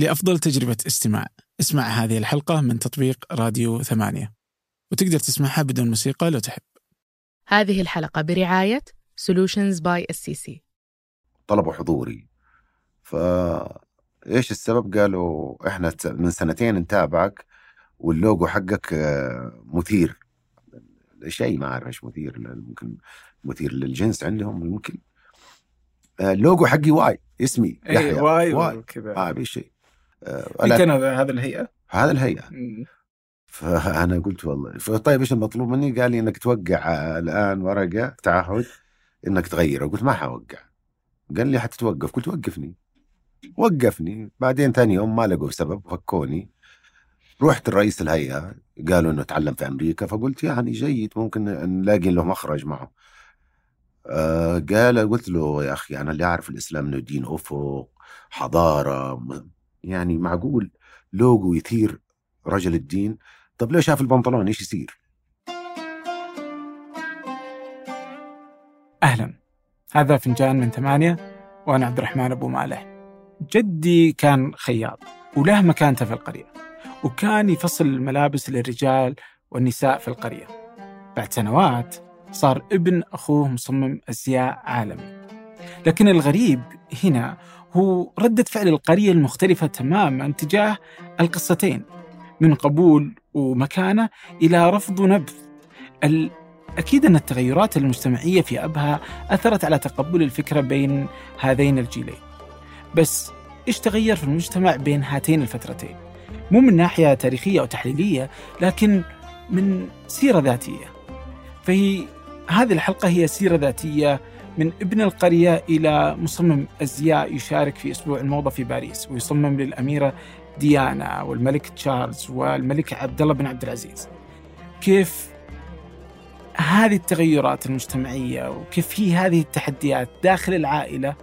لأفضل تجربة استماع. اسمع هذه الحلقة من تطبيق راديو ثمانية. وتقدر تسمعها بدون موسيقى لو تحب. هذه الحلقة برعاية Solutions by SCC طلبوا حضوري. ف إيش السبب؟ قالوا إحنا من سنتين نتابعك واللوجو حقك آه، مثير. شيء ما أعرف إيش مثير ممكن مثير للجنس عندهم ممكن. آه، اللوجو حقي Y اسمي إيه، يحيى. Y Y وكذا ما في شيء. آه، مين كان هذا الهيئة؟ هذا الهيئة. مم. فأنا قلت والله. طيب إيش المطلوب مني؟ قال لي إنك توقع الآن ورقة تعهد إنك تغيره. قلت ما حوقع. قال لي حتتوقف قلت وقفني. وقفني. بعدين ثاني يوم ما لقوا سبب. فكوني. رحت الرئيس الهيئة. قالوا إنه تعلم في أمريكا. فقلت يعني جيد. ممكن نلاقي له مخرج معه. آه قال قلت له يا أخي أنا اللي أعرف الإسلام إنه دين أفق حضارة يعني معقول لوجو يثير رجل الدين؟ طب لو شاف البنطلون؟ إيش يصير؟ أهلا. هذا فنجان من ثمانية وأنا عبد الرحمن أبو مالح. جدي كان خياط وله مكانته في القرية وكان يفصل الملابس للرجال والنساء في القرية. بعد سنوات صار ابن أخوه مصمم أزياء عالمي. لكن الغريب هنا هو ردة فعل القرية المختلفة تماما تجاه القصتين من قبول ومكانة إلى رفض ونبذ أكيد أن التغيرات المجتمعية في أبها أثرت على تقبل الفكرة بين هذين الجيلين. بس إيش تغير في المجتمع بين هاتين الفترتين؟ مو من ناحية تاريخية أو تحليلية لكن من سيرة ذاتية. فهي هذه الحلقة هي سيرة ذاتية من ابن القرية إلى مصمم أزياء يشارك في أسبوع الموضة في باريس ويصمم للأميرة ديانا والملك تشارلز والملك عبد الله بن عبد العزيز. كيف هذه التغيرات المجتمعية وكيف هي هذه التحديات داخل العائلة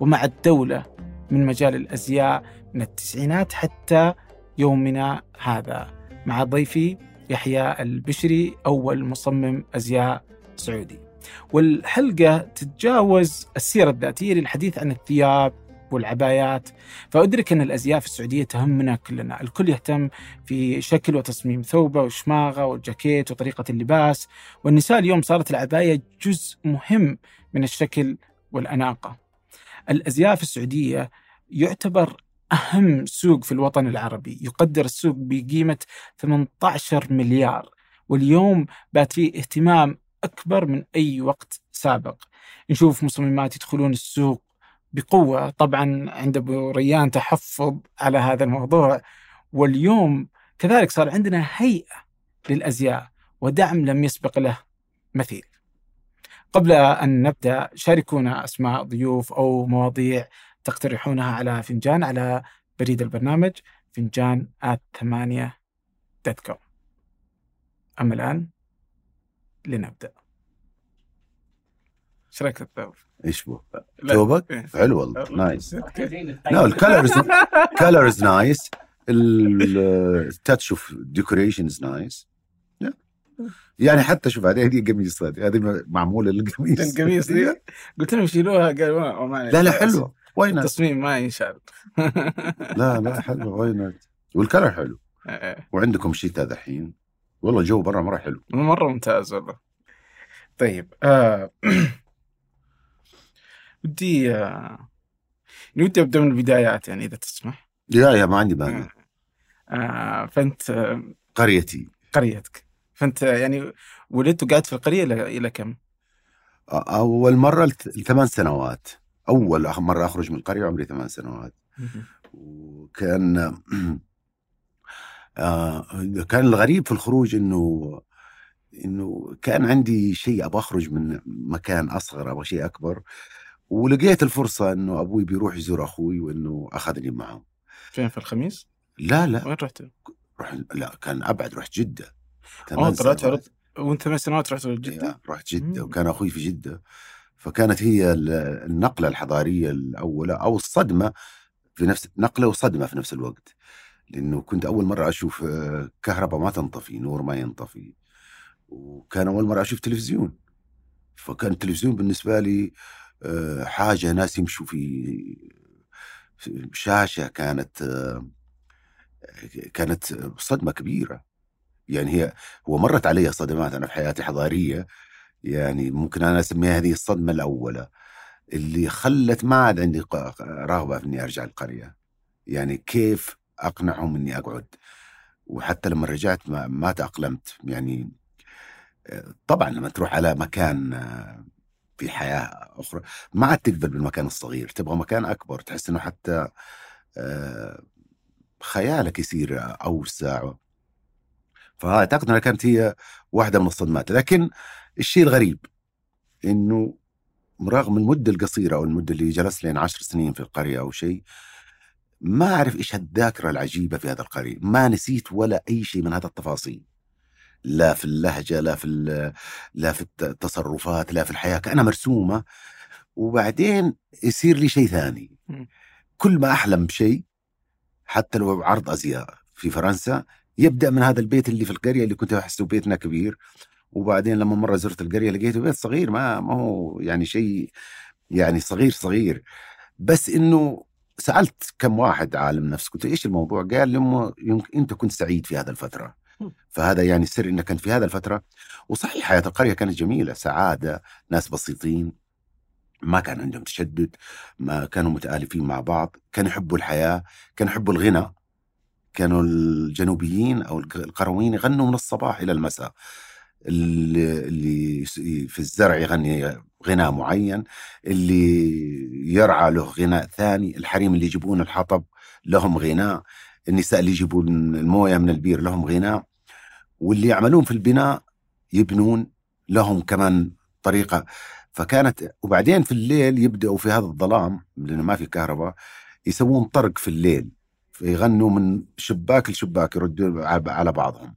ومع الدولة من مجال الأزياء من التسعينات حتى يومنا هذا؟ مع ضيفي يحيى البشري أول مصمم أزياء سعودي. والحلقة تتجاوز السيرة الذاتية للحديث عن الثياب والعبايات. فأدرك أن الأزياء في السعودية تهمنا كلنا. الكل يهتم في شكل وتصميم ثوبه وشماغه والجاكيت وطريقة اللباس. والنساء اليوم صارت العباية جزء مهم من الشكل والأناقة. الأزياء في السعودية يعتبر أهم سوق في الوطن العربي. يقدر السوق بقيمة 18 مليار. واليوم بات فيه اهتمام أكبر من أي وقت سابق. نشوف مصممات يدخلون السوق بقوة. طبعا عند أبو ريان تحفظ على هذا الموضوع. واليوم كذلك صار عندنا هيئة للأزياء ودعم لم يسبق له مثيل. قبل أن نبدأ شاركونا أسماء ضيوف أو مواضيع تقترحونها على فنجان على بريد البرنامج فنجان at ثمانية dot com أما الآن لنبدأ. إيش رأيك في الثوب؟ إيش بو؟ ثوبك؟ إيه. حلو والله nice. لا ال colors colors nice ال touch of decoration is nice يعني حتى شوف هذه هذه قميص هذه هذه معمولة للقميص. القميص دي. قلت لهم شيلوها قالوا ما- لا لا حلوة why not التصميم ما ينشال. لا لا حلوة why not وال color حلو. إيه. وعندكم شتاء دحين والله الجو برا مرة حلو مرة ممتاز والله طيب آه. ودي آه. ودي أبدأ من البدايات يعني إذا تسمح يا يا ما عندي مانع آه. فأنت آه، قريتي قريتك فأنت يعني ولدت وقعدت في القرية إلى كم؟ أول مرة لثمان سنوات أول مرة أخرج من القرية عمري ثمان سنوات وكان آه كان الغريب في الخروج إنه إنه كان عندي شيء أبغى أخرج من مكان أصغر أبغى شيء أكبر ولقيت الفرصة إنه أبوي بيروح يزور أخوي وإنه أخذني معه فين في الخميس؟ لا لا وين رحت؟ رح لا كان أبعد رحت جدة آه ثمان طلعت سنوات. عرض وأنت ثمان سنوات رحت جدة؟ رحت جدة. وكان أخوي في جدة فكانت هي ال- النقلة الحضارية الأولى أو الصدمة في نفس نقلة وصدمة في نفس الوقت لأنه كنت أول مرة أشوف آه، كهرباء ما تنطفي نور ما ينطفي. وكان أول مرة أشوف تلفزيون. فكان التلفزيون بالنسبة لي آه، حاجة ناس يمشوا في شاشة كانت كانت صدمة كبيرة. يعني هي هو مرت علي صدمات أنا في حياتي حضارية. يعني ممكن أنا أسميها هذه الصدمة الأولى. اللي خلت ما عاد عندي رغبة في إني أرجع القرية. يعني كيف أقنعهم إني أقعد. وحتى لما رجعت ما, ما تأقلمت. يعني طبعا لما تروح على مكان في حياة أخرى ما عاد تقبل بالمكان الصغير. تبغى مكان أكبر تحس إنه حتى خيالك يصير أوسع. فاعتقد إنها كانت هي واحدة من الصدمات. لكن الشيء الغريب إنه رغم المدة القصيرة أو المدة اللي جلست لين عشر سنين في القرية أو شيء ما أعرف إيش الذاكره العجيبة في هذا القريه ما نسيت ولا أي شيء من هذا التفاصيل. لا في اللهجة لا في لا في التصرفات لا في الحياة كأنها مرسومة. وبعدين يصير لي شيء ثاني. كل ما أحلم بشيء حتى لو عرض أزياء في فرنسا يبدأ من هذا البيت اللي في القرية اللي كنت أحسه بيتنا كبير. وبعدين لما مرة زرت القرية لقيته بيت صغير ما ما هو يعني شيء يعني صغير صغير. بس إنه سألت كم واحد عالم نفس قلت إيش الموضوع؟ قال لي أنت كنت سعيد في هذه الفترة. فهذا يعني السر إنك كنت في هذا الفترة. وصحيح حياة القرية كانت جميلة سعادة ناس بسيطين ما كان عندهم تشدد ما كانوا متآلفين مع بعض كانوا يحبوا الحياة كانوا يحبوا الغنى كانوا الجنوبيين أو القرويين يغنوا من الصباح إلى المساء. اللي في الزرع يغني غناء معين اللي يرعى له غناء ثاني الحريم اللي يجيبون الحطب لهم غناء النساء اللي يجيبون الموية من البير لهم غناء واللي يعملون في البناء يبنون لهم كمان طريقة. فكانت وبعدين في الليل يبدأوا في هذا الظلام لأنه ما في كهرباء يسوون طرق في الليل فيغنوا من شباك لشباك يردوا على بعضهم.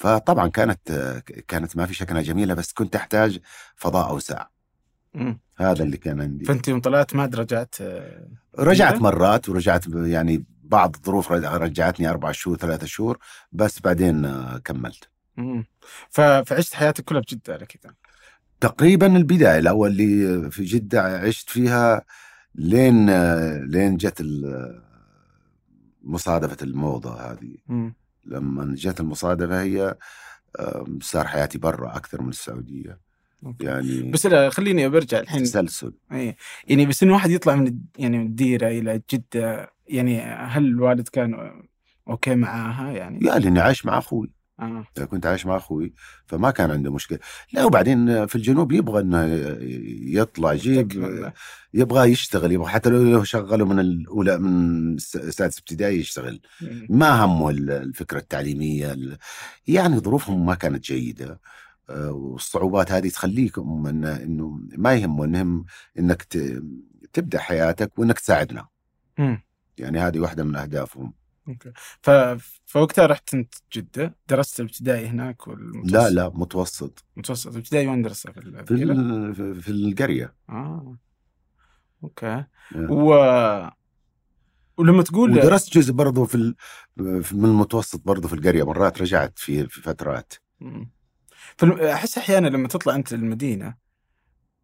فطبعا كانت كانت ما في شك إنها جميلة بس كنت أحتاج فضاء اوسع هذا اللي كان عندي. فأنت يوم طلعت ما رجعت رجعت مرات ورجعت يعني بعض الظروف رجعتني أربع شهور ثلاثة شهور بس بعدين كملت. فعشت حياتك كلها بجدة على كذا تقريبا البداية الأول اللي في جدة عشت فيها لين لين جت مصادفة الموضة هذه. م. لما جت المصادفه هي صار حياتي برا أكثر من السعودية. okay. يعني بس لا خليني برجع الحين. تسلسل. اي يعني بس انه واحد يطلع من يعني من الديرة إلى جدة يعني هل الوالد كان okay معاها؟ يعني؟ يا لأني عايش مع أخوي. آه. كنت عايش مع أخوي فما كان عنده مشكلة. لا وبعدين في الجنوب يبغى إنه يطلع يجيب يبغى يشتغل يبغى حتى لو شغله من الأولى من سادس ابتدائي يشتغل. ما همه الفكرة التعليمية يعني ظروفهم ما كانت جيدة. آه، والصعوبات هذه تخليكم إنه ما يهمه إنهم إنك تبدأ حياتك وإنك تساعدنا. يعني هذه واحدة من أهدافهم. أوكي. ف... فوقتها رحت انت جدة درست الابتدائي هناك والمتوسط. لا لا متوسط. متوسط. الابتدائي وين درسته في في, ال... في القرية. آه. أوكي. و ولما تقول ودرست جزء برضه في, ال... من المتوسط برضه في القرية مرات رجعت في في فترات. فاحس أحيانا لما تطلع أنت للمدينة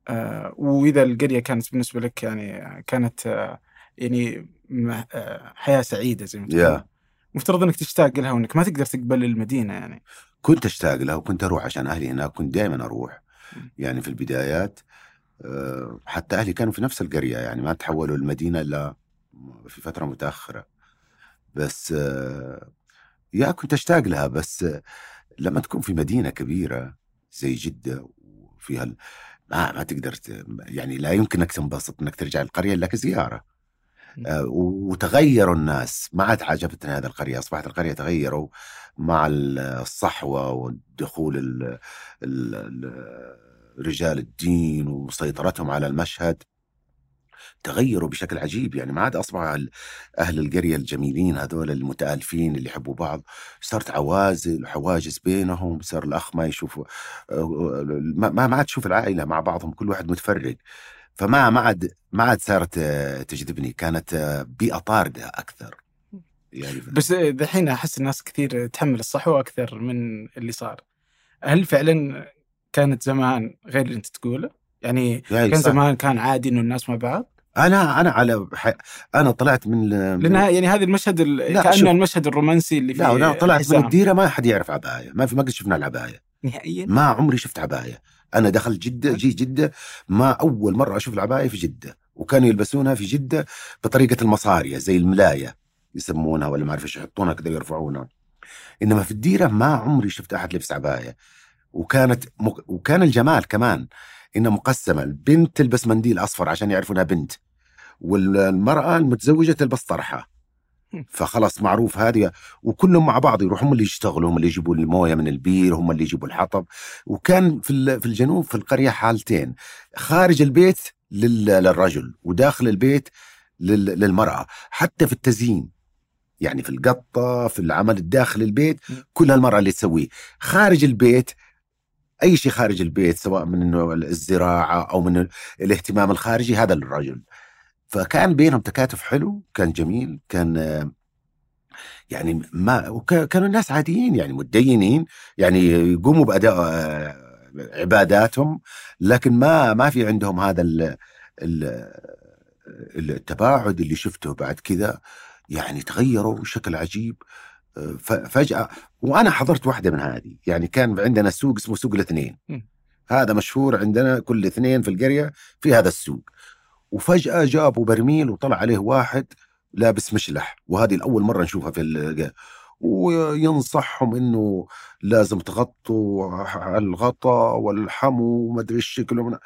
آه وإذا القرية كانت بالنسبة لك يعني كانت آه يعني آه، حياة سعيدة زي ما تقول yeah. مفترض إنك تشتاق لها وإنك ما تقدر تقبل المدينة يعني. كنت أشتاق لها وكنت أروح عشان أهلي هناك كنت دائما أروح. يعني في البدايات آه، حتى أهلي كانوا في نفس القرية يعني ما تحولوا المدينة إلا في فترة متأخرة. بس آه، يا كنت أشتاق لها بس لما تكون في مدينة كبيرة زي جدة وفيها ما ما تقدر يعني لا يمكنك تنبسط إنك ترجع القريه إلا كزيارة. آه، وتغيروا الناس. ما عاد عجبتني هذه القرية. أصبحت القرية تغيروا مع الصحوة ودخول ال ال رجال الدين وسيطرتهم على المشهد. تغيروا بشكل عجيب. يعني ما عاد أصبح أهل القرية الجميلين هذول المتألفين اللي يحبوا بعض. صارت عوازل وحواجز بينهم. صار الأخ ما يشوف آه، ما ما عاد تشوف العائلة مع بعضهم. كل واحد متفرق فما ما عاد ما عاد صارت آه، تجذبني كانت آه، بيئة طاردة أكثر يعني بس دحين أحس الناس كثير تحمل الصحوة أكثر من اللي صار هل فعلا كانت زمان غير اللي أنت تقوله؟ يعني, كان صح. زمان كان عادي إنه الناس مع بعض؟ أنا أنا على ح... أنا طلعت من لانها يعني هذا المشهد ال... كانه شوف. المشهد الرومانسي اللي فيه لا لا طلعت من حزام. الديرة ما حد يعرف عباية ما في ما قد شفنا العباية نهائيا ما عمري شفت عباية أنا دخلت جدة جي جدة ما أول مرة أشوف العباية في جدة وكانوا يلبسونها في جدة بطريقة المصارية زي الملاية يسمونها ولا ما أعرف إيش يحطونها كذا يرفعونها إنما في الديرة ما عمري شفت أحد لبس عباية. وكانت مق... وكان الجمال كمان انها مقسمة البنت تلبس منديل أصفر عشان يعرفوا انها بنت والمرأة المتزوجة تلبس طرحة. فخلاص معروف هذه وكلهم مع بعض يروحوا هم اللي يشتغلوا هم اللي يجيبوا الموية من البير هم اللي يجيبوا الحطب. وكان في في الجنوب في القرية حالتين خارج البيت لل- للرجل وداخل البيت لل- للمرأة حتى في التزيين. يعني في القطة في العمل الداخل البيت. كلها المراه اللي تسويه. خارج البيت أي شيء خارج البيت سواء من الزراعة أو من ال- الاهتمام الخارجي هذا للرجل. فكان بينهم تكاتف حلو كان جميل كان يعني ما وكانوا الناس عاديين يعني متدينين يعني يقوموا بأداء آه، عباداتهم لكن ما ما في عندهم هذا ال ال التباعد اللي شفته بعد كذا يعني تغيروا بشكل عجيب آه، فجأة وأنا حضرت واحدة من هذه يعني كان عندنا سوق اسمه سوق الاثنين. هذا مشهور عندنا كل اثنين في القرية في هذا السوق وفجأة جابوا برميل وطلع عليه واحد لابس مشلح وهذه الأول مرة نشوفها في وينصحهم إنه لازم تغطوا على الغطاء والحمو وما أدري إيش شكله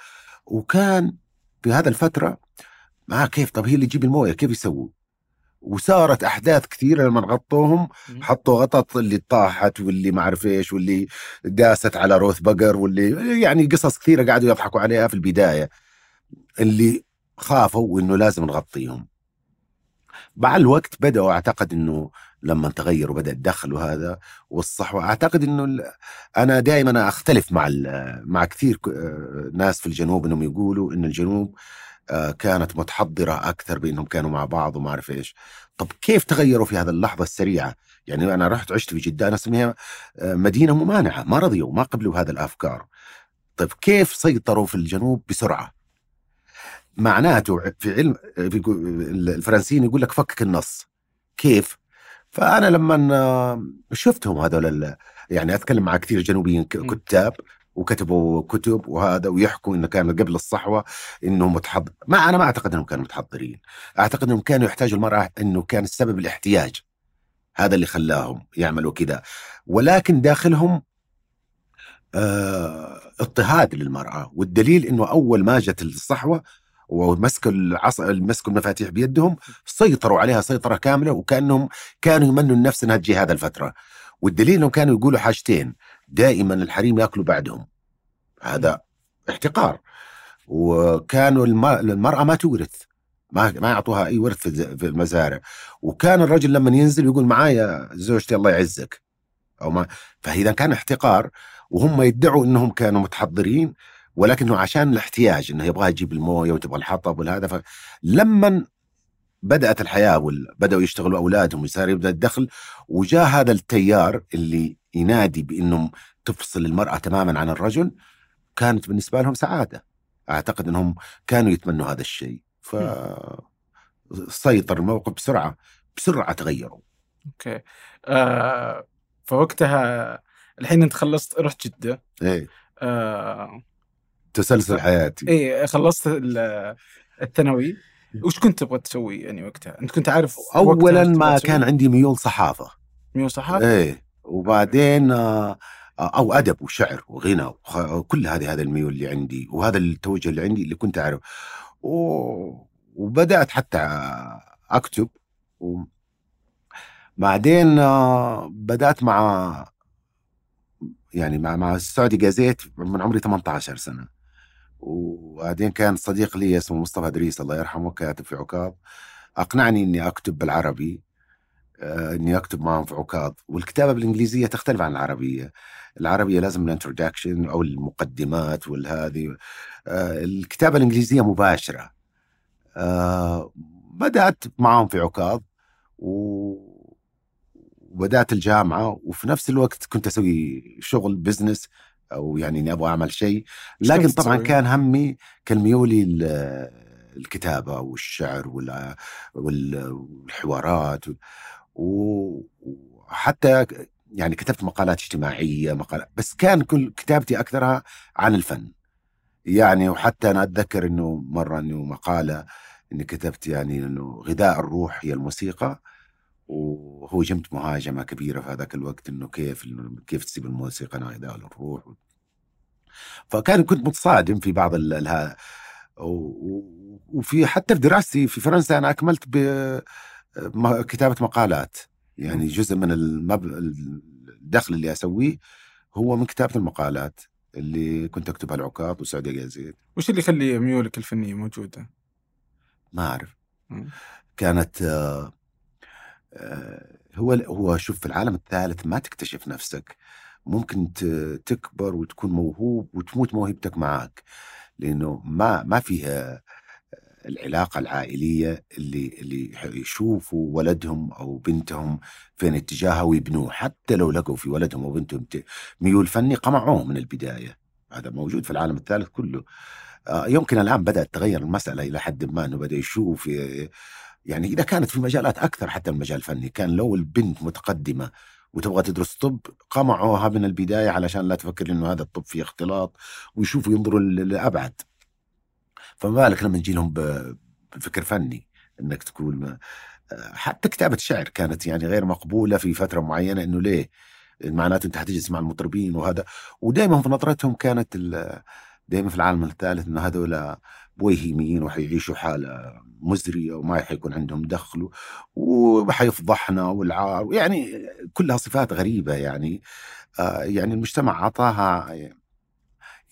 وكان في هذا الفترة ما كيف طب هي اللي تجيب الموية كيف يسووا؟ وصارت أحداث كثيرة لما غطوهم. حطوا غطط اللي طاحت واللي ما أعرف إيش واللي داست على روث بقر واللي يعني قصص كثيرة قعدوا يضحكوا عليها في البداية اللي خافوا إنه لازم نغطيهم. مع الوقت بدأوا أعتقد إنه لما تغيروا بدا الدخل وهذا والصحوة أعتقد إنه ال- أنا دائما أختلف مع مع كثير آه، ناس في الجنوب إنهم يقولوا إن الجنوب آه، كانت متحضرة أكثر بأنهم كانوا مع بعض وما أعرف إيش. طب كيف تغيروا في هذه اللحظة السريعة؟ يعني أنا رحت عشت في جدة أنا أسميها آه، مدينة ممانعة ما رضيوا ما قبلوا هذه الأفكار. طيب كيف سيطروا في الجنوب بسرعة؟ معناته في علم في الفرنسيين يقول لك فكك النص. كيف؟ فأنا لما شفتهم هذول يعني أتكلم مع كثير جنوبيين. كتاب وكتبوا كتب وهذا ويحكوا إنه كان قبل الصحوة انه متحضر ما أنا ما أعتقد إنهم كانوا متحضرين. أعتقد إنهم كانوا يحتاجوا المرأة إنه كان السبب الاحتياج. هذا اللي خلاهم يعملوا كذا. ولكن داخلهم آه اضطهاد للمرأة. والدليل إنه أول ما جت الصحوة ومسكوا العصا مسكوا المفاتيح بيدهم سيطروا عليها سيطرة كاملة وكأنهم كانوا يمنوا النفس إنها تجي هذا الفترة. والدليل إنهم كانوا يقولوا حاجتين دائما الحريم يأكلوا بعدهم. هذا احتقار. وكانوا الم- المرأة ما تورث. ما ما يعطوها أي ورث في المزارع. وكان الرجل لما ينزل يقول معايا زوجتي الله يعزك. أو ما فإذا كان احتقار وهم يدعوا إنهم كانوا متحضرين ولكنه عشان الاحتياج إنه يبغى يجيب الموية وتبغى الحطب والهذا فلما بدأت الحياة وبداوا يشتغلوا أولادهم وصار يبدأ الدخل وجاء هذا التيار اللي ينادي بإنهم تفصل المرأة تماما عن الرجل كانت بالنسبة لهم سعادة. أعتقد إنهم كانوا يتمنوا هذا الشيء. ف سيطر الموقف بسرعة بسرعة تغيروا. okay. آه فوقتها الحين أنت خلصت رحت جدة. إيه. آه تسلسل حياتي إيه خلصت ال- الثانوي وش كنت تبغى تسوي يعني وقتها؟ أنت كنت عارف اولا ما؟ كان عندي ميول صحافة ميول صحافة؟ إيه وبعدين آه، أو أدب وشعر وغنى وكل هذه هذا الميول اللي عندي وهذا التوجه اللي عندي اللي كنت اعرف. وبدأت حتى أكتب و... بعدين آه، بدأت مع يعني مع مع السعودي جازيت من عمري 18 سنة وبعدين كان صديق لي اسمه مصطفى إدريس الله يرحمه كاتب في عكاظ أقنعني إني أكتب بالعربي آه، إني أكتب معهم في عكاظ والكتابة بالإنجليزية تختلف عن العربية. العربية لازم الانتروداكشن أو المقدمات والهذه. آه، الكتابة الإنجليزية مباشرة. آه، بدأت معهم في عكاظ وبدأت الجامعة وفي نفس الوقت كنت أسوي شغل بزنس أو يعني إني أبغى أعمل شيء. لكن طبعا؟ كان همي كان ميولي ل- الكتابة والشعر وال- وال- والحوارات وحتى يعني كتبت مقالات اجتماعية مقالات بس كان كل كتابتي أكثرها عن الفن. يعني وحتى أنا أتذكر أنه مرة أنه مقالة أني كتبت يعني أنه غذاء الروح هي الموسيقى. وهو جمت مهاجمة كبيرة في هذاك الوقت أنه كيف كيف تسيب الموسيقى غذاء للروح فكان كنت متصادم في بعض ال- وفي حتى في دراستي في فرنسا أنا أكملت بكتابة مقالات. يعني جزء من المب... الدخل اللي أسويه هو من كتابة المقالات اللي كنت أكتبها العكاظ وسعودية يزيد. وش اللي يخلي ميولك الفنيه موجودة؟ ما أعرف. مم. كانت آه، هو هو شوف في العالم الثالث ما تكتشف نفسك. ممكن تكبر وتكون موهوب وتموت موهبتك معك لأنه ما ما فيها العلاقة العائلية اللي اللي يشوفوا ولدهم أو بنتهم فين اتجاهها ويبنوه. حتى لو لقوا في ولدهم أو بنتهم ميول فني قمعوه من البداية. هذا موجود في العالم الثالث كله. آه، يمكن الآن بدأت تغير المسألة إلى حد ما إنه بدأ يشوف يعني إذا كانت في مجالات أكثر حتى من المجال الفني كان لو البنت متقدمة وتبغى تدرس طب قمعوها من البداية علشان لا تفكر إنه هذا الطب فيه اختلاط ويشوفوا ينظروا ل- لأبعد فما بالك لما تجي لهم بفكر فني إنك تكون حتى كتابة شعر كانت يعني غير مقبولة في فترة معينة إنه ليه؟ معناته أنت حتجلس مع المطربين وهذا ودائما في نظرتهم كانت دائما في العالم الثالث إنه هذول بويهيميين وحيعيشوا حالة مزرية وما حيكون عندهم دخل وحيفضحنا والعار يعني كلها صفات غريبة يعني. آه يعني المجتمع اعطاها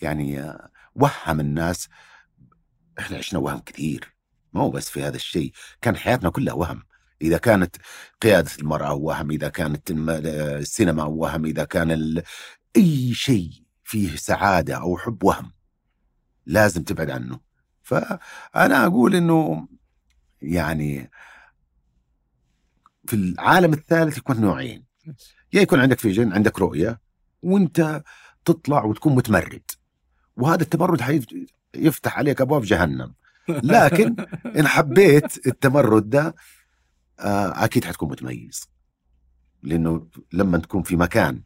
يعني وهم الناس إحنا عشنا وهم كثير. ما هو بس في هذا الشيء كان حياتنا كلها وهم. إذا كانت قيادة المرأة وهم إذا كانت السينما وهم إذا كان ال... أي شيء فيه سعادة أو حب وهم لازم تبعد عنه. فأنا أقول إنه يعني في العالم الثالث يكون نوعين. يا يكون عندك فيجن عندك رؤية وأنت تطلع وتكون متمرد. وهذا التمرد يفتح عليك أبواب جهنم. لكن إن حبيت التمرد ده آه، أكيد حتكون متميز. لأنه لما تكون في مكان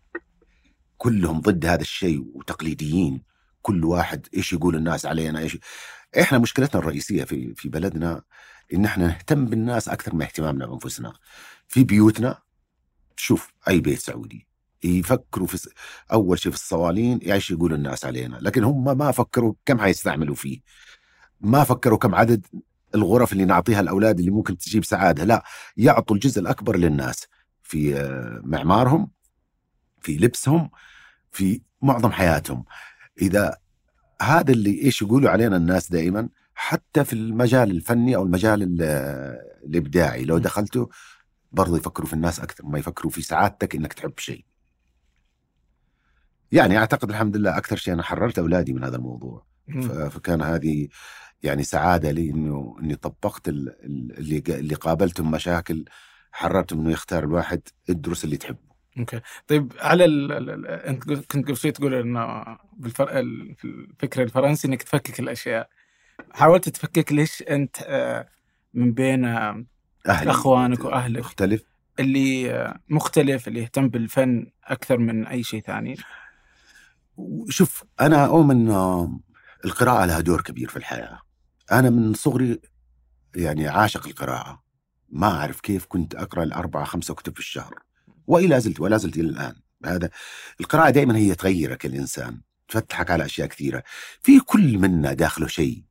كلهم ضد هذا الشيء وتقليديين كل واحد إيش يقول الناس علينا إيش إحنا مشكلتنا الرئيسية في في بلدنا إن إحنا نهتم بالناس أكثر من اهتمامنا بأنفسنا. في بيوتنا شوف أي بيت سعودي يفكروا في أول شيء في الصوالين إيش يقول الناس علينا لكن هم ما فكروا كم حيستعملوا فيه. ما فكروا كم عدد الغرف اللي نعطيها الأولاد اللي ممكن تجيب سعادة لا يعطوا الجزء الأكبر للناس في آه، معمارهم في لبسهم في معظم حياتهم. إذا هذا اللي إيش يقولوا علينا الناس دائما حتى في المجال الفني أو المجال ال- الإبداعي لو دخلته برضو يفكروا في الناس أكثر ما يفكروا في سعادتك إنك تحب شيء. يعني أعتقد الحمد لله أكثر شيء أنا حررت أولادي من هذا الموضوع. فكان هذه يعني سعادة لي انه إني طبقت ال- ال- اللي اللي قابلتهم مشاكل حررتهم إنه يختار الواحد ادرس اللي تحبه. أوكي. طيب على ال... ال... أنت كنت قبل شوي تقول إنه بالفر... ال- في الفكر الفرنسي إنك تفكك الأشياء. حاولت تفكك ليش أنت آه، من بين آه، أهلي أخوانك وأهلك؟ مختلف. اللي آه، مختلف اللي يهتم بالفن أكثر من أي شيء ثاني. شوف أنا أؤمن القراءة لها دور كبير في الحياة. أنا من صغري يعني عاشق القراءة. ما أعرف كيف كنت أقرأ الاربعه خمسة كتب في الشهر. وإلى زلت ولا زلت إلى الآن. هذا القراءة دائما هي تغيرك الإنسان. تفتحك على أشياء كثيرة. في كل منا داخله شيء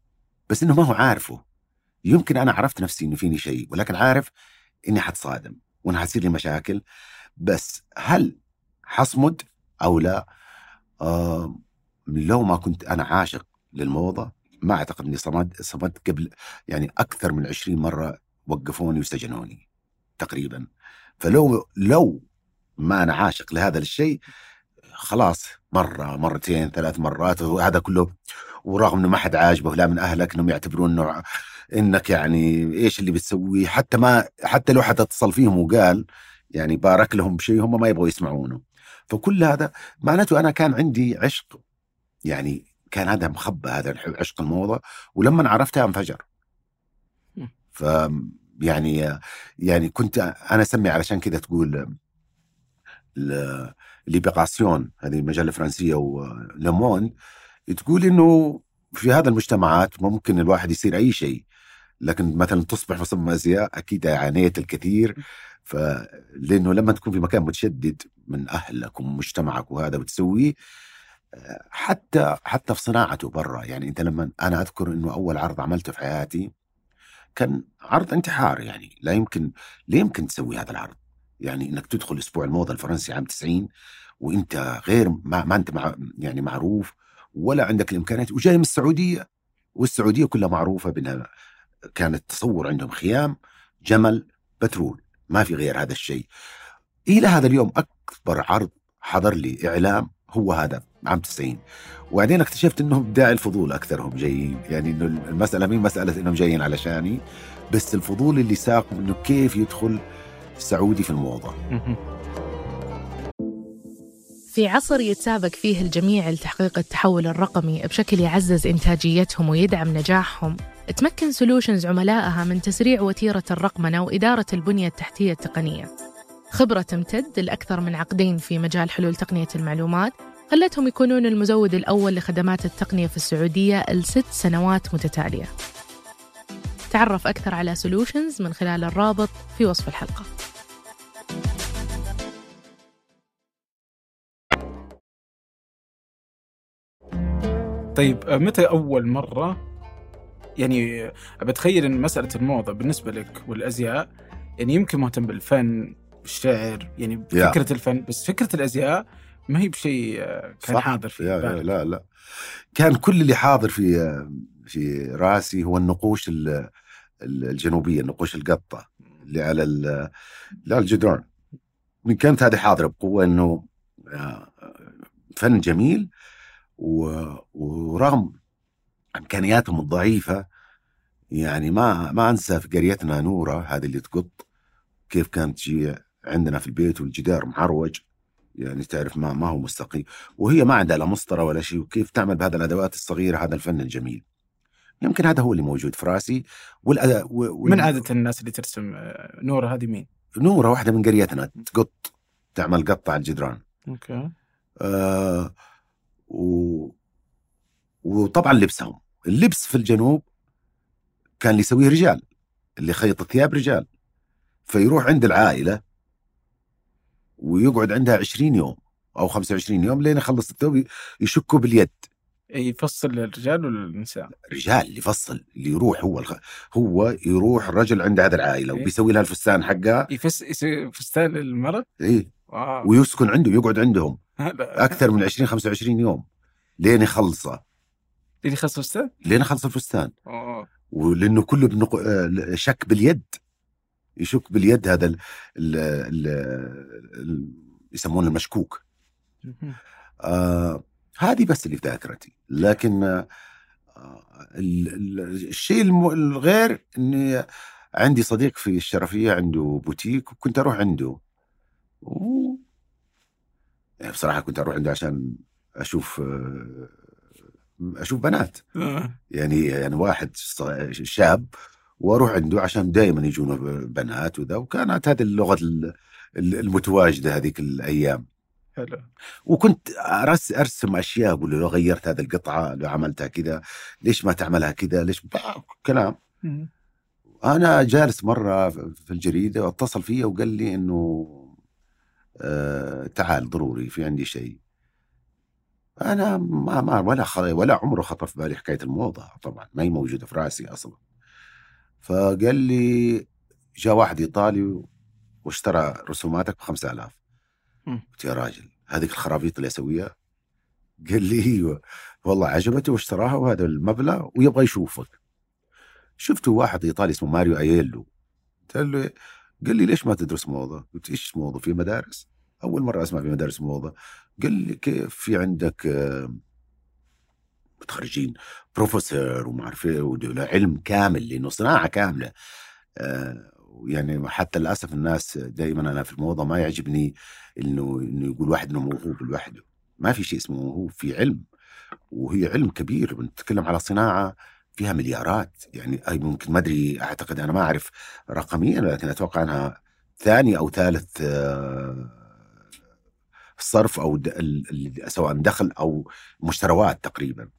بس إنه ما هو عارفه. يمكن أنا عرفت نفسي إنه فيني شيء ولكن عارف إني حتصادم وانها حتصير لي مشاكل. بس هل حصمد أو لا؟ آه لو ما كنت أنا عاشق للموضة ما أعتقد إني صمد صمدت قبل يعني أكثر من 20 مرة وقفوني وسجنوني تقريبا. فلو لو ما أنا عاشق لهذا الشيء خلاص مرة مرتين ثلاث مرات وهذا كله ورغم إنه ما حد عاجبه لا من أهلك إنهم يعتبرون إنه إنك يعني إيش اللي بتسويه حتى ما حتى لو حد اتصل فيهم وقال يعني بارك لهم بشيء هم ما يبغوا يسمعونه. فكل هذا معناته أنا كان عندي عشق يعني كان هذا مخبى هذا عشق الموضه ولما عرفتها انفجر. ف يعني يعني كنت أنا اسمي علشان كذا تقول ليبراسيون هذه مجله فرنسيه ولمون تقول إنه في هذا المجتمعات ممكن الواحد يصير أي شيء لكن مثلا تصبح في صمم ازياء أكيد عانيت الكثير ف لأنه لما تكون في مكان متشدد من أهلك ومجتمعك وهذا وتسويه حتى حتى في صناعته برا يعني أنت لما أنا أذكر إنه أول عرض عملته في حياتي كان عرض انتحار يعني لا يمكن لا يمكن تسوي هذا العرض. يعني إنك تدخل أسبوع الموضة الفرنسي عام 90 وإنت غير ما, ما أنت مع يعني معروف ولا عندك الإمكانيات. وجاي من السعودية والسعودية كلها معروفة بأنها كانت تصور عندهم خيام جمل بترول ما في غير هذا الشيء. إلى هذا اليوم أكبر عرض حضر لي إعلام هو هذا عام 90 وبعدين اكتشفت إنهم داعي الفضول أكثرهم جايين. يعني إنه المسألة مين مسألة إنهم جايين علشاني بس الفضول اللي ساق إنه كيف يدخل سعودي في الموضة. في عصر يتسابق فيه الجميع لتحقيق التحول الرقمي بشكل يعزز إنتاجيتهم ويدعم نجاحهم تمكن سولوشنز عملائها من تسريع وتيرة الرقمنة وإدارة البنية التحتية التقنية. خبرة تمتد لأكثر من عقدين في مجال حلول تقنية المعلومات خلتهم يكونون المزود الأول لخدمات التقنية في السعودية لست سنوات متتالية. تعرف أكثر على سولوشنز من خلال الرابط في وصف الحلقة. طيب متى أول مرة؟ يعني بتخيل أن مسألة الموضة بالنسبة لك والأزياء يعني يمكن مهتم بالفن بالشعر يعني فكرة yeah. الفن بس فكرة الأزياء ما هي بشيء كان صح. حاضر في يا لا لا كان كل اللي حاضر في في راسي هو النقوش الجنوبية نقوش القطة اللي على لا الجدران من كانت هذه حاضرة بقوة إنه فن جميل ورغم إمكانياتهم الضعيفة يعني ما ما أنسى في قريتنا نورة هذه اللي تقط كيف كانت تجي عندنا في البيت والجدار معروج يعني تعرف ما ما هو مستقيم. وهي ما عندها لا مسطرة ولا شيء وكيف تعمل بهذه الأدوات الصغيرة؟ هذا الفن الجميل. يمكن هذا هو اللي موجود في رأسي. والأداء وال... من عادة الناس اللي ترسم آه، نورة هذه مين؟ نورة واحدة من قريتنا تقط تعمل قطة على الجدران. أوكي. آه و... وطبعا لبسهم. اللبس في الجنوب كان اللي يسويه رجال اللي خيط الثياب رجال. فيروح عند العائلة ويقعد عندها 20 يوم أو 25 يوم لين يخلص الثوب يشكه باليد. يفصل للرجال ولا للنساء؟ رجال اللي يفصل اللي يروح هو الخ... هو يروح الرجل عند هذه العائلة إيه؟ وبيسوي لها الفستان حقها. يفس يسوي فستان للمرأة؟ اي ويسكن عنده يقعد عندهم أكثر من 20 25 يوم لين يخلصه. لين يخلص الفستان؟ لين يخلص الفستان. آه ولأنه كله بنق... آه، شك باليد. يشك باليد هذا ال ال ال ال يسمونه المشكوك. آه هذه بس اللي في ذاكرتي لكن آه الشيء الغير إني عندي صديق في الشرفية عنده بوتيك وكنت أروح عنده. و... يعني بصراحة كنت أروح عنده عشان أشوف آه، أشوف بنات. آه. يعني يعني واحد شاب وأروح عنده عشان دائما يجون بنات وذا وكانت هذه اللغة المتواجدة هذيك الأيام. حلو. وكنت أرسم أشياء أقول له لو غيرت هذه القطعة لو عملتها كذا ليش ما تعملها كذا؟ ليش كلام. أنا جالس مرة في الجريدة واتصل فيا وقال لي إنه آه تعال ضروري في عندي شيء. أنا ما ما ولا ولا عمره خطر في بالي حكاية الموضة طبعا ما هي موجودة في رأسي أصلا. فقال لي جاء واحد إيطالي واشترى رسوماتك ب 5000 قلت يا راجل هذيك الخرابيط اللي أسويها؟ قال لي أيوه. والله عجبته واشتراها وهذا المبلغ ويبغى يشوفك. شفته واحد إيطالي اسمه ماريو أييلو. قال له قال لي ليش ما تدرس موضة؟ قلت إيش موضة؟ في مدارس؟ أول مرة أسمع في مدارس موضة. قال لي كيف؟ في عندك متخرجين بروفيسور وما أعرف إيه علم كامل لإنه صناعة كاملة. يعني حتى للأسف الناس دائما أنا في الموضه ما يعجبني إنه إنه يقول واحد إنه موهوب لوحده. ما في شيء اسمه موهوب في علم. وهي علم كبير بنتكلم على صناعة فيها مليارات. يعني أي ممكن ما أدري أعتقد أنا ما أعرف رقميا لكن أتوقع أنها ثاني أو ثالث آه، صرف أو سواء دخل أو مشتروات تقريبا.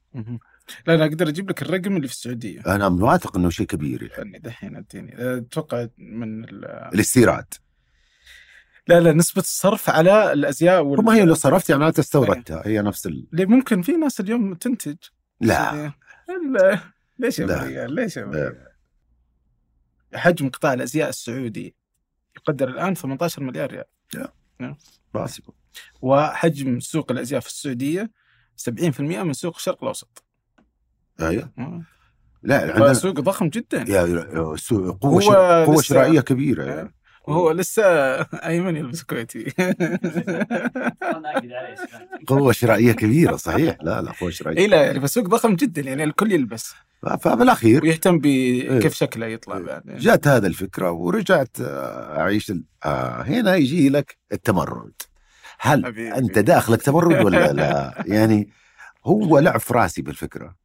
لا لا أقدر أجيب لك الرقم اللي في السعودية. أنا واثق إنه شيء كبير يعني. دحين أديني. أتوقع من ال... الاستيراد. لا لا نسبة الصرف على الأزياء وال... هم هي لو صرفت يعني معناته استوردتها هي نفس ال... ليه؟ ممكن في ناس اليوم تنتج. لا. لا ليش يا لا. ليش يا لا. مريال حجم قطاع الأزياء السعودي يقدر الآن 18 مليار ريال. باسبل وحجم سوق الأزياء في السعودية 70% من سوق الشرق الأوسط. أيوه. آه. لا عندنا فسوق ضخم جدا. يا يا- سو- قوة شرا... قوة لسه- شرائية كبيرة. يعني. وهو لسه أيمن يلبس كويتي قوة شرائية كبيرة صحيح. لا لا قوة شرائية إي لا يعني فسوق ضخم جدا يعني الكل يلبس. فبالأخير. ويهتم بكيف شكله يطلع بعد جات هذا الفكرة ورجعت آه، أعيش ال... هنا يجي لك التمرد. هل حبيبي. أنت داخلك تمرد ولا لا يعني هو لعب في راسي بالفكرة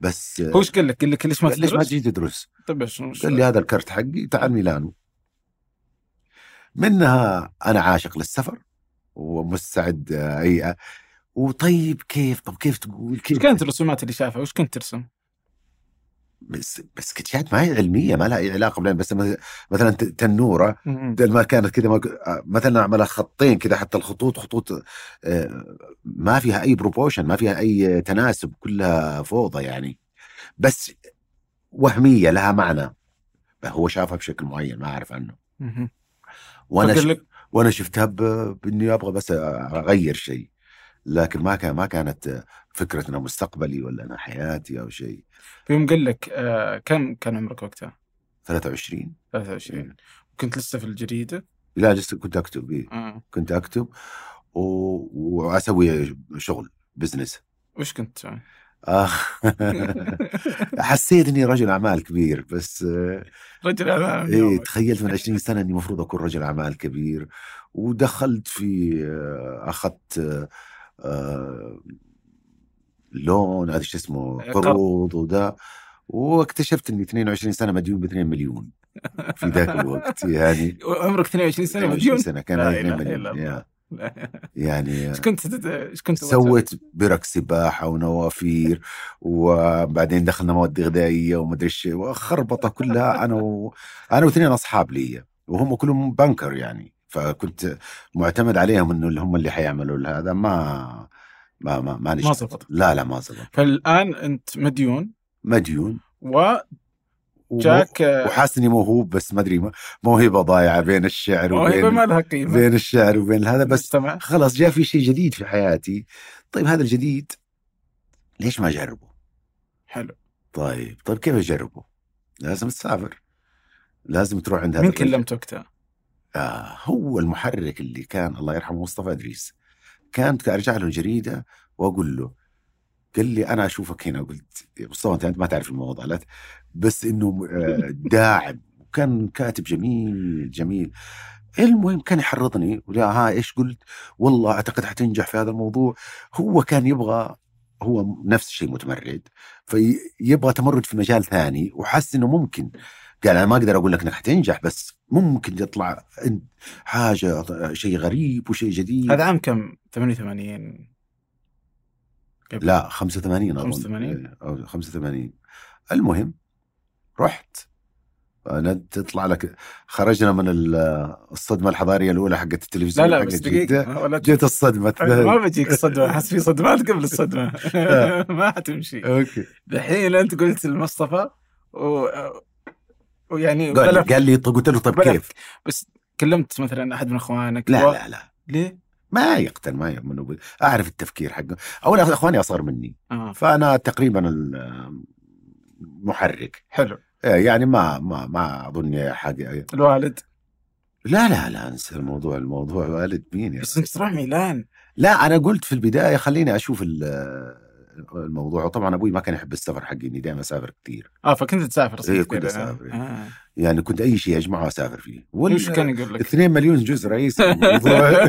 بس آه، هو إيش قال لك؟ قال لك ليش ما ليش ما تدرس؟ تجي تدرس؟ طيب قال لي هذا الكرت حقي تعال ميلانو منها أنا عاشق للسفر ومستعد آه، أي وطيب كيف طب كيف تقول كيف كانت الرسومات اللي شافها؟ وش كنت ترسم؟ بس بس سكتشات ما هي علمية ما لها أي علاقة بلين بس مث- مثلا تنورة بدل ما كانت كذا آه، مثلا أعملها خطين كذا حتى الخطوط خطوط آه، ما فيها أي بروبوشن ما فيها أي تناسب كلها فوضى يعني. بس وهمية لها معنى. هو شافها بشكل معين ما أعرف عنه. وأنا ش... وأنا شفتها ب- بإني أبغى بس أغير شيء. لكن ما كان ما كانت فكرة انها مستقبلي ولا أنا حياتي أو شيء. في يوم قال لك آه كم كان عمرك وقتها؟ 23 23 كنت لسه في الجريدة لا لسه كنت أكتب إيه. آه. كنت أكتب و... وأسوي شغل بزنس وش كنت تسوي؟ آه. حسيت إني رجل أعمال كبير بس رجل أعمال يومك. تخيلت من 20 سنة إني المفروض أكون رجل أعمال كبير ودخلت في أخذت آه، آه، لون هذا شو اسمه قرض. قروض وده واكتشفت إني 22 سنة مديون ب 2 مليون في ذاك الوقت يعني عمرك 22 سنة 22 مديون؟ سنة كان لا هذا 2 إله إلا مليون. يعني إيش كنت إيش كنت؟ سويت برك سباحة ونوافير وبعدين دخلنا مواد غذائية ومدري إيش وخربطة كلها أنا و... أنا واثنين أصحاب لي وهم كلهم بنكر يعني فكنت معتمد عليهم إنه اللي هم اللي حيعملوا هذا ما ما ما ما, ما زبط. لا لا ما زبط. فالآن أنت مديون. مديون. وجاك ومو- وحاسس اني موهوب بس ما أدري موهبة ضايعة بين الشعر موهبة وبين ما لها قيمة. بين الشعر وبين هذا بس خلاص جاء في شيء جديد في حياتي. طيب هذا الجديد ليش ما اجربه حلو. طيب طيب كيف أجربه؟ لازم تسافر. لازم تروح عند هذا مين الرجل. كلمت وقتها؟ آه هو المحرك اللي كان الله يرحمه مصطفى إدريس. كانت أرجع له جريدة وأقول له قال لي أنا أشوفك هنا. قلت مصطفى أنت ما تعرف الموضوع لا بس إنه آه، داعم. وكان كاتب جميل جميل. المهم كان يحرضني. ولا ها إيش؟ قلت والله أعتقد حتنجح في هذا الموضوع. هو كان يبغى هو نفس الشيء متمرد فيبغى تمرد في مجال ثاني وحس إنه ممكن. قال أنا ما أقدر أقول لك إنك حتنجح بس ممكن يطلع حاجة شيء غريب وشيء جديد. هذا عام كم؟ 88 قبل. لا 85 أظن. 85 إيه، أو 85 المهم رحت. أنا تطلع لك خرجنا من ال- الصدمة الحضارية الأولى حقت لا التلفزيون لا حقت بس ولا جيت الصدمة. ما بجيك الصدمة. أحس في صدمات قبل الصدمة. ما حتمشي. أوكي. دحين أنت قلت لمصطفى و... ويعني قال قال لي قلت له طيب. كيف؟ بس كلمت مثلا أحد من أخوانك لا و- لا لا. ليه؟ ما يقتل ما يؤمن أعرف التفكير حقه. اولا أخواني أصغر مني. آه. فأنا تقريبا المحرك حلو. يعني ما ما ما أظن حاجة الوالد. لا لا لا انسى الموضوع الموضوع. والد مين يا بس أنت تروح ميلان. لا أنا قلت في البداية خليني أشوف ال- الموضوع. وطبعا أبوي ما كان يحب السفر حقي اني دائما اسافر كثير آه فكنت تسافر إيه، صدق كنت. أسافر، إيه. آه. يعني كنت أي شيء اجمعه أسافر فيه. وش كان يقول لك؟ 2 مليون جزء الموضوع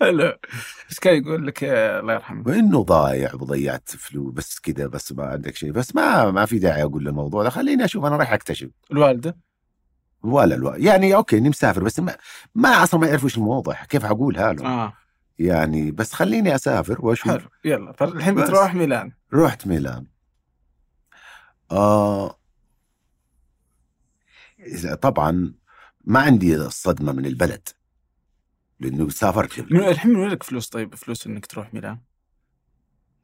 حلو إيش كان يقول لك آه، الله يرحمه؟ وإنه ضايع وضيعت فلوس بس كذا بس ما عندك شيء. بس ما ما في داعي أقول الموضوع ده. خليني أشوف أنا رايح أكتشف. الوالدة؟ ولا ألو... يعني أوكي إني مسافر بس ما, ما أصلا ما يعرفوا إيش الموضوع. كيف حقولها له؟ آه. يعني بس خليني أسافر وأشوف حلو يلا فالحين. بتروح ميلان رحت ميلان آه طبعا ما عندي الصدمة من البلد لأنه سافرت من. الحين من وين لك فلوس طيب فلوس إنك تروح ميلان؟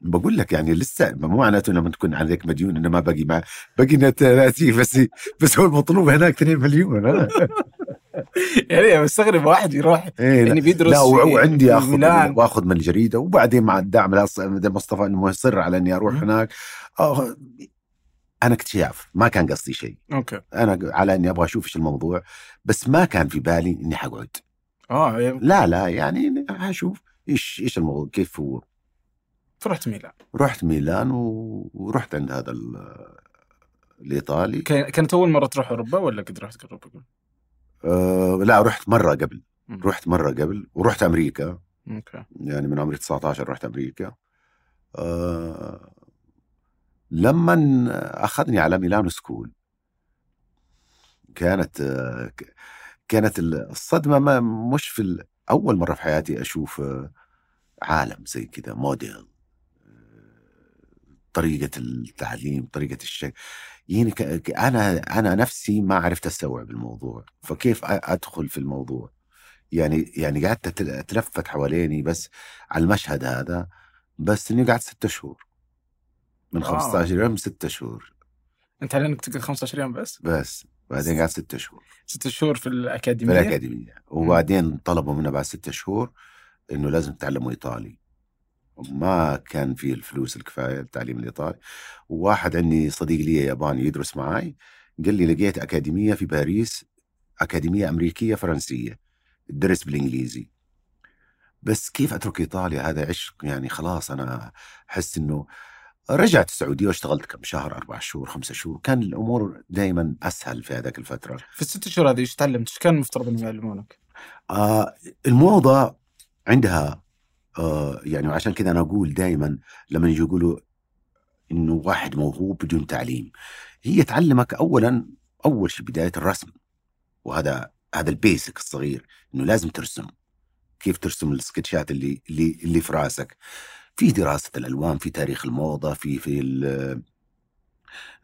بقول لك يعني لسه مو معناته لما تكون عليك مديون إنه ما باقي ما باقي لنا 30 بس بس هو المطلوب هناك 2 مليون يعني مستغرب واحد يروح إيه. يعني بيدرس لا وعندي أخذ وأخذ من الجريده وبعدين مع الدعم مصطفى إنه يصر على إني أروح. هناك. آه أنا اكتشاف ما كان قصدي شيء. أوكي. أنا على إني أبغى أشوف إيش الموضوع بس ما كان في بالي إني حقعد. آه يعني لا لا يعني حشوف إيش إيش الموضوع كيف هو. فرحت ميلان. رحت ميلان و... ورحت عند هذا ال... الإيطالي. كان- كانت أول مرة تروح أوروبا ولا قد رحت أوروبا؟ آه لا رحت مرة قبل. رحت مرة قبل ورحت أمريكا. OK. يعني من عمري 19 رحت أمريكا. آه لما أخذني على ميلانو school كانت آه كانت الصدمة ما مش في أول مرة في حياتي أشوف آه، عالم زي كذا موديل آه، طريقة التعليم طريقة الشيء يعني أنا أنا نفسي ما عرفت أستوعب الموضوع فكيف أدخل في الموضوع؟ يعني يعني قعدت أتلفت حواليني بس على المشهد هذا بس إني قعدت ستة شهور. من واو. 15 يوم ستة شهور. أنت على إنك تقعد 15 يوم بس؟ بس. بعدين قعدت ستة شهور. ست شهور في في الأكاديمية. الأكاديمية وبعدين طلبوا منا بعد ستة شهور إنه لازم تتعلموا إيطالي. ما كان في الفلوس الكفاية للتعليم الإيطالي. وواحد عندي صديق لي ياباني يدرس معاي قال لي لقيت أكاديمية في باريس أكاديمية أمريكية فرنسية تدرس بالإنجليزي. بس كيف أترك إيطاليا؟ هذا عشق يعني خلاص أنا أحس إنه رجعت السعودية واشتغلت كم شهر أربع شهور خمسة شهور. كان الأمور دائما أسهل في هذاك الفترة. في الست شهور هذه إيش تعلمت؟ إيش كان المفترض انهم يعلمونك؟ آه الموضة عندها آه يعني وعشان كذا أنا أقول دائما لما يجي يقولوا إنه واحد موهوب بدون تعليم هي تعلمك أولا أول شيء بداية الرسم وهذا هذا ال basic الصغير إنه لازم ترسم كيف ترسم ال sketchات اللي اللي اللي في راسك. في دراسة الألوان في تاريخ الموضة في في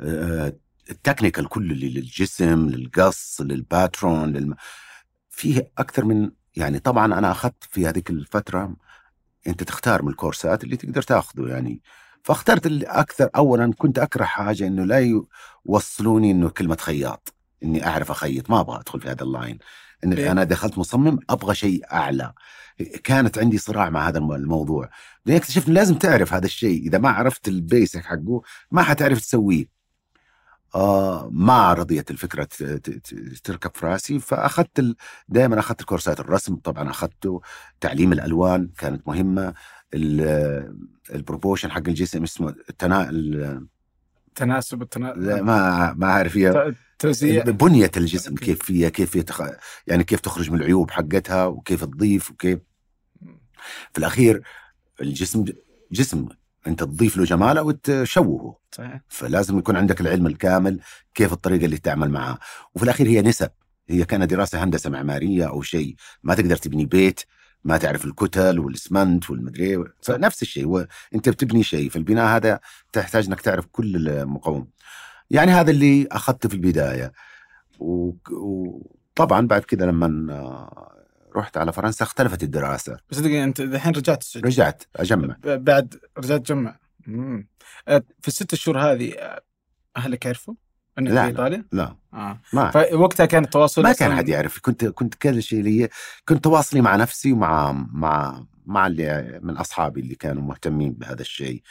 آه، ال technical كله اللي للجسم للقص لل patron للم... فيه أكثر من يعني طبعا أنا أخذت في هذيك الفترة أنت تختار من ال coursesات اللي تقدر تاخذه يعني. فاخترت اللي أكثر أولا كنت أكره حاجة إنه لا يوصلوني إنه كلمة خياط إني أعرف أخيط ما أبغى أدخل في هذا ال line. إن ليه؟ أنا دخلت مصمم أبغى شيء أعلى. كانت عندي صراع مع هذا الموضوع. لأن اكتشفت لازم تعرف هذا الشيء. إذا ما عرفت ال basic حقه ما حتعرف تسويه. ما رضيت ت- تركب في رأسي فأخذت ال... دائما أخذت كورسات الرسم طبعا أخذته. تعليم الألوان كانت مهمة. ال- البروبوشن حق الجسم اسمه التنا... ال... تناسب لا، التنا... ما ما أعرف هي توزيع. بنية الجسم. كيف فيها كيف يتخ... يعني كيف تخرج من العيوب حقتها وكيف تضيف وكيف. في الأخير الجسم جسم أنت تضيف له جماله وتشوهه. صحيح. فلازم يكون عندك العلم الكامل كيف الطريقة اللي تعمل معاه وفي الأخير هي نسب. هي كانت دراسة هندسة معمارية أو شيء. ما تقدر تبني بيت ما تعرف الكتل والاسمنت والمدري. فنفس الشيء. انت بتبني شيء. في البناء هذا تحتاج إنك تعرف كل المقاوم يعني هذا اللي أخذته في البداية. وطبعا بعد كذا لما آه، رحت على فرنسا اختلفت الدراسة. بس دقيقة أنت الحين رجعت السعودية رجعت أجمع. بعد رجعت تجمع. آه، في الست شهور هذه آه، أهلك عرفوا إنك لا، في لا. إيطاليا؟ لا. آه. ما. فوقتها كان التواصل ما كان حد يعرف. كنت كنت كل شيء لي كنت تواصلي مع نفسي ومع مع مع اللي من أصحابي اللي كانوا مهتمين بهذا الشيء.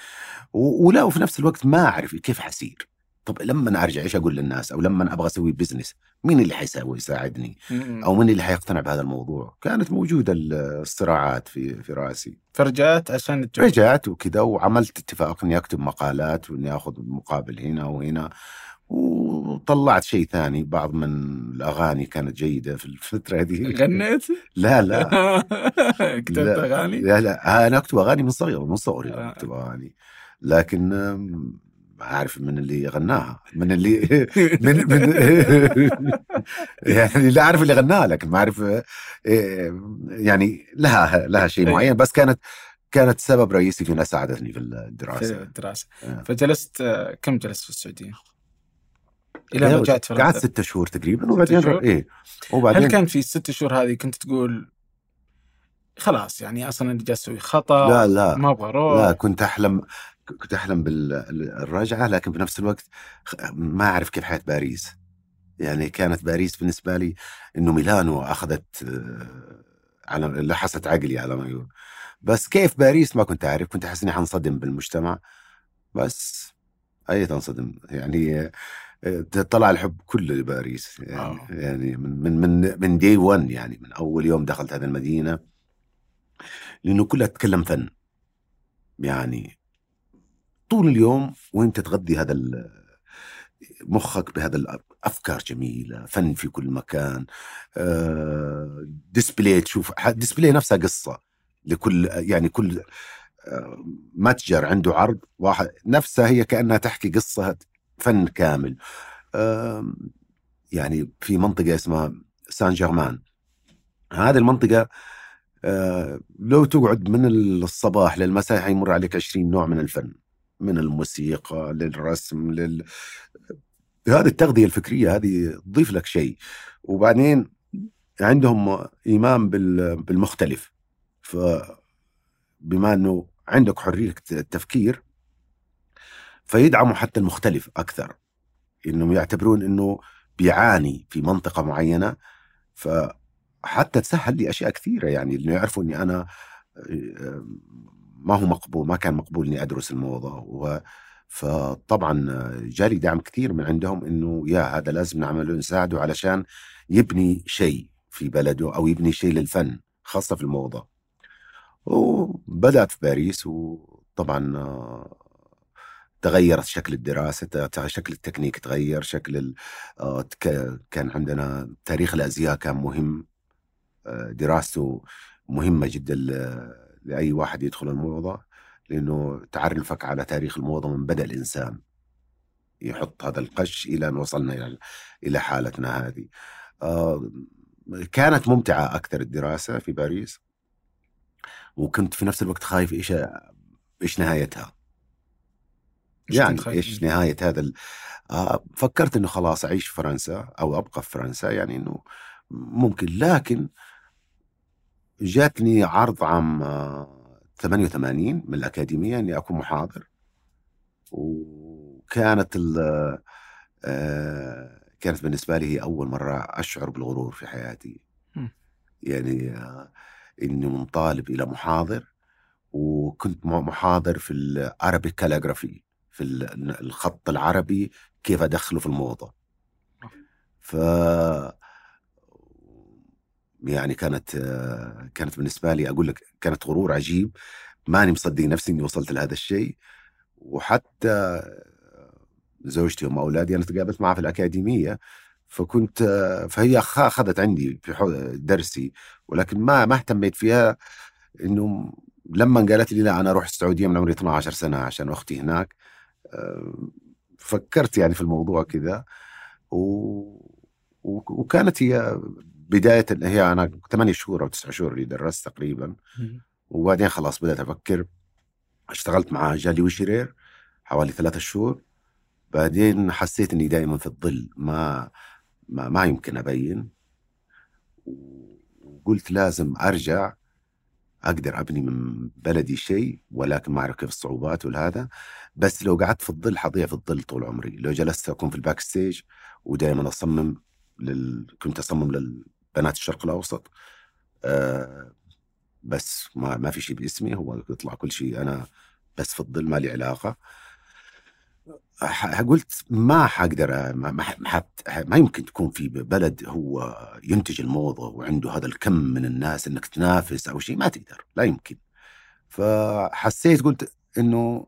ولا وفي نفس الوقت ما أعرف كيف حسير طب لما أرجع إيش أقول للناس أو لما أبغى أسوي بزنس مين اللي حيسوي يساعدني. أو مين اللي حيقتنع بهذا الموضوع كانت موجودة الصراعات في في رأسي فرجعت عشان تجمع رجعت وكذا وعملت اتفاق إني أكتب مقالات وإني آخذ مقابل هنا وهنا وطلعت شيء ثاني بعض من الأغاني كانت جيدة في الفترة هذه غنيت؟ لا لا كتبت. أغاني؟ لا لا أنا أكتب أغاني من صغير من صغري آه. أكتب أغاني لكن عارف من اللي غناها من اللي من من يعني لا أعرف اللي غناها لكن ما أعرف آه، يعني لها لها شيء معين بس كانت كانت سبب رئيسي في إنها ساعدتني في في الدراسة. الدراسه آه. فجلست كم جلست في السعودية؟ إلى ما قعدت فرنسا ست شهور تقريبا وبعدين؟ إيه. هل وبعدين كان في الست شهور هذه كنت تقول خلاص يعني أصلا اللي جالس أسوي خطأ لا لا. ما أبغى أروح؟ لا كنت أحلم كنت أحلم بالرجعه لكن في نفس الوقت ما أعرف كيف حياة باريس. يعني كانت باريس بالنسبة لي إنه ميلانو أخذت آه، على لحست عقلي على ما يقول. بس كيف باريس ما كنت أعرف كنت أحس إني حنصدم بالمجتمع. بس اي تنصدم يعني آه، طلع الحب كله لباريس. يعني, آه. يعني من من من من دي 1 يعني من أول يوم دخلت هذه المدينة. لأنه كلها تتكلم فن. يعني طول اليوم وانت تغذي هذا مخك بهذا الافكار جميلة فن في كل مكان آه، display تشوف ح- display نفسها قصة لكل يعني كل آه، متجر عنده عرض واحد نفسها هي كأنها تحكي قصة فن كامل. آم، يعني في منطقة اسمها سان جيرمان. هذه المنطقة آه، لو تقعد من الصباح للمساء حيمر عليك 20 نوع من الفن. من الموسيقى للرسم لل هذه التغذية الفكرية هذه تضيف لك شيء. وبعدين عندهم إيمان بال- بالمختلف. فبما أنه عندك حرية التفكير فيدعموا حتى المختلف أكثر. إنهم يعتبرون أنه بيعاني في منطقة معينة. فحتى تسهل لي أشياء كثيرة يعني إنه يعرفوا أني أنا آه، ما هو مقبول ما كان مقبول إني أدرس الموضة و فطبعا جالي دعم كثير من عندهم إنه يا هذا لازم نعمله نساعده علشان يبني شيء في بلده أو يبني شيء للفن خاصة في الموضة وبدأت في باريس وطبعا تغيرت شكل الدراسة شكل التكنيك تغير شكل. آه، كان عندنا تاريخ الأزياء كان مهم آه، دراسته مهمة جدا ل- لأي واحد يدخل الموضة لأنه تعرفك على تاريخ الموضة من بدأ الإنسان يحط هذا القش إلى أن وصلنا إلى إلى حالتنا هذه آه، كانت ممتعة أكثر الدراسة في باريس وكنت في نفس الوقت خايف إيش إيش نهايتها يعني منه؟ نهاية هذا ال... آه فكرت إنه خلاص أعيش في فرنسا أو أبقى في فرنسا يعني إنه ممكن لكن جاتني عرض عام آه، 88 من الأكاديمية إني أكون محاضر. وكانت ال آه، كانت بالنسبة لي هي أول مرة أشعر بالغرور في حياتي. يعني آه، إني منطالب إلى محاضر. وكنت محاضر في العربي كاليغرافي في ال- الخط العربي كيف أدخله في الموضة. ف يعني كانت كانت بالنسبة لي أقول لك كانت غرور عجيب. ماني مصدق نفسي إني وصلت لهذا الشيء. وحتى زوجتي وام أولادي أنا تقابلت معها في الأكاديمية فكنت فهي أخذت عندي في درسي ولكن ما ما اهتميت فيها. إنه لما قالت لي لا أنا أروح السعودية من عمري 12 سنة عشان أختي هناك. فكرت يعني في الموضوع كذا. و- وكانت هي بداية هي أنا 8 شهور أو 9 شهور اللي درست تقريبا. وبعدين خلاص بدأت أفكر اشتغلت مع جالي وشرير حوالي ثلاثة شهور. بعدين حسيت إني دائما في الظل ما ما, ما يمكن أبين. وقلت لازم أرجع أقدر أبني من بلدي شيء ولكن ما أعرف كيف الصعوبات والهذا. بس لو قعدت في الظل حضيع في الظل طول عمري. لو جلست أكون في ال backstage ودائما أصمم لل... كنت أصمم للبنات الشرق الأوسط. آه بس ما ما في شيء باسمي هو يطلع كل شيء أنا بس في الظل ما لي علاقة. قلت ما حقدر ما, ما, ما, يمكن تكون في بلد هو ينتج الموضة وعنده هذا الكم من الناس إنك تنافس أو شيء ما تقدر لا يمكن. فحسيت قلت إنه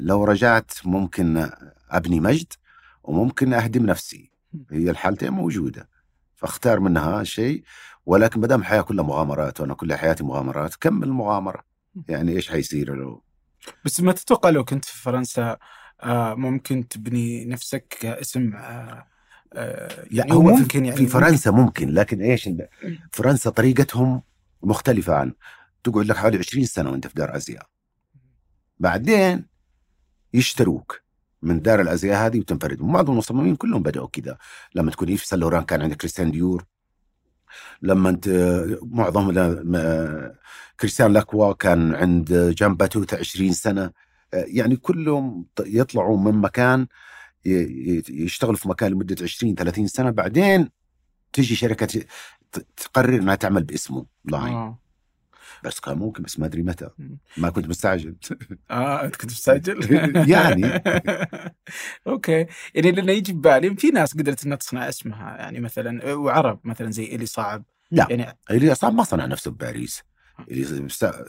لو رجعت ممكن أبني مجد وممكن أهدم نفسي. هي الحالتين موجودة. فاختار منها شيء ولكن ما دام الحياة كلها مغامرات وأنا كل حياتي مغامرات كمل المغامرة. يعني إيش حيصير لو؟ بس ما تتوقع لو كنت في فرنسا آه، ممكن تبني نفسك كاسم آه، آه، يعني هو ممكن يعني في فرنسا ممكن لكن إيش؟ فرنسا طريقتهم مختلفة عن تقعد لك حوالي 20 سنة وأنت في دار ازياء بعدين يشتروك. من دار الأزياء هذه وتنفرد. وبعض المصممين كلهم بدأوا كذا. لما تكون ايف سان لوران كان عندك كريستيان ديور. لما انت معظم كريستيان لاكروا كان عند جان باتو 20 سنة. يعني كلهم يطلعوا من مكان يشتغلوا في مكان لمدة 20 30 سنة. بعدين تجي شركة تقرر إنها تعمل باسمه. line. آه. بس كان ممكن بس ما أدري متى. ما كنت مستعجل. آه أنت كنت مستعجل؟ يعني. OK. يعني لأنه يجي ببالي في ناس قدرت إنها تصنع اسمها يعني مثلا وعرب مثلا زي إيلي صعب. لا يعني إيلي صعب ما صنع نفسه بباريس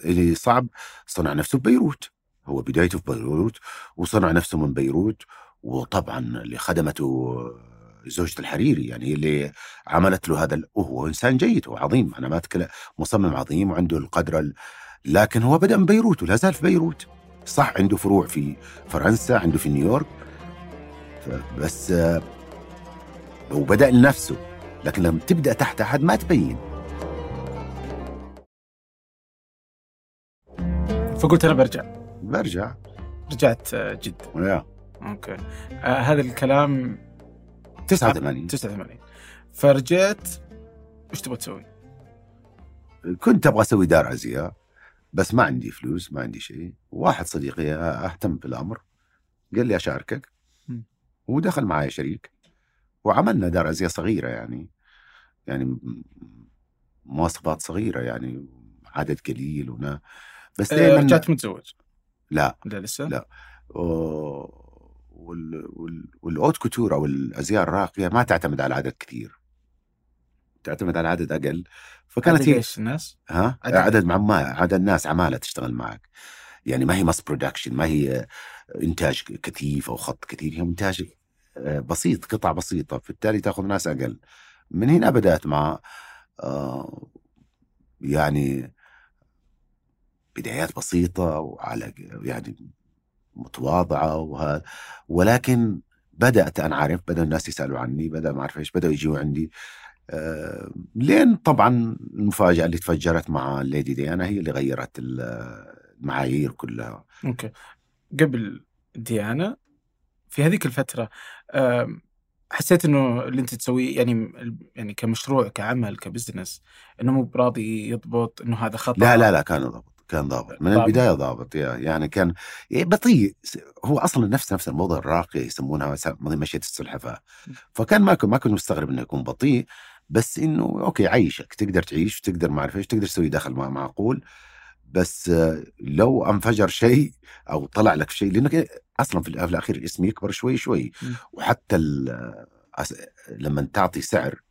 إيلي صعب صنع نفسه ببيروت هو بدايته في بيروت وصنع نفسه من بيروت. وطبعا اللي خدمته زوجة الحريري يعني هي اللي عملت له هذا وهو إنسان جيد وعظيم أنا ما أتكلم مصمم عظيم وعنده القدرة ال... لكن هو بدأ من بيروت ولا زال في بيروت. صح عنده فروع في فرنسا عنده في نيويورك بس وبدا لنفسه لكن لما تبدأ تحت أحد ما تبين. فقلت أنا برجع. برجع. رجعت جد يا أوكي. آه هذا الكلام 89 89 فرجيت إيش تبغى تسوي؟ كنت أبغى أسوي دار ازياء بس ما عندي فلوس ما عندي شيء. واحد صديقي أهتم بالامر قال لي أشاركك. ودخل معي شريك. وعملنا دار ازياء صغيرة يعني. يعني مواصفات صغيرة يعني عدد قليل ونا. بس دائما أه رجعت متزوج؟ لا. لا لسه؟ لا. وال haute couture أو الأزياء الراقية ما تعتمد على عدد كثير. تعتمد على عدد أقل. فكانت هي إيش؟ الناس؟ ها؟ عدد, عدد عمال عدد ناس عمالة تشتغل معك. يعني ما هي mass production ما هي إنتاج كثيف أو خط كثير هي إنتاج آه، بسيط قطع بسيطة. فبالتالي تأخذ ناس أقل. من هنا بدأت مع آه، يعني بدايات بسيطة وعلى يعني متواضعة وهذا ولكن بدأت أنا عارف بدا الناس يسألوا عني بدأ ما أعرف إيش بدأوا يجوا عندي. أه لين طبعا المفاجأة اللي تفجرت مع ال Lady ديانا هي اللي غيرت المعايير كلها. OK. قبل ديانا في هذيك الفترة أه حسيت إنه اللي أنت تسويه يعني يعني كمشروع كعمل ك business إنه مو براضي يضبط إنه هذا خطأ؟ لا لا لا كان ضبط كان ضابط من البداية ضابط يعني كان يعني بطيء هو أصلا نفس نفس الموضه الراقيه يسمونها مشيه السلحفاة. فكان ما كنت ما كنت مستغرب إنه يكون بطيء بس إنه OK عيشك تقدر تعيش تقدر ما أعرف إيش تقدر تسوي دخل معقول. بس لو انفجر شيء أو طلع لك شيء لأنك أصلا في الأخير الاسم يكبر شوي شوي. وحتى لما تعطي سعر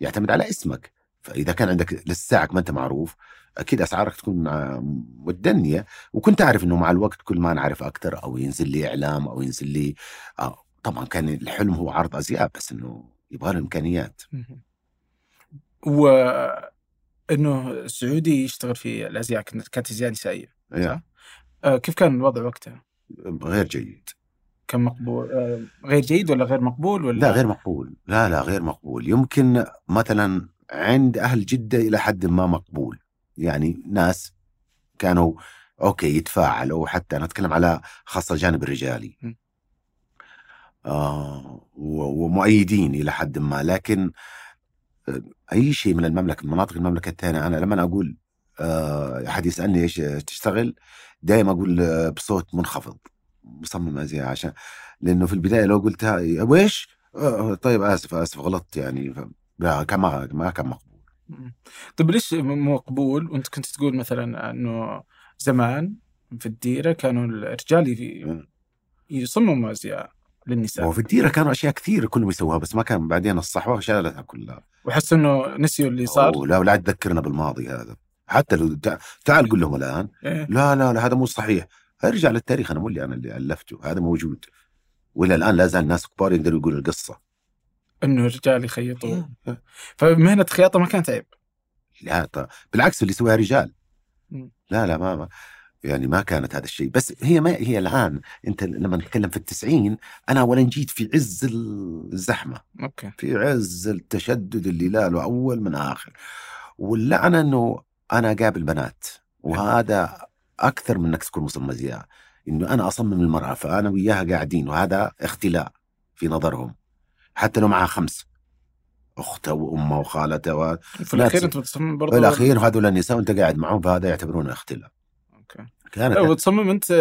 يعتمد على اسمك. فإذا كان عندك لساعك ما أنت معروف أكيد أسعارك تكون متدنيه وكنت أعرف إنه مع الوقت كل ما نعرف أكثر أو ينزل لي إعلام أو ينزل لي آه طبعا كان الحلم هو عرض أزياء بس إنه يبغى له إمكانيات. و إنه السعودي يشتغل في الأزياء كانت ازياء نسائيه صح؟ آه كيف كان الوضع وقتها؟ غير جيد. كان مقبول آه غير جيد ولا غير مقبول ولا؟ لا غير مقبول. لا لا غير مقبول. يمكن مثلا عند أهل جدة إلى حد ما مقبول. يعني ناس كانوا أوكي يتفاعلوا حتى أنا أتكلم على خاصة الجانب الرجالي. آه ومؤيدين إلى حد ما. لكن آه، أي شيء من المملكة من مناطق المملكة الثانية أنا لما أقول آه، أحد يسألني إيش تشتغل دائما أقول آه، بصوت منخفض. مصمم أزياء عشان لأنه في البداية لو قلتها ويش طيب آسف آسف غلطت يعني لا كان ما ما كان مقبول. طيب ليش مو مقبول؟ وأنت كنت تقول مثلا إنه زمان في الديرة كانوا الرجال يصمموا ازياء للنساء. وفي الديرة كانوا أشياء كثير كلهم يسووها بس ما كان بعدين الصحوة شالتها كلها. وحس إنه نسيوا اللي صار؟ لا ولا تذكرنا بالماضي هذا. حتى لو تعال قول لهم الآن. إيه؟ لا لا لا هذا مو صحيح. ارجع للتاريخ أنا مو اللي أنا اللي ألفته. هذا موجود. وإلى الآن لا زال ناس كبار يقدروا يقولوا القصة. إنه الرجال يخيطوا. فمهنة الخياطه ما كانت عيب. لا ط- بالعكس اللي يسويها رجال. لا لا ما ما- يعني ما كانت هذا الشيء. بس هي ما هي الآن أنت لما نتكلم في التسعين أنا اولا جيت في عز الزحمة. أوكي. في عز التشدد اللي لا له أول من آخر. واللعنة إنه أنا أقابل بنات. وهذا أكثر من إنك تكون مصمم زيها إنه أنا أصمم المرأة فأنا وياها قاعدين وهذا اختلاء في نظرهم. حتى لو معها خمس اختها وامها وخالتها و... وفي الأخير. أنت بتصمم برضه في الأخير هذول النساء وأنت قاعد معهم فهذا يعتبرونه اختلاء OK كانت وتصمم أنت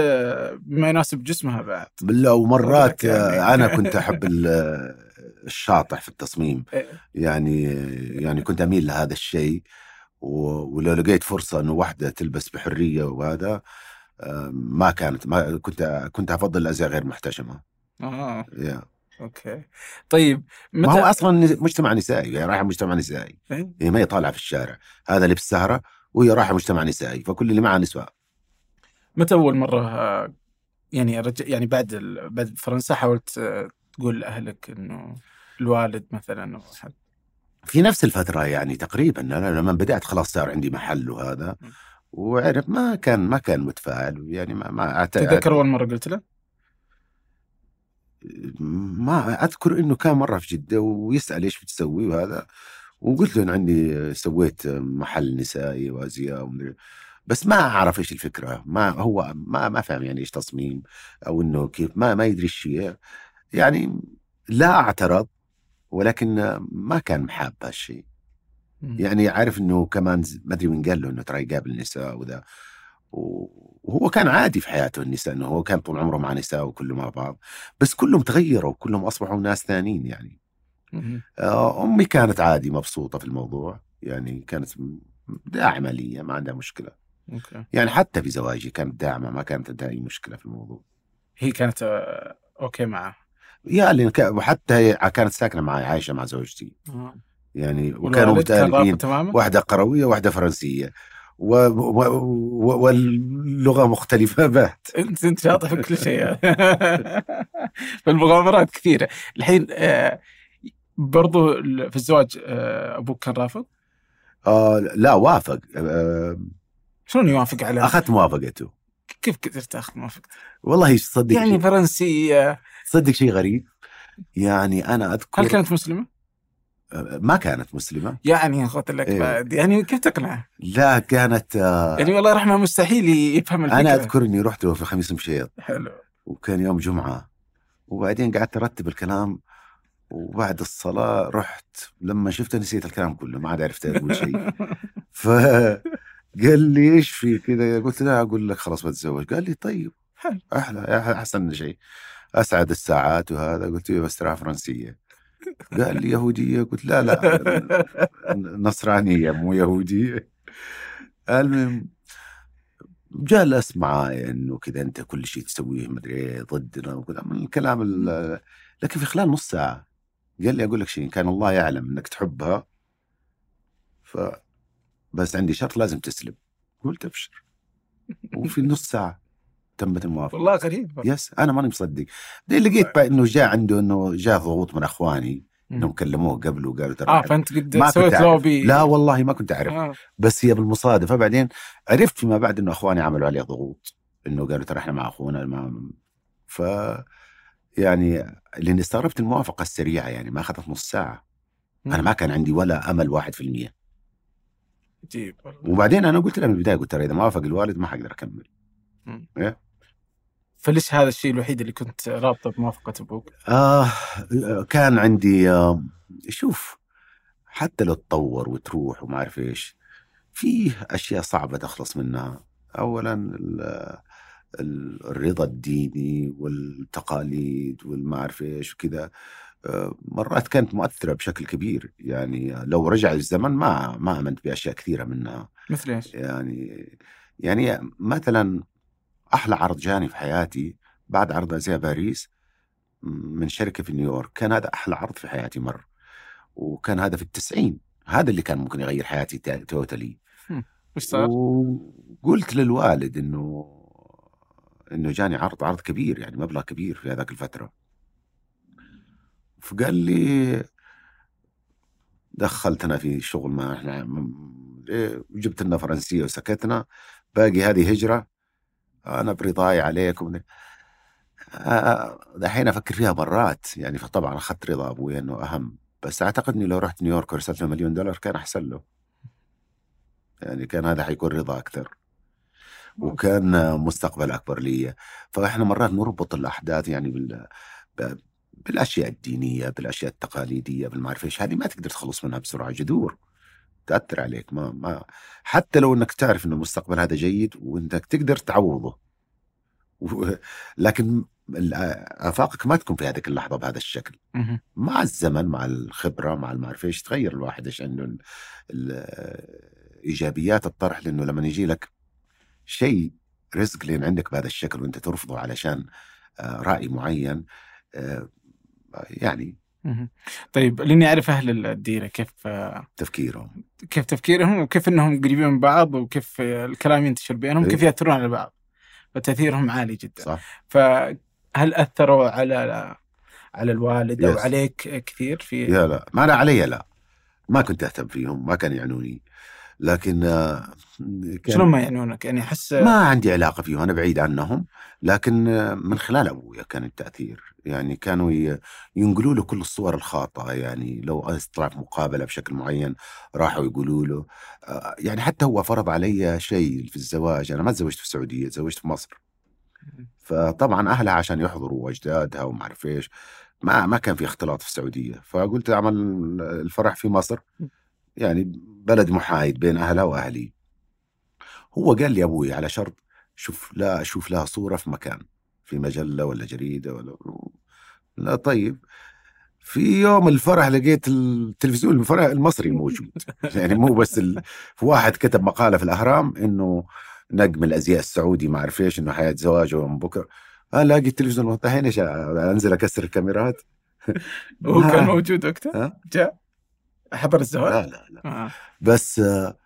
بما يناسب جسمها بعد بالله ومرات يعني. أنا كنت أحب ال- الشاطح في التصميم إيه. يعني يعني كنت أميل لهذا الشيء ولو لقيت فرصة إنه واحدة تلبس بحرية وهذا آه، ما كانت ما كنت كنت أفضل الأزياء غير محتشمة آه يا. OK. طيب ما متى؟ هو أصلا مجتمع نسائي يعني رايحه مجتمع نسائي. إيه؟ هي ما هي طالعة في الشارع. هذا لبس سهرة وهي رايحة مجتمع نسائي فكل اللي معها نسوان. متى أول مرة يعني رج... يعني بعد ال... بعد فرنسا حاولت آه، تقول لأهلك إنه الوالد مثلا أو احد في نفس الفترة يعني تقريبا. أنا لما بدأت خلاص صار عندي محل وهذا. وعرف ما كان ما كان متفائل يعني ما ما أعت- تتذكر أول مرة قلت له؟ ما أذكر إنه كان مرة في جدة ويسأل إيش بتسوي وهذا وقلت له إن عندي سويت محل نسائي وأزياء ومدري بس ما أعرف إيش الفكرة ما هو ما ما فاهم يعني إيش تصميم أو إنه كيف ما ما يدري الشيء يعني لا أعترض ولكن ما كان محاب هالشيء. يعني عارف إنه كمان ما أدري من قال له إنه ترى يقابل نساء وذا. وهو كان عادي في حياته النساء إنه هو كان طول عمره مع نساء وكله مع بعض بس كلهم تغيروا كلهم أصبحوا ناس ثانيين يعني. آه، أمي كانت عادي مبسوطة في الموضوع يعني كانت داعمة لي ما عندها مشكلة. OK. يعني حتى في زواجي كانت داعمة ما كانت عندها اي مشكلة في الموضوع. هي كانت آه، OK معه. يا اللي ك- وحتى هي كانت ساكنة معي عايشة مع زوجتي. آه. يعني وكانوا والوالد كان رافض متآلفين تماما؟ و... و... و... واللغة مختلفة بات انت انت شاطر في كل شيء. فالمغامرات كثيرة. الحين آه، برضو في الزواج آه، أبوك كان رافض؟ آه لا وافق. آه شلون يوافق على؟ أخذت موافقته. كيف قدرت تاخذ موافقته؟ والله صدق يعني فرنسية. صدق شيء غريب. يعني أنا أذكر هل كانت مسلمة؟ ما كانت مسلمة. يعني قلت لك إيه. يعني كيف تقنعه؟ لا كانت آه يعني والله رحمة مستحيل يفهم الفكرة. أنا أذكر إني رحت له في خميس مشيط. حلو. وكان يوم جمعة. وبعدين قعدت أرتب الكلام. وبعد الصلاة رحت. لما شفته نسيت الكلام كله ما عاد عرفت أقول شيء. فقال لي إيش في كذا؟ قلت لا أقول لك خلاص بتزوج. قال لي طيب حلو. أحلى أحسن شيء. أسعد الساعات وهذا. قلت له بس فرنسية. قال لي يهودية. قلت لا لا نصرانية مو يهودية. المهم جلس معاي إنه كذا أنت كل شيء تسويه مدري إيه ضدنا وكذا من الكلام ال- لكن في خلال نص ساعة قال لي أقول لك شيء كان الله يعلم إنك تحبها ف بس عندي شرط لازم تسلم. قلت أبشر. وفي نص ساعة تمت الموافقة. والله غريب. يس أنا ماني مصدق. لقيت بقى إنه جاء عنده إنه جاء ضغوط من أخواني إنهم كلموه قبل وقالوا ترى آه فأنت قد ما سويت. لوبي. لا والله ما كنت أعرف. آه. بس هي بالمصادفة بعدين عرفت فيما بعد إنه أخواني عملوا عليه ضغوط إنه قالوا ترى إحنا مع أخونا ما ف يعني لأني استغربت الموافقة السريعة يعني ما أخذت نص ساعة. أنا ما كان عندي ولا أمل واحد في المية. عجيب والله. وبعدين أنا قلت له من البداية قلت ترى إذا ما وافق الوالد ما حقدر أكمل. فليش هذا الشيء الوحيد اللي كنت رابطه بموافقة أبوك؟ آه كان عندي آه شوف حتى لو تطور وتروح وما أعرف إيش فيه أشياء صعبة تخلص منها اولا ال- ال- الرضا الديني والتقاليد والما أعرف إيش وكذا آه، مرات كانت مؤثرة بشكل كبير يعني لو رجع الزمن ما ما آمنت بأشياء كثيرة منها مثل إيش؟ يعني يعني مثلا أحلى عرض جاني في حياتي بعد عرض أزياء باريس من شركة في نيويورك. كان هذا أحلى عرض في حياتي مر وكان هذا في التسعين. هذا اللي كان ممكن يغير حياتي تا- توتالي وش صار؟ وقلت للوالد إنه إنه جاني عرض عرض كبير يعني مبلغ كبير في هذاك الفترة. فقال لي دخلتنا في شغل ما إحنا إيه، جبت لنا فرنسية وسكتنا باقي هذه هجرة أنا برضاي عليكم آه، دحين أفكر فيها مرات يعني فطبعا أخذت رضا أبوي إنه أهم بس أعتقد إني لو رحت نيويورك ورسلت له مليون دولار كان أحسن له. يعني كان هذا حيكون رضا أكثر. وكان مستقبل أكبر لي فإحنا مرات نربط الأحداث يعني بال بالأشياء الدينية بالأشياء التقاليدية بالمعرفة إيش هذه ما تقدر تخلص منها بسرعة جذور. تأثر عليك ما ما حتى لو إنك تعرف إنه المستقبل هذا جيد وإنك تقدر تعوضه و- لكن آفاقك ما تكون في هذيك اللحظة بهذا الشكل. مع الزمن مع الخبرة مع المعرفة إيش تغير الواحد إيش عنده ال- ال- إيجابيات الطرح لأنه لما يجي لك شيء رزق لين عندك بهذا الشكل وإنت ترفضه علشان آه، رأي معين آه، يعني. طيب لأني أعرف أهل الديرة كيف تفكيرهم. كيف تفكيرهم وكيف إنهم قريبين من بعض وكيف الكلام ينتشر بينهم إيه. وكيف يأثرون على بعض. فتأثيرهم عالي جدا. صح. فهل أثروا على على الوالد أو. عليك كثير في؟ يا لا. ما أنا علي لا. ما كنت أهتم فيهم ما كان يعنوني. لكن آه، كان شلون ما يعنونك؟ يعني أحس ما عندي علاقة فيهم أنا بعيد عنهم. لكن آه، من خلال أبويا كان التأثير. يعني كانوا ينقلوا له كل الصور الخاطئة يعني لو طلع في مقابلة بشكل معين راحوا يقولوا له آه، يعني حتى هو فرض علي شيء في الزواج أنا ما تزوجت في السعودية تزوجت في مصر. فطبعا أهلها عشان يحضروا واجدادها وما أعرف إيش ما ما كان في اختلاط في السعودية. فقلت أعمل الفرح في مصر. يعني بلد محايد بين أهلها وأهلي. هو قال لي أبوي على شرط شوف لا أشوف لها صورة في مكان. في مجلة ولا جريدة ولا لا طيب. في يوم الفرح لقيت التلفزيون الفرح المصري موجود. يعني مو بس ال... في واحد كتب مقالة في الأهرام إنه نجم الأزياء السعودي ما أعرف إيش إنه حياة زواجه من بكرة. الاقي التلفزيون الحين إيش أنزل أكسر الكاميرات. هو كان موجود وقتها؟ ها؟ جاء حضر الزواج؟ لا لا لا. آه. بس آه،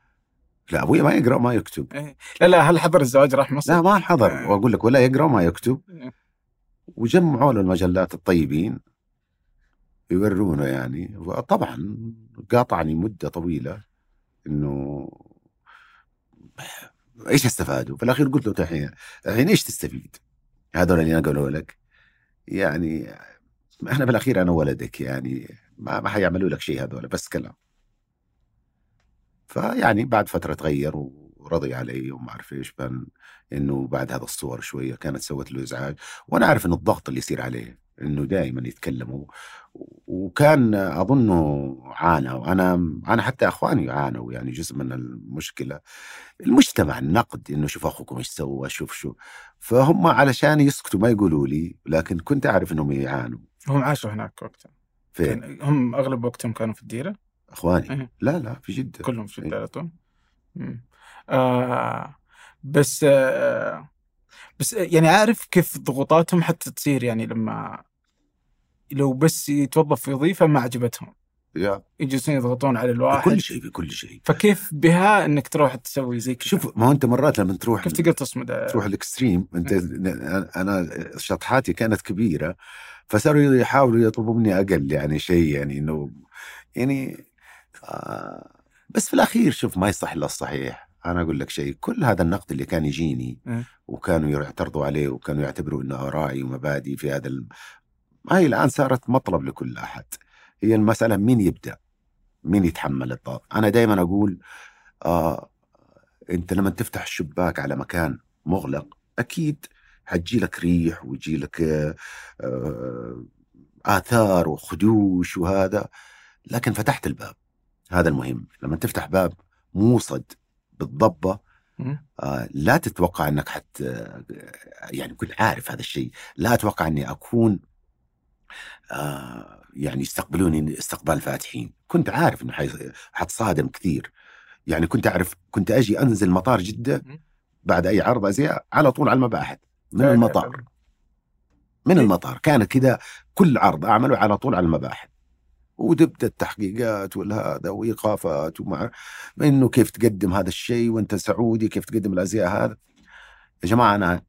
لا أبوي ما يقرأ ما يكتب إيه. لا لا هل حضر الزواج راح مصر؟ لا ما حضر آه. وأقول لك ولا يقرأ وما يكتب إيه. وجمعوا له المجلات الطيبين يورونه يعني طبعا قاطعني مدة طويلة إنه إيش استفادوا؟ في الأخير قلت له الحين الحين إيش تستفيد؟ هذول اللي نقلوا لك يعني إحنا في الاخير أنا ولدك يعني ما ما حيعملوا لك شيء هذول بس كلام فيعني بعد فترة تغير ورضي علي وما أعرف إيش إنه بعد هذا الصور شوية كانت سوت له إزعاج. وأنا عارف إنه الضغط اللي يصير عليه إنه دائما يتكلموا. وكان أظنه عانى وأنا أنا حتى أخواني عانوا يعني جزء من المشكلة. المجتمع النقد إنه شوف أخوكم إيش سوى شوف شو. فهم علشان يسكتوا ما يقولوا لي لكن كنت أعرف إنهم يعانوا. هم عاشوا هناك وقتها. فين؟ هم أغلب وقتهم كانوا في الديرة؟ إخواني. لا لا في جدة. كلهم في. الديره على طول. آه بس آه بس يعني عارف كيف ضغوطاتهم حتى تصير يعني لما لو بس يتوظف في وظيفه ما عجبتهم. يا. يجلسون يضغطون على الواحد. بكل شيء بكل شيء. فكيف بها إنك تروح تسوي زي كذا؟ شوف ما هو أنت مرات لما تروح كيف تقدر تصمد؟ تروح الإكستريم؟ أنت أنا شطحاتي كانت كبيرة فصاروا يحاولوا يطلبوا مني أقل يعني شيء يعني إنه يعني آه بس في الأخير شوف ما يصح إلا الصحيح. أنا أقول لك شيء كل هذا النقد اللي كان يجيني إيه. وكانوا يعترضوا عليه وكانوا يعتبروا إنه ارائي ومبادئي في هذا الم... هاي الآن صارت مطلب لكل أحد. هي المسألة مين يبدأ؟ مين يتحمل الضغط؟ أنا دائما أقول آه أنت لما تفتح الشباك على مكان مغلق أكيد حتجي لك ريح ويجي لك آه، آه، آثار وخدوش وهذا لكن فتحت الباب. هذا المهم. لما تفتح باب موصد بالضبة. آه، لا تتوقع إنك حت آه، يعني كنت عارف هذا الشيء. لا أتوقع إني أكون آه، يعني يستقبلوني استقبال فاتحين. كنت عارف إنه حتصادم كثير. يعني كنت أعرف كنت أجي أنزل مطار جدة. بعد أي عرض أزياء على طول على المباحث. من المطار. من إيه. المطار. كان كذا كل عرض أعمله على طول على المباحث. وتبدا التحقيقات والهذا وإيقافات ومع إنه كيف تقدم هذا الشيء وأنت سعودي كيف تقدم الأزياء هذا. يا جماعة أنا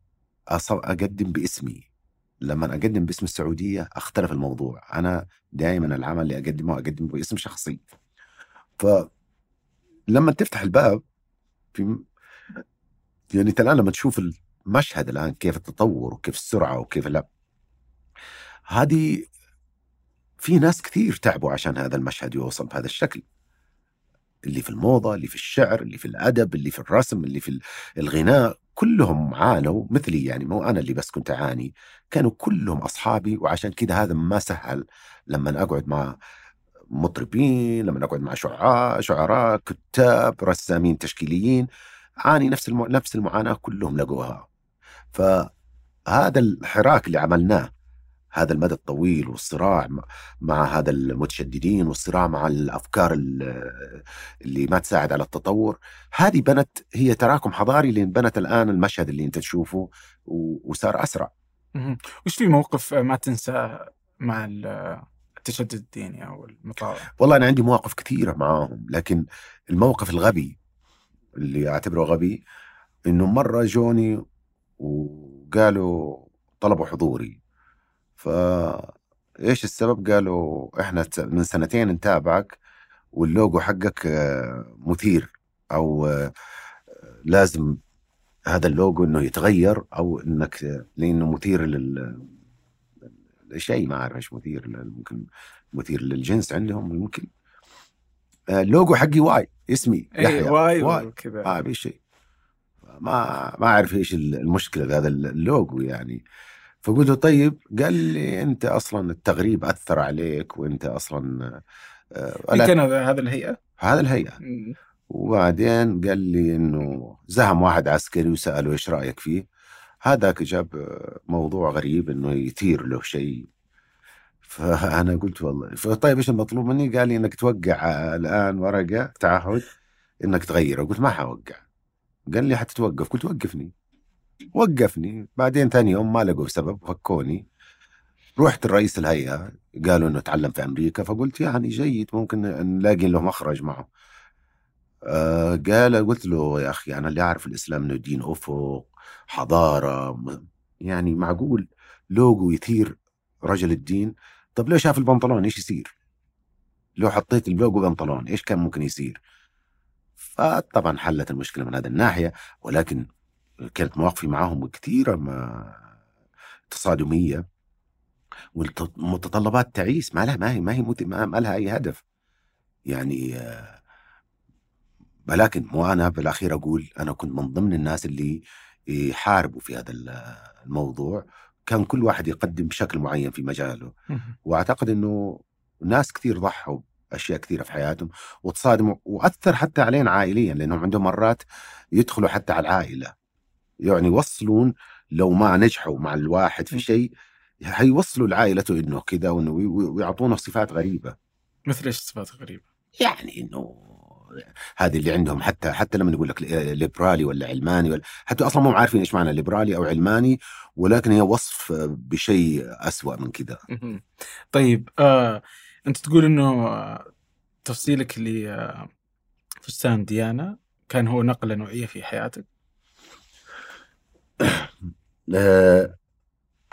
أقدم باسمي. لما أقدم باسم السعودية أختلف الموضوع. أنا دائما العمل اللي أقدمه أقدمه باسم شخصي. فلما تفتح الباب في يعني أنت الآن لما تشوف المشهد الآن كيف التطور وكيف السرعة وكيف لا هذه في ناس كثير تعبوا عشان هذا المشهد يوصل بهذا الشكل. اللي في الموضة اللي في الشعر اللي في الأدب اللي في الرسم اللي في الغناء كلهم عانوا مثلي يعني. مو أنا اللي بس كنت أعاني كانوا كلهم أصحابي. وعشان كذا هذا ما سهل لما أقعد مع مطربين لما أقعد مع شعراء شعراء كتاب رسامين تشكيليين عاني نفس نفس المعاناة كلهم لقوها. فهذا الحراك اللي عملناه هذا المدى الطويل والصراع مع هذا المتشددين والصراع مع الأفكار اللي ما تساعد على التطور هذه بنت هي تراكم حضاري اللي بنت الآن المشهد اللي أنت تشوفه وصار أسرع. وش في موقف ما تنسى مع التشدد الديني أو المطاوع؟ والله أنا عندي مواقف كثيرة معاهم لكن الموقف الغبي اللي أعتبره غبي إنه مرة جوني وقالوا طلبوا حضوري ف إيش السبب؟ قالوا إحنا من سنتين نتابعك واللوجو حقك آه، مثير أو آه، لازم هذا اللوجو إنه يتغير أو إنك لأنه مثير لل شيء ما أعرف إيش مثير ممكن مثير للجنس عندهم ممكن. آه، اللوجو حقي Y اسمي يحيى. Y, Y. كذا. ما في شيء. ما ما أعرف إيش المشكلة في هذا اللوجو يعني. فقلت له طيب قال لي أنت أصلا التغريب أثر عليك وأنت أصلا آه كان هذا الهيئة؟ هذا الهيئة. وبعدين قال لي إنه زهم واحد عسكري وسأله إيش رأيك فيه؟ هذاك جاب موضوع غريب إنه يثير له شيء. فأنا قلت والله فطيب إيش المطلوب مني؟ قال لي إنك توقع الآن ورقة تعهد إنك تغيره. قلت ما حوقع. قال لي حتتوقف. قلت وقفني. وقفني. بعدين ثاني يوم ما لقوا سبب فكوني. رحت لرئيس الهيئة قالوا إنه تعلم في أمريكا فقلت يعني جيد ممكن نلاقي له مخرج معه. آه قال قلت له يا أخي أنا اللي أعرف الإسلام إنه دين أفق حضارة يعني معقول لوجو يثير رجل الدين. طب لو شاف البنطلون؟ إيش يصير؟ لو حطيت اللوجو بنطلون إيش كان ممكن يصير؟ فطبعا حلت المشكلة من هذه الناحية ولكن كانت مواقفي معاهم كثيرة ما تصادمية والمتطلبات تعيس ما لها ما هي ما هي ما لها أي هدف. يعني ولكن مو أنا بالأخير أقول أنا كنت من ضمن الناس اللي يحاربوا في هذا الموضوع. كان كل واحد يقدم بشكل معين في مجاله. وأعتقد إنه ناس كثير ضحوا اشياء كثيره في حياتهم وتصادموا وأثر حتى علينا عائليا لأنهم عندهم مرات يدخلوا حتى على العائلة. يعني يوصلون لو ما نجحوا مع الواحد في شيء حيوصلوا لعائلته إنه كذا وإنه ويعطونه صفات غريبة مثل إيش صفات غريبة؟ يعني إنه هذه اللي عندهم حتى حتى لما يقول لك ليبرالي ولا علماني ولا حتى أصلا مو عارفين إيش معنى ليبرالي أو علماني ولكن هي وصف بشيء أسوأ من كذا. طيب آه، أنت تقول إنه تفصيلك لفستان ديانا كان هو نقلة نوعية في حياتك؟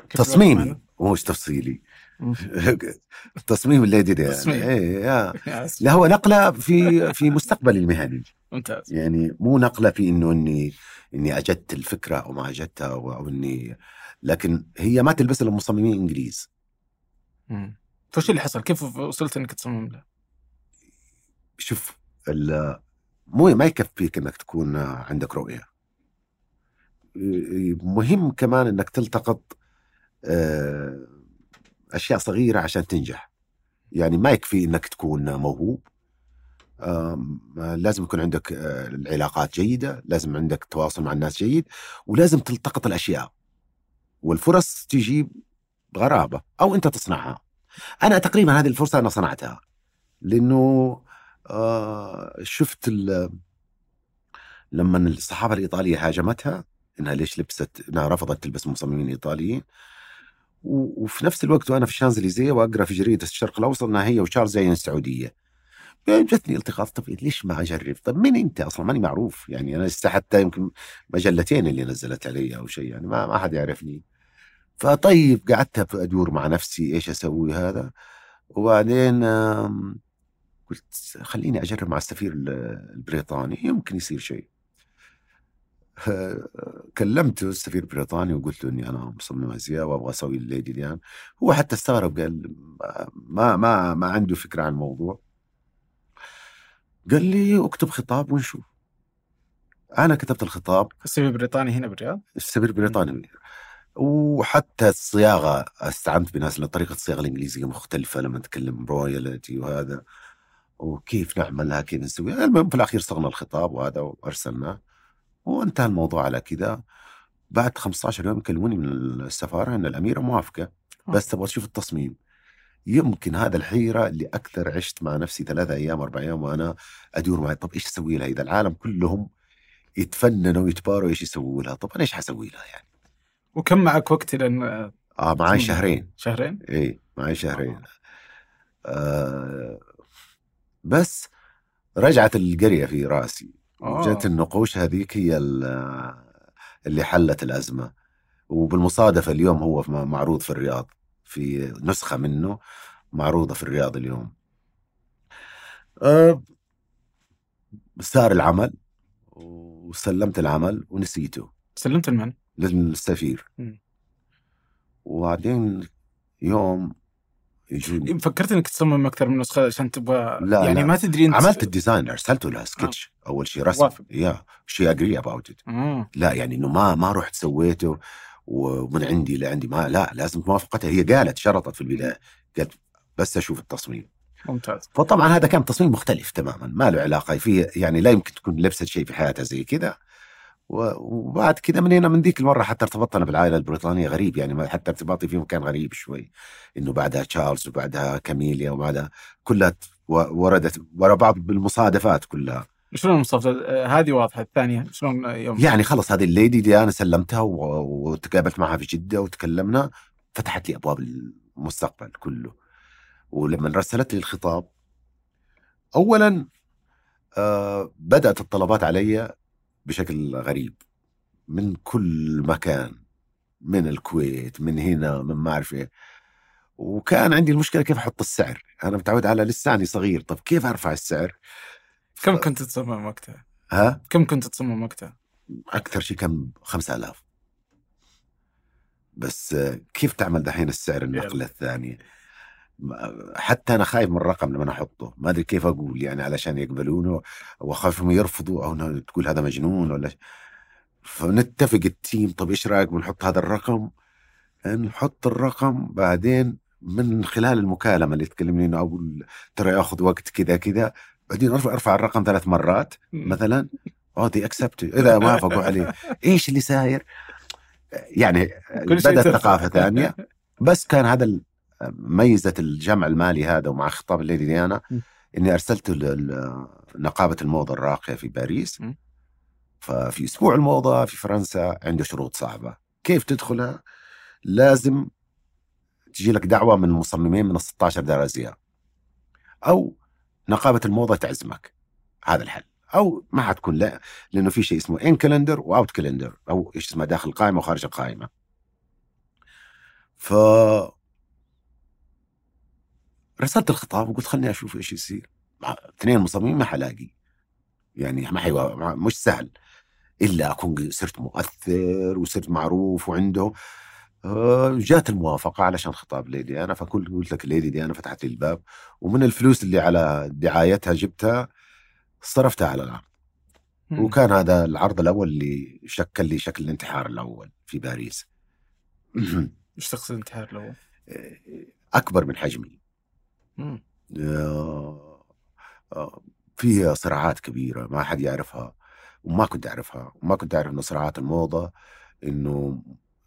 تصميمي مش تفصيلي. تصميم الليدي دي يعني إيه لا هو نقلة في في مستقبلي المهني. ممتاز. يعني مو نقلة في إنه إني إني أجدت الفكرة أو ما أجدتها أو, إني لكن هي ما تلبس إلا مصممين إنجليز. فش اللي حصل؟ كيف وصلت إنك تصمم له؟ شوف مو ما يكفيك إنك تكون عندك رؤية. مهم كمان إنك تلتقط آه، أشياء صغيرة عشان تنجح. يعني ما يكفي إنك تكون موهوب. لازم يكون عندك آه، العلاقات جيدة لازم عندك تواصل مع الناس جيد ولازم تلتقط الأشياء. والفرص تجي بغرابة أو أنت تصنعها. أنا تقريبا هذه الفرصة أنا صنعتها. لأنه آه، شفت لما الصحافة الإيطالية هاجمتها إنها ليش لبست إنها رفضت تلبس مصممين إيطاليين. وفي نفس الوقت وأنا في الشانزليزيه وأقرأ في جريدة الشرق الأوسط إنها هي وشارلز زين السعوديه جتني التقاط طب ليش ما أجرب؟ طب مين أنت أصلا؟ ماني معروف. يعني أنا لسه حتى يمكن مجلتين اللي نزلت علي أو شيء يعني ما ما حد يعرفني. فطيب قعدت أدور مع نفسي إيش أسوي هذا. وبعدين قلت خليني أجرب مع السفير ال- البريطاني يمكن يصير شيء. كلمته السفير البريطاني وقلت له إني أنا مصمم ازياء وأبغى أسوي الليدي ديان هو حتى استغرب قال ما ما ما عنده فكرة عن الموضوع. قال لي اكتب خطاب ونشوف. أنا كتبت الخطاب. السفير البريطاني هنا بالرياض؟ السفير البريطاني. وحتى الصياغة استعنت بناس لأن طريقة الصياغة الإنجليزية مختلفة لما نتكلم رويالتي وهذا. وكيف نعملها كيف نسويها المهم في الأخير صغنا الخطاب وهذا وأرسلناه. وانتهى الموضوع على كذا بعد 15 يوم كلموني من السفارة إن الأميرة موافقة بس تبغى تشوف التصميم. يمكن هذا الحيرة اللي أكثر عشت مع نفسي ثلاثة أيام أربع أيام وأنا أدور معي طب إيش أسوي لها؟ إذا العالم كلهم يتفننوا ويتباروا إيش يسووا لها طب أنا إيش حسوي لها يعني؟ وكم معك وقت لأن آه معي. شهرين. شهرين؟ إيه معي شهرين. آه بس رجعت القرية في رأسي. آه. وجت النقوش هذيك هي ال- اللي حلت الأزمة وبالمصادفة اليوم هو معروض في الرياض في نسخة منه معروضة في الرياض اليوم آه صار العمل وسلمت العمل ونسيته سلمت لمن؟ للسفير. وبعدين يوم يجوني فكرت إنك تصمم أكثر من نسخة عشان تبغى لا، يعني لا. ما تدري انت عملت الديزاين أرسلته لها سكتش أول شيء رسم. يا She agree about it آه. لا يعني إنه ما ما رحت سويته ومن عندي لعندي ما لا لازم موافقتها. هي قالت شرطت في البداية. قالت بس أشوف التصميم. ممتاز. فطبعا هذا كان تصميم مختلف تماما. ما له علاقة. فيه يعني لا يمكن تكون لبست شيء في حياتها زي كذا. وبعد كذا من هنا من ذيك المرة حتى ارتبطت أنا بالعائلة البريطانية غريب يعني حتى ارتباطي فيهم كان غريب شوي إنه بعدها تشارلز وبعدها كاميليا وبعدها كلها وردت ورا بعض بالمصادفات كلها. شلون المصادفة؟ آه، هذه واضحة الثانية شلون يوم؟ يعني خلص هذه الليدي دي أنا سلمتها وتقابلت معها في جدة وتكلمنا فتحت لي أبواب المستقبل كله. ولما رسلت لي الخطاب اولا آه بدأت الطلبات علي بشكل غريب. من كل مكان من الكويت من هنا من ما أعرف إيه. وكان عندي المشكلة كيف أحط السعر؟ أنا متعود على لساني صغير طب كيف أرفع السعر؟ كم كنت تصمم وقتها؟ ها؟ كم كنت تصمم وقتها؟ أكثر شيء كم؟ 5000 بس كيف تعمل دحين السعر النقله الثانية حتى أنا خايف من الرقم لما أحطه. ما أدري كيف أقول يعني علشان يقبلونه وأخاف انهم يرفضوا أو تقول هذا مجنون ولا فنتفق التيم طب إيش رأيك بنحط هذا الرقم؟ نحط الرقم بعدين من خلال المكالمة اللي تكلمني إنه أقول ترى يأخذ وقت كذا كذا بعدين أرفع أرفع الرقم ثلاث مرات مثلا. دي اكسبت إذا وافقوا عليه. إيش اللي ساير؟ يعني بدأت. ثقافة ثانية. بس كان هذا ميزة الجمع المالي هذا ومع خطاب الليدي ديانا. إني ارسلته لنقابه الموضة الراقية في باريس. ففي أسبوع الموضة في فرنسا عنده شروط صعبة. كيف تدخلها لازم تجي لك دعوة من مصممين من ال 16 دار ازياء أو نقابة الموضة تعزمك. هذا الحل. أو ما حتكون لا لأنه في شيء اسمه in calendar و out calendar أو إيش اسمه داخل القائمه وخارج القائمة. ف رسلت الخطاب وقلت خلني أشوف إيش يصير. مع اثنين مصممين ما حلاقي. يعني ما حيوا مش سهل. إلا أكون صرت مؤثر وصرت معروف وعنده. آه، جات الموافقة علشان خطاب ليدي أنا. فكل قلت لك ليدي دي أنا فتحت لي الباب. ومن الفلوس اللي على دعايتها جبتها صرفتها على العرض مم. وكان هذا العرض الأول اللي شكل لي شكل الانتحار الأول في باريس. إيش تقصد الانتحار الأول؟ أكبر من حجمي. مم. آه، آه، فيها صراعات كبيرة ما حد يعرفها وما كنت أعرفها وما كنت أعرف إنه صراعات الموضة إنه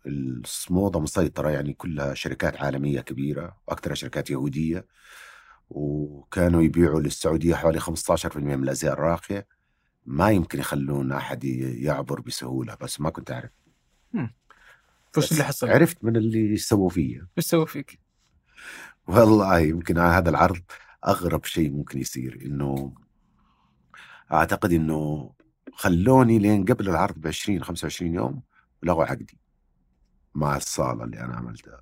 الموضة مسيطرة يعني كلها شركات عالمية كبيرة وأكثرها شركات يهودية وكانوا يبيعوا للسعودية حوالي 15% من الأزياء الراقية ما يمكن يخلون أحد يعبر بسهولة بس ما كنت أعرف بس اللي حصل؟ عرفت من اللي سووا فيا إيش سوى فيك؟ والله يمكن هذا العرض أغرب شيء ممكن يصير إنه أعتقد إنه خلوني لين قبل العرض ب 20 25 يوم ولغوا عقدي مع الصالة اللي أنا عملتها.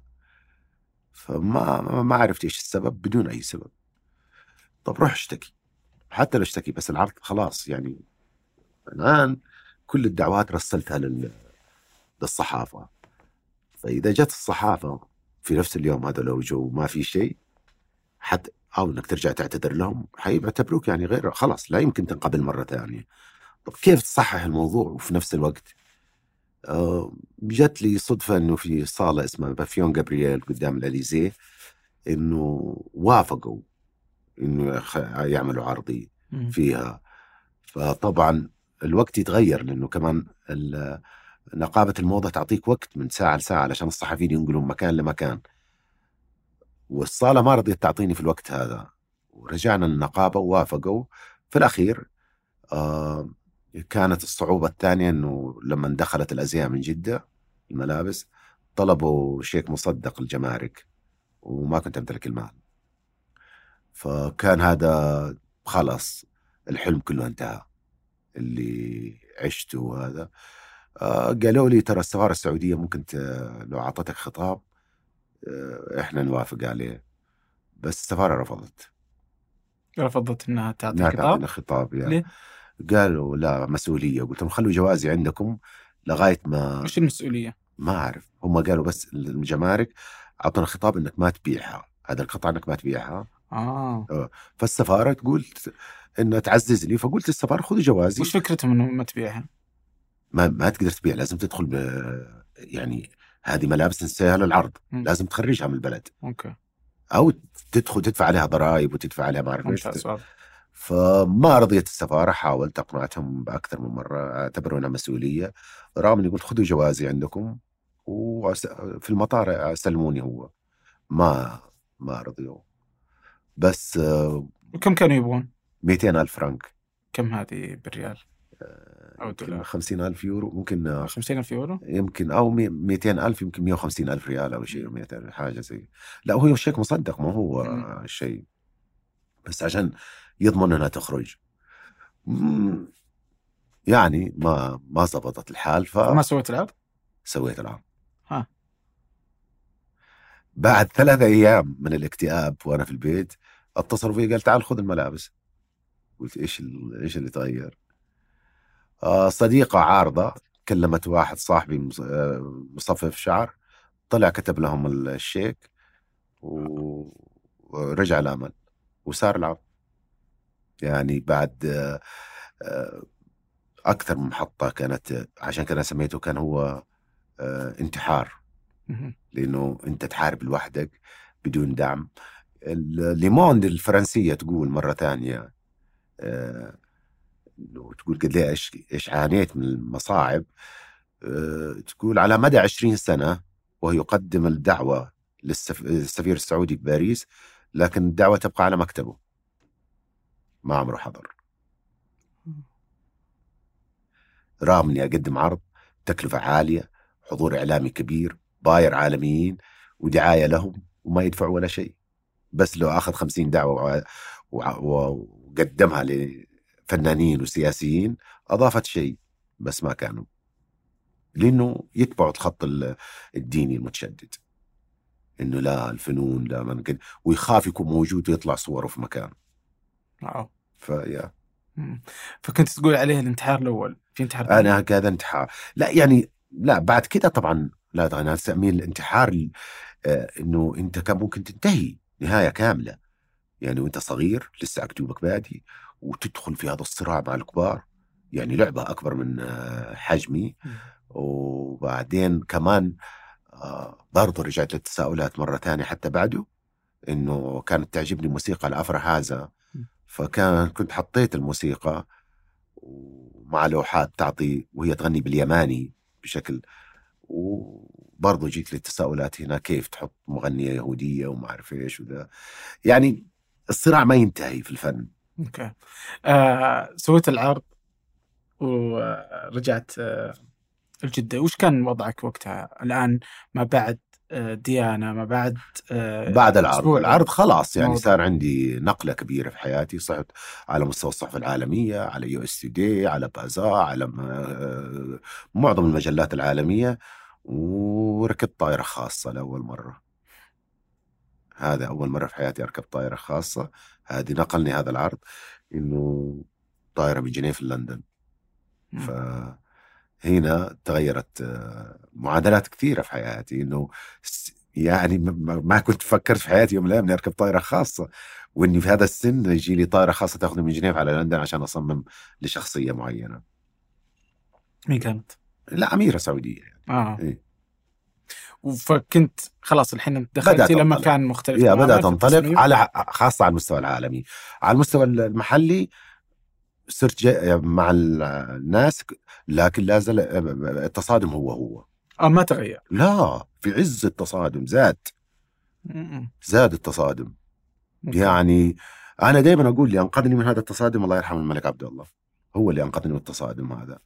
فما ما عرفت إيش السبب بدون أي سبب. طب روح اشتكي. حتى لو اشتكي بس العرض خلاص يعني الآن كل الدعوات رسلتها لل... للصحافة. فإذا جت الصحافة في نفس اليوم هذا لو جو ما في شيء حتى أو إنك ترجع تعتذر لهم حيعتبروك يعني غير خلاص لا يمكن تنقبل مرة ثانية. طب كيف تصحح الموضوع وفي نفس الوقت؟ آه، جت لي صدفة إنه في صالة اسمها بافيون جابرييل قدام الأليزيه إنه وافقوا إنه يعملوا عرضي فيها. فطبعا الوقت يتغير لأنه كمان نقابة الموضة تعطيك وقت من ساعة لساعة علشان الصحفيين ينقلوا من مكان لمكان. والصالة ما رضيت تعطيني في الوقت هذا. ورجعنا النقابة ووافقوا. في الأخير آه كانت الصعوبة الثانية أنه لما دخلت الأزياء من جدة الملابس طلبوا شيك مصدق الجمارك وما كنت أمتلك المال. فكان هذا خلاص الحلم كله انتهى. اللي عشته وهذا. آه قالوا لي ترى السفارة السعودية ممكن لو أعطتك خطاب آه إحنا نوافق عليه بس السفارة رفضت رفضت إنها تعطي خطاب؟ خطاب يعني. ليه؟ قالوا لا مسؤولية قلت لهم خلوا جوازي عندكم لغاية ما إيش المسؤولية؟ ما أعرف هم قالوا بس الجمارك أعطونا خطاب إنك ما تبيعها هذا القطعه إنك ما تبيعها آه, آه. فالسفارة تقول إنها تعززني فقلت للسفارة خذوا جوازي وش فكرتهم انه ما تبيعها؟ ما ما تقدر تبيع لازم تدخل ب يعني هذه ملابس نسيها للعرض م. لازم تخرجها من البلد. أوكي. أو تدخل تدفع عليها ضرائب وتدفع عليها ما أعرف إيش. فما رضيت السفارة حاولت أقنعتهم بأكثر من مرة اعتبروا انها مسؤولية. رغم اني قلت خذوا جوازي عندكم وفي المطار سلموني هو. ما ما رضيوا. بس كم كانوا يبغون؟ 200 ألف فرنك. كم هذه بالريال؟ أو دولار 50 ألف يورو ممكن 50 ألف يورو؟ يمكن أو 200 ألف يمكن 150 ألف ريال أو شيء 200 حاجة زي. لا هو شيك مصدق ما هو شيء. بس عشان يضمن إنها تخرج. يعني ما ما زبطت الحال ف ما سويت العرض؟ سويت العرض ها. بعد ثلاثة أيام من الاكتئاب وأنا في البيت اتصلوا في قال تعال خذ الملابس. قلت إيش إيش اللي تغير؟ آه صديقة عارضة كلمت واحد صاحبي آه، مصفف شعر طلع كتب لهم الشيك ورجع الأمل وصار العرض. يعني بعد آه، أكثر من محطة كانت عشان كذا سميته كان هو انتحار. لأنه أنت تحارب لوحدك بدون دعم. ليموند الفرنسية تقول مرة ثانية آه، تقول قد إيش إيش عانيت من المصاعب تقول على مدى 20 سنة وهو يقدم الدعوة للسفير السعودي بباريس لكن الدعوة تبقى على مكتبه. ما عمره حضر. رغم إني أقدم عرض تكلفة عالية حضور إعلامي كبير باير عالميين ودعاية لهم وما يدفعوا ولا شيء. بس لو أخذ خمسين دعوة وقدمها لفنانين وسياسيين أضافت شيء بس ما كانوا لأنه يتبعوا الخط الديني المتشدد إنه لا الفنون لا من ويخاف يكون موجود ويطلع صوره في مكان واو. فيا فكنت تقول عليه الانتحار الأول في انتحار أنا هكذا انتحار. لا يعني لا بعد كده طبعا لا أنا أسميه الانتحار آه إنه أنت كان ممكن تنتهي نهاية كاملة. يعني وأنت صغير لسه أكتوبك بادي. وتدخل في هذا الصراع مع الكبار. يعني لعبة أكبر من آه حجمي. وبعدين كمان آه برضه رجعت للتساؤلات مرة ثانية حتى بعده إنه كانت تعجبني موسيقى الافرا هذا فكان كنت حطيت الموسيقى ومع لوحات تعطي وهي تغني باليماني بشكل. وبرضه جيت للتساؤلات هنا كيف تحط مغنية يهودية وما أعرف إيش وذا. يعني الصراع ما ينتهي في الفن. Okay. آه سويت العرض ورجعت آه الجدة. وش كان وضعك وقتها؟ الآن ما بعد ديانه ما بعد آه، بعد العرض. العرض. خلاص يعني موضوع. صار عندي نقلة كبيرة في حياتي. صرت على مستوى الصحف العالمية على يو إس دي على Bazaar على آه، معظم المجلات العالمية وركبت طائرة خاصة لأول مرة. هذا أول مرة في حياتي أركب طائرة خاصة هذه نقلني هذا العرض إنه طائرة من جنيف لندن. فهنا تغيرت آه، معادلات كثيرة في حياتي إنه يعني ما كنت فكرت في حياتي يوم من الأيام إني أركب طائرة خاصة وإني في هذا السن يجي لي طائرة خاصة تأخذني من جنيف على لندن عشان أصمم لشخصية معينة مين كانت؟ لا أميرة سعودية آه إيه. فكنت خلاص الحين انت دخلتي بدأت لما أنطلق. كان مختلف في تنطلق. على خاصة على المستوى العالمي على المستوى المحلي صرت مع الناس لكن لا زال التصادم هو هو آه ما تغير لا في عز التصادم زاد. زاد التصادم. يعني أنا دائما أقول اللي أنقذني من هذا التصادم الله يرحم الملك عبد الله هو اللي أنقذني من التصادم هذا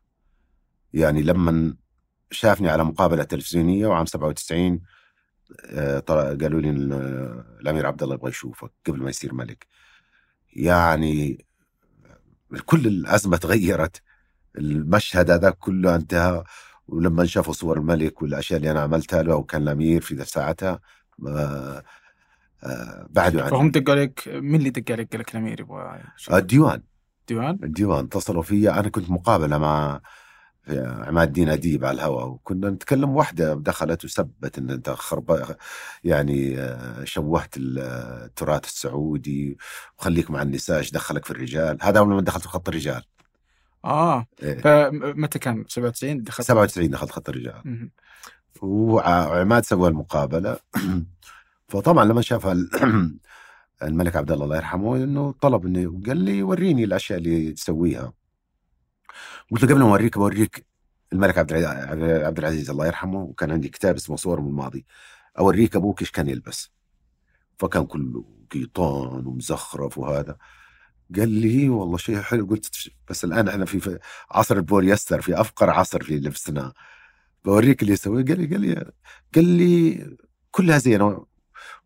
يعني لما شافني على مقابلة تلفزيونية وعام 97 آه، قالوا لي الأمير عبد الله يبغى يشوفك قبل ما يصير ملك. يعني كل الأزمة تغيرت المشهد هذا كله انتهى ولما شافوا صور الملك والأشياء اللي أنا عملتها له وكان الأمير في ساعتها آه، بعده يعني فهم دقوا عليك مين اللي دق عليك قال لك الأمير يبغى الديوان. ديوان؟ الديوان. اتصلوا فيا. أنا كنت مقابلة مع عماد الدين أديب على الهواء وكنا نتكلم واحدة دخلت وسبت إن أنت خرب يعني آه، شوهت التراث السعودي وخليك مع النساء إيش دخلك في الرجال؟ هذا أول ما دخلت في خط الرجال. آه إيه. فمتى كان؟ 97 دخلت؟ 97 دخلت خط الرجال. وعماد سوى المقابلة. فطبعا لما شاف ال- الملك عبد الله الله يرحمه إنه طلب إنه قال لي وريني الأشياء اللي تسويها. قلت له قبل ما أوريك بوريك الملك عبد عبد العزيز الله يرحمه وكان عندي كتاب اسمه صور من الماضي. أوريك أبوك إيش كان يلبس. فكان كله قيطان ومزخرف وهذا. قال لي والله شيء حلو. قلت بس الآن إحنا في عصر البوليستر في أفقر عصر في لبسنا بوريك اللي يسويه. قال لي قال لي قال لي كلها زينه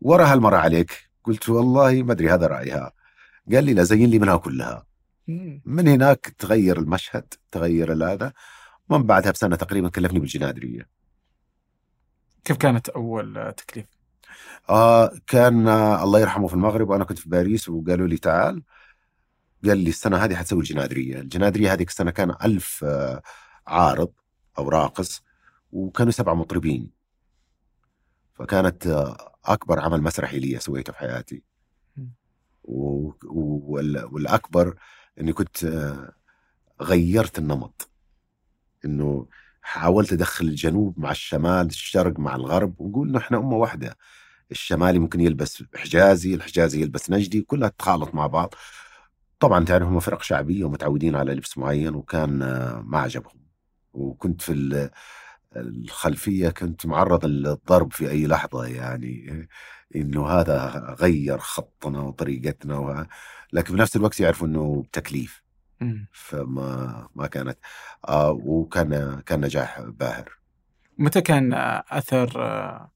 ورا هالمرة عليك. قلت والله ما أدري هذا رأيها. قال لي لا زين لي منها كلها. من هناك تغير المشهد تغير هذا من بعدها بسنة تقريبا كلفني بالجنادريه كيف كانت أول تكليف؟ آه كان آه الله يرحمه في المغرب وأنا كنت في باريس وقالوا لي تعال. قال لي السنة هذه حتسوي الجنادريه، الجنادريه هذيك السنة كان ألف آه عارض أو راقص وكانوا سبعه مطربين. فكانت آه أكبر عمل مسرحي لي سويته في حياتي. والأكبر إني كنت آه غيرت النمط. إنه حاولت أدخل الجنوب مع الشمال الشرق مع الغرب ونقول إحنا أمة واحدة. الشمالي ممكن يلبس حجازي الحجازي يلبس نجدي كلها تخالط مع بعض. طبعا تعرف هم فرق شعبية ومتعودين على لبس معين وكان آه، ما عجبهم. وكنت في ال- الخلفية كنت معرض للضرب في أي لحظة يعني. إنه هذا غير خطنا وطريقتنا و... لكن في نفس الوقت يعرفوا إنه تكليف مم. فما ما كانت آه وكان كان نجاح باهر متى كان آه، أثر آه،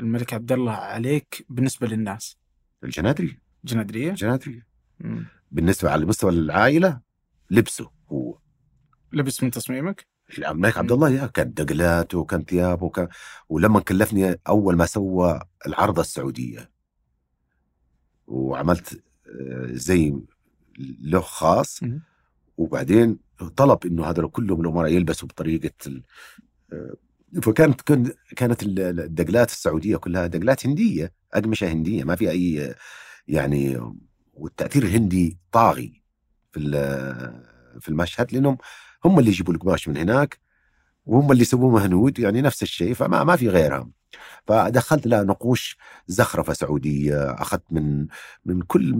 الملك عبد الله عليك بالنسبة للناس؟ الجنادري جنادريه؟ الجنادري مم. بالنسبة على مستوى العائلة لبسه هو لبس من تصميمك؟ الملك عبد الله يا كان دقلاته وكان ثيابه وكان ولما كلفني أول ما سوى العرضة السعودية وعملت آه، زي له خاص. وبعدين طلب إنه هذول كلهم الامراء يلبسوا بطريقة ال... آه، فكانت كانت ال- الدقلات السعودية كلها دقلات هندية أقمشة هندية ما في أي يعني والتأثير الهندي طاغي في في المشهد لأنهم هم اللي يجيبوا القماش من هناك وهم اللي يسووه مهنود يعني نفس الشيء فما ما في غيرها. فدخلت لها نقوش زخرفة سعودية أخذت من من كل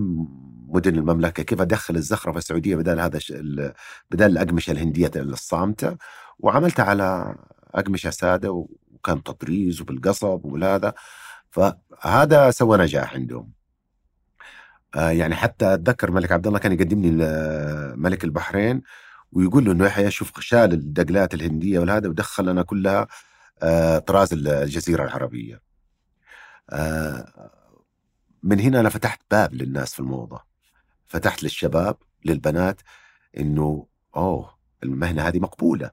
مدن المملكة كيف أدخل الزخرفة السعودية بدل هذا بدل الأقمشة الهندية الصامتة. وعملتها على أقمشة سادة وكان تطريز وبالقصب وبالهذا. فهذا سوى نجاح عندهم. آه يعني حتى أتذكر الملك عبد الله كان يقدمني ملك البحرين. ويقول له إنه يحيى شوف شال الدقلات الهندية والهذا ودخل أنا كلها آه طراز الجزيرة العربية. آه من هنا أنا فتحت باب للناس في الموضة. فتحت للشباب للبنات إنه أوه المهنة هذه مقبولة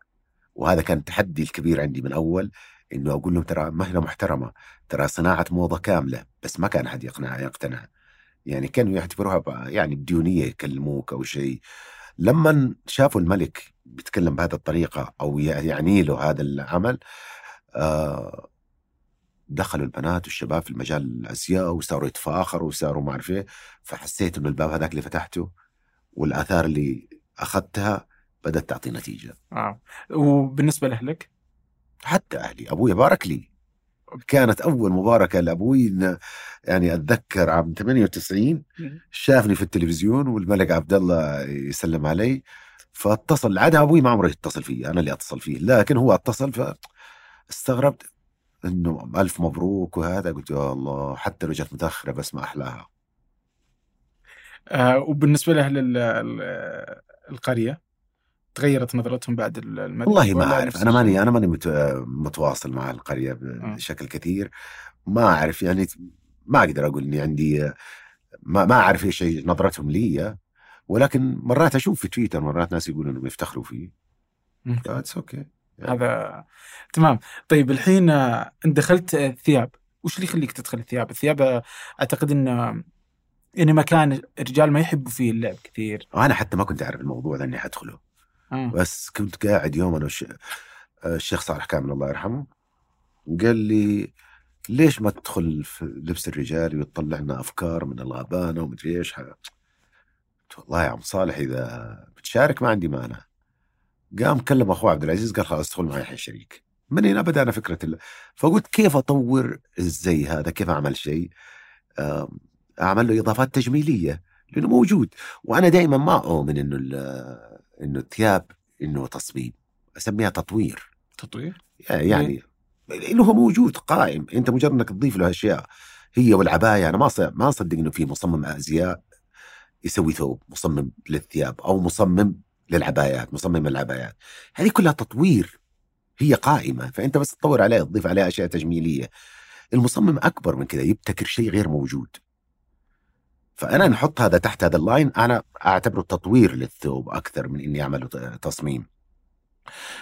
وهذا كان التحدي الكبير عندي من أول إنه أقول لهم ترى مهنة محترمة ترى صناعة موضة كاملة بس ما كان احد يقنع يقتنع يعني كانوا يعتبروها يعني بديونية يكلموك أو شيء لما شافوا الملك بيتكلم بهذه الطريقة أو ي- يعني له هذا العمل آه دخلوا البنات والشباب في المجال الأزياء وصاروا يتفاخروا وصاروا ما أعرف إيه فحسيت إنه الباب هذاك اللي فتحته والآثار اللي أخذتها بدأت تعطي نتيجة آه. وبالنسبة لأهلك حتى أهلي أبوي بارك لي كانت أول مباركة لأبوي يعني أتذكر عام 98 شافني في التلفزيون والملك عبد الله يسلم علي فاتصل عادة أبوي ما عمره يتصل فيه أنا اللي أتصل فيه لكن هو اتصل فاستغربت إنه ألف مبروك وهذا قلت يا الله حتى لو جت متأخرة بس ما أحلاها. آه وبالنسبة لاهل ال- ال- القرية؟ تغيرت نظرتهم بعد الملك والله ما أعرف. أنا ماني؟ أنا ماني مت- متواصل مع القرية بشكل كثير. ما أعرف يعني ما أقدر أقول إني عندي ما ما أعرف إيش نظرتهم لي ولكن مرات أشوف في تويتر مرات ناس يقولوا إنهم يفتخروا فيه. it's okay هذا تمام. طيب الحين آه، انت دخلت الثياب وش اللي يخليك تدخل الثياب؟ الثياب آه، أعتقد إن آه، يعني مكان الرجال ما يحبوا فيه اللعب كثير. أنا حتى ما كنت أعرف الموضوع ذا إني حدخله. آه. بس كنت قاعد يوم أنا والش... الشيخ صالح كامل الله يرحمه قال لي ليش ما تدخل في لبس الرجالي وتطلع لنا أفكار من الغابانه ومدري إيش والله يا عم صالح إذا بتشارك ما عندي مانع. قام كلم أخوه عبد العزيز قال خلاص ادخل معي الحين شريك من هنا بدأنا فكرة ال... فقلت كيف أطور الزي هذا؟ كيف أعمل شيء؟ أعمل له إضافات تجميلية لأنه موجود. وأنا دائما ما أؤمن إنه إنه الثياب إنه تصميم أسميها تطوير. تطوير؟ يعني لأنه هو موجود قائم أنت مجرد إنك تضيف له أشياء هي والعباية أنا ما ما أصدق إنه في مصمم أزياء يسوي ثوب مصمم للثياب أو مصمم للعبايات مصمم العبايات هذه كلها تطوير هي قائمة فأنت بس تطور عليها تضيف عليها أشياء تجميلية. المصمم أكبر من كذا يبتكر شيء غير موجود. فأنا نحط هذا تحت هذا اللاين. أنا أعتبره تطوير للثوب أكثر من إني أعمله تصميم.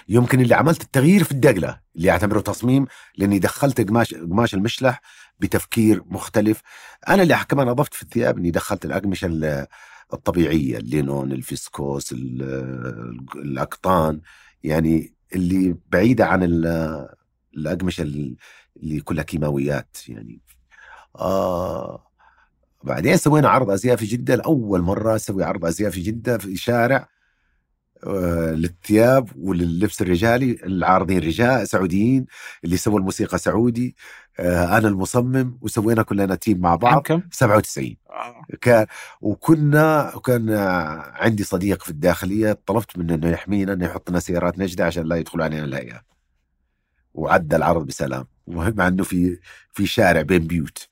يمكن اللي عملت التغيير في الدقلة اللي أعتبره تصميم لأني دخلت قماش قماش المشلح بتفكير مختلف. أنا اللي كمان أضفت في الثياب إني دخلت الأقمشة ال- الطبيعية اللينون الفسكوس ال- الأقطان. يعني اللي بعيدة عن ال- الأقمشة ال- اللي كلها كيماويات يعني. آه. بعدين سوينا عرض أزياء في جدة لأول مرة أسوي عرض أزياء في جدة في شارع آه، للثياب ولللبس الرجالي العارضين رجال سعوديين اللي سووا الموسيقى سعودي آه، أنا المصمم وسوينا كلنا تيم مع بعض كم؟ 97 آه. كان وكنا وكان عندي صديق في الداخلية طلبت منه إنه يحمينا إنه يحط لنا سيارات نجدة عشان لا يدخلوا علينا الهيئة وعدى العرض بسلام مع إنه في في شارع بين بيوت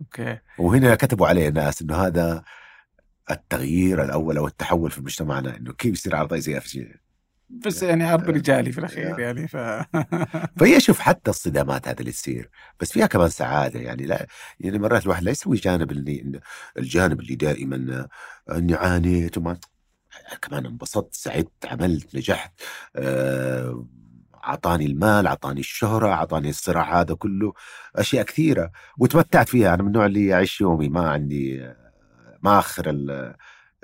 أوكي وهنا كتبوا عليه ناس إنه هذا التغيير الأول أو التحول في مجتمعنا إنه كيف يصير عرض زي في بس يعني عرض رجالي في الأخير يا. يعني ف فهي شوف حتى الصدامات هذا اللي تصير بس فيها كمان سعادة يعني لا يعني مرات الواحد لا يسوي جانب اللي الجانب اللي دائما آه، إني عانيت وما كمان انبسطت سعدت عملت نجحت آه، أعطاني المال أعطاني الشهرة أعطاني الصراع هذا كله أشياء كثيرة وتمتعت فيها. أنا من النوع اللي يعيش يومي ما عندي ما أخر ال-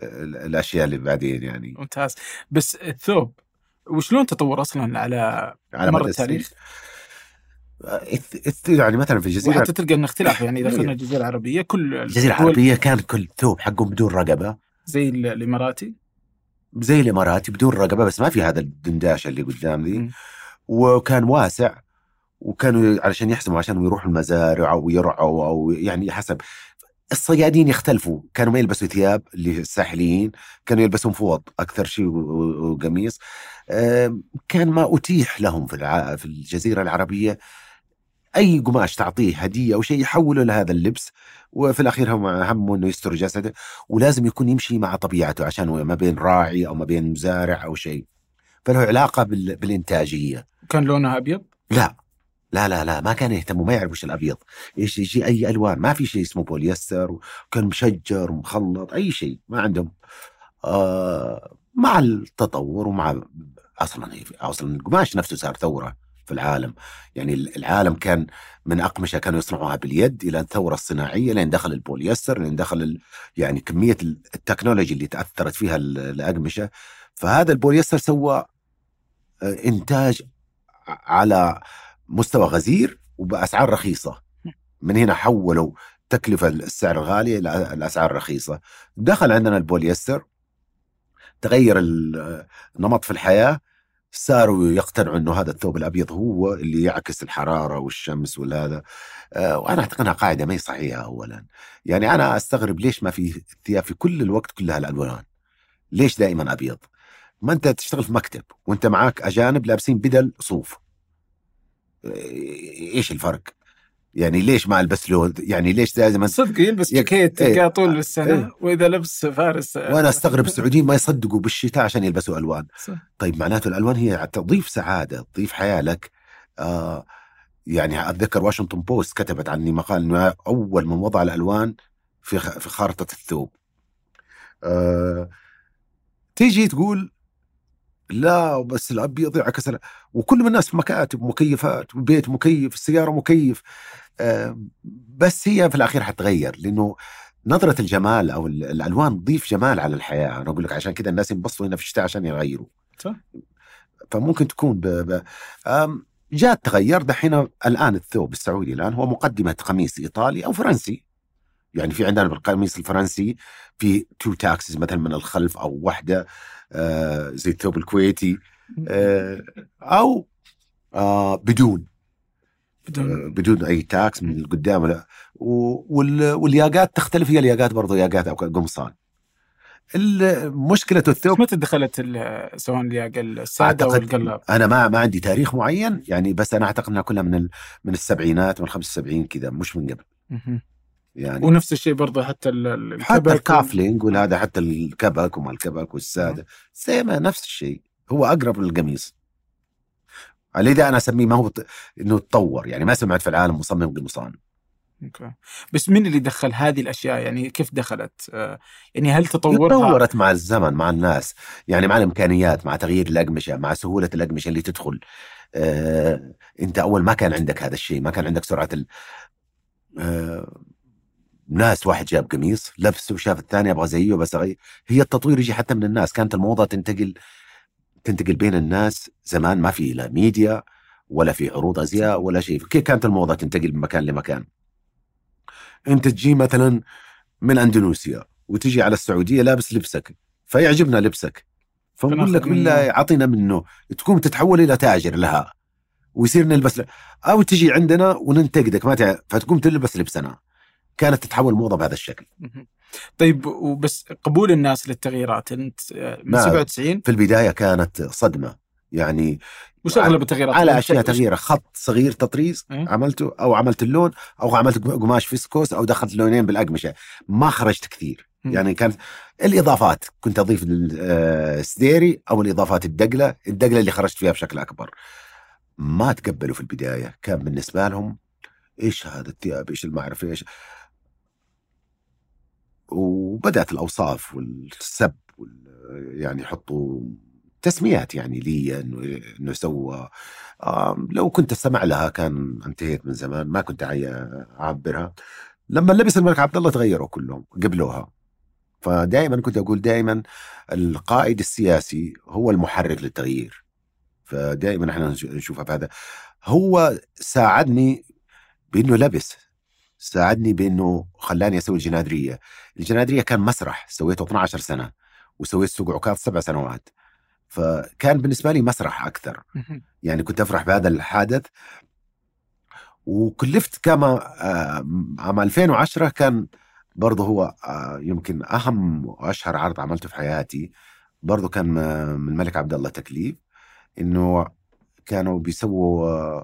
ال- الأشياء اللي بعدين يعني. ممتاز. بس الثوب وشلون تطور أصلا على على مر التاريخ؟ يعني مثلا في الجزيرة وحتى تلقى إن اختلاف يعني إذا إيه. اخذنا الجزيرة العربية كل الجزيرة العربية كان كل ثوب حقهم بدون رقبة. زي ال- الإماراتي؟ زي الإماراتي بدون رقبة بس ما في هذا الدنداشه اللي قدام ذي. وكان واسع وكانوا علشان يحسموا عشان يروحوا المزارع أو يرعوا أو يعني حسب. الصيادين يختلفوا كانوا ما يلبسوا ثياب اللي الساحليين كانوا يلبسون فوط أكثر شيء وقميص. كان ما أتيح لهم في. في الجزيرة العربية أي قماش تعطيه هدية أو شيء يحوله لهذا اللبس وفي الأخير هم همه إنه يستر جسده. ولازم يكون يمشي مع طبيعته عشان ما بين راعي أو ما بين مزارع أو شيء. فله علاقة بال... بالإنتاجية. كان لونها أبيض؟ لا. لا لا لا ما كانوا يهتموا ما يعرفوا إيش الأبيض. إيش يجي أي ألوان. ما في شيء اسمه بوليستر وكان مشجر ومخلط أي شيء. ما عندهم. آه مع التطور ومع أصلا أصلا القماش نفسه صار ثورة في العالم. يعني العالم كان من أقمشة كانوا يصنعوها باليد إلى الثورة الصناعية لين دخل البوليستر لين دخل ال... يعني كمية ال technology اللي تأثرت فيها الأقمشة. فهذا البوليستر سوى آه، إنتاج على مستوى غزير وبأسعار رخيصة. من هنا حولوا تكلفة السعر الغالي إلى الأسعار الرخيصة. دخل عندنا البوليستر تغير النمط في الحياة صاروا يقتنعوا إنه هذا الثوب الأبيض هو اللي يعكس الحرارة والشمس والهذا. آه، وأنا أعتقد إنها قاعدة ما هي صحيحة اولا. يعني أنا أستغرب ليش ما في ثياب في كل الوقت كلها الألوان؟ ليش دائما أبيض؟ ما انت تشتغل في مكتب وانت معك أجانب لابسين بدل صوف. إيش الفرق؟ يعني ليش ما ألبس له؟ يعني ليش لازم صدق يلبس جاكيت تلقاه طول السنة إيه وإذا لبس فارس وأنا أستغرب السعوديين ما يصدقوا بالشتاء عشان يلبسوا ألوان. صح. طيب معناته الألوان هي تضيف سعادة تضيف حياه لك آه يعني أتذكر واشنطن بوست كتبت عني مقال إنه أول من وضع الألوان في في خارطة الثوب. آه تيجي تقول لا بس الابيض يعكس وكل من الناس في مكاتب مكيفات وبيت مكيف السياره مكيف. بس هي في الأخير حتغير لأنه نظرة الجمال أو الألوان تضيف جمال على الحياة. أنا أقول لك عشان كذا الناس ينبسطوا هنا في الشتاء عشان يغيروا. صح. فممكن تكون ب... ب... جاء تغير دحين الآن الثوب السعودي الآن هو مقدمة قميص إيطالي أو فرنسي. يعني في عندنا بالقميص الفرنسي في two tucks مثلا من الخلف أو واحدة. آه زي الثوب الكويتي. آه أو آه بدون. بدون. آه، بدون أي tucks من القدام لا. والياقات تختلف هي الياقات برضو ياقات أو قمصان. مشكلة الثوب متى دخلت سواء السادة أو القلاب؟ أنا ما ما عندي تاريخ معين يعني بس أنا أعتقد إنها كلها من من السبعينات من 75 كذا مش من قبل. يعني. ونفس الشيء برضه حتى الكبك حتى ال cufflink وهذا حتى الكبك وما الكبك والسادة. زي ما نفس الشيء. هو أقرب للقميص. لذا أنا أسميه ما هو إنه تطور. يعني ما سمعت في العالم مصمم قمصان Okay. بس مين اللي دخل هذه الأشياء؟ يعني كيف دخلت؟ آه، يعني هل تطورها؟ تطورت مع الزمن مع الناس. يعني مع الإمكانيات مع تغيير الأقمشة مع سهولة الأقمشة اللي تدخل. آه، أنت أول ما كان عندك هذا الشيء ما كان عندك سرعة ال... آه، ناس واحد جاب قميص لبسه وشاف الثاني أبغى زيه بس أغير. هي التطوير يجي حتى من الناس. كانت الموضة تنتقل تنتقل بين الناس زمان ما في لا ميديا ولا في عروض أزياء ولا شيء. كيف كانت الموضة تنتقل من مكان لمكان. أنت تجي مثلا من أندونيسيا وتجي على السعودية لابس لبسك فيعجبنا لبسك. فنقول لك بالله اعطينا منه. تكون تتحول إلى تاجر لها ويصير نلبس أو تجي عندنا وننتقدك ما تعرف فتقوم تلبس لبسنا. كانت تتحول موضة بهذا الشكل. طيب وبس قبول الناس للتغييرات. انت من 97 في البداية كانت صدمة. يعني وش أغلب التغييرات؟ على أشياء تغييره خط صغير تطريز إيه؟ عملته أو عملت اللون أو عملت قماش فيسكوس أو دخلت لونين بالأقمشة. ما خرجت كثير. يعني كانت الإضافات. كنت أضيف السديري آه، أو الإضافات الدقلة. الدقلة اللي خرجت فيها بشكل أكبر. ما تقبلوا في البداية. كان بالنسبة لهم إيش هذا الثياب إيش المعرفة؟ إيش وبدأت الأوصاف والسب يعني يحطوا تسميات يعني لي إنه إنه سوى لو كنت استمع لها كان انتهيت من زمان ما كنت أعبرها. لما لبس الملك عبد الله تغيروا كلهم قبلوها. فدائما كنت أقول دائما القائد السياسي هو المحرك للتغيير. فدائما إحنا نشوفها بهذا. هو ساعدني بإنه لبس ساعدني بإنه خلاني أسوي الجنادرية. الجنادرية كان مسرح سويته 12 سنة وسويت سوق عكاظ سبع سنوات. فكان بالنسبة لي مسرح أكثر. يعني كنت أفرح بهذا الحادث. وكلفت كما آه، عام 2010 كان برضه هو آه، يمكن أهم وأشهر عرض عملته في حياتي. برضه كان من الملك عبد الله تكليف. إنه كانوا بيسووا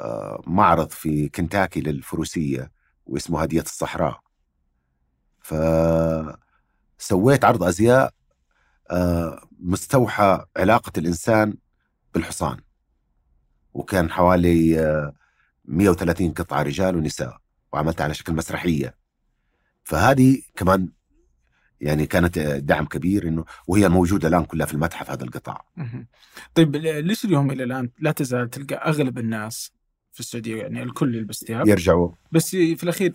آه، معرض في كنتاكي للفروسية. واسمه هدية الصحراء. فسويت عرض أزياء آه، مستوحى علاقة الإنسان بالحصان. وكان حوالي 130 آه، قطعة رجال ونساء وعملتها على شكل مسرحية. فهذه كمان يعني كانت دعم كبير إنه وهي موجودة الآن كلها في المتحف هذا القطاع. طيب ليش اليوم إلى الآن لا تزال تلقى أغلب الناس في السعودية يعني الكل يلبس ثياب يرجعوا. بس في الأخير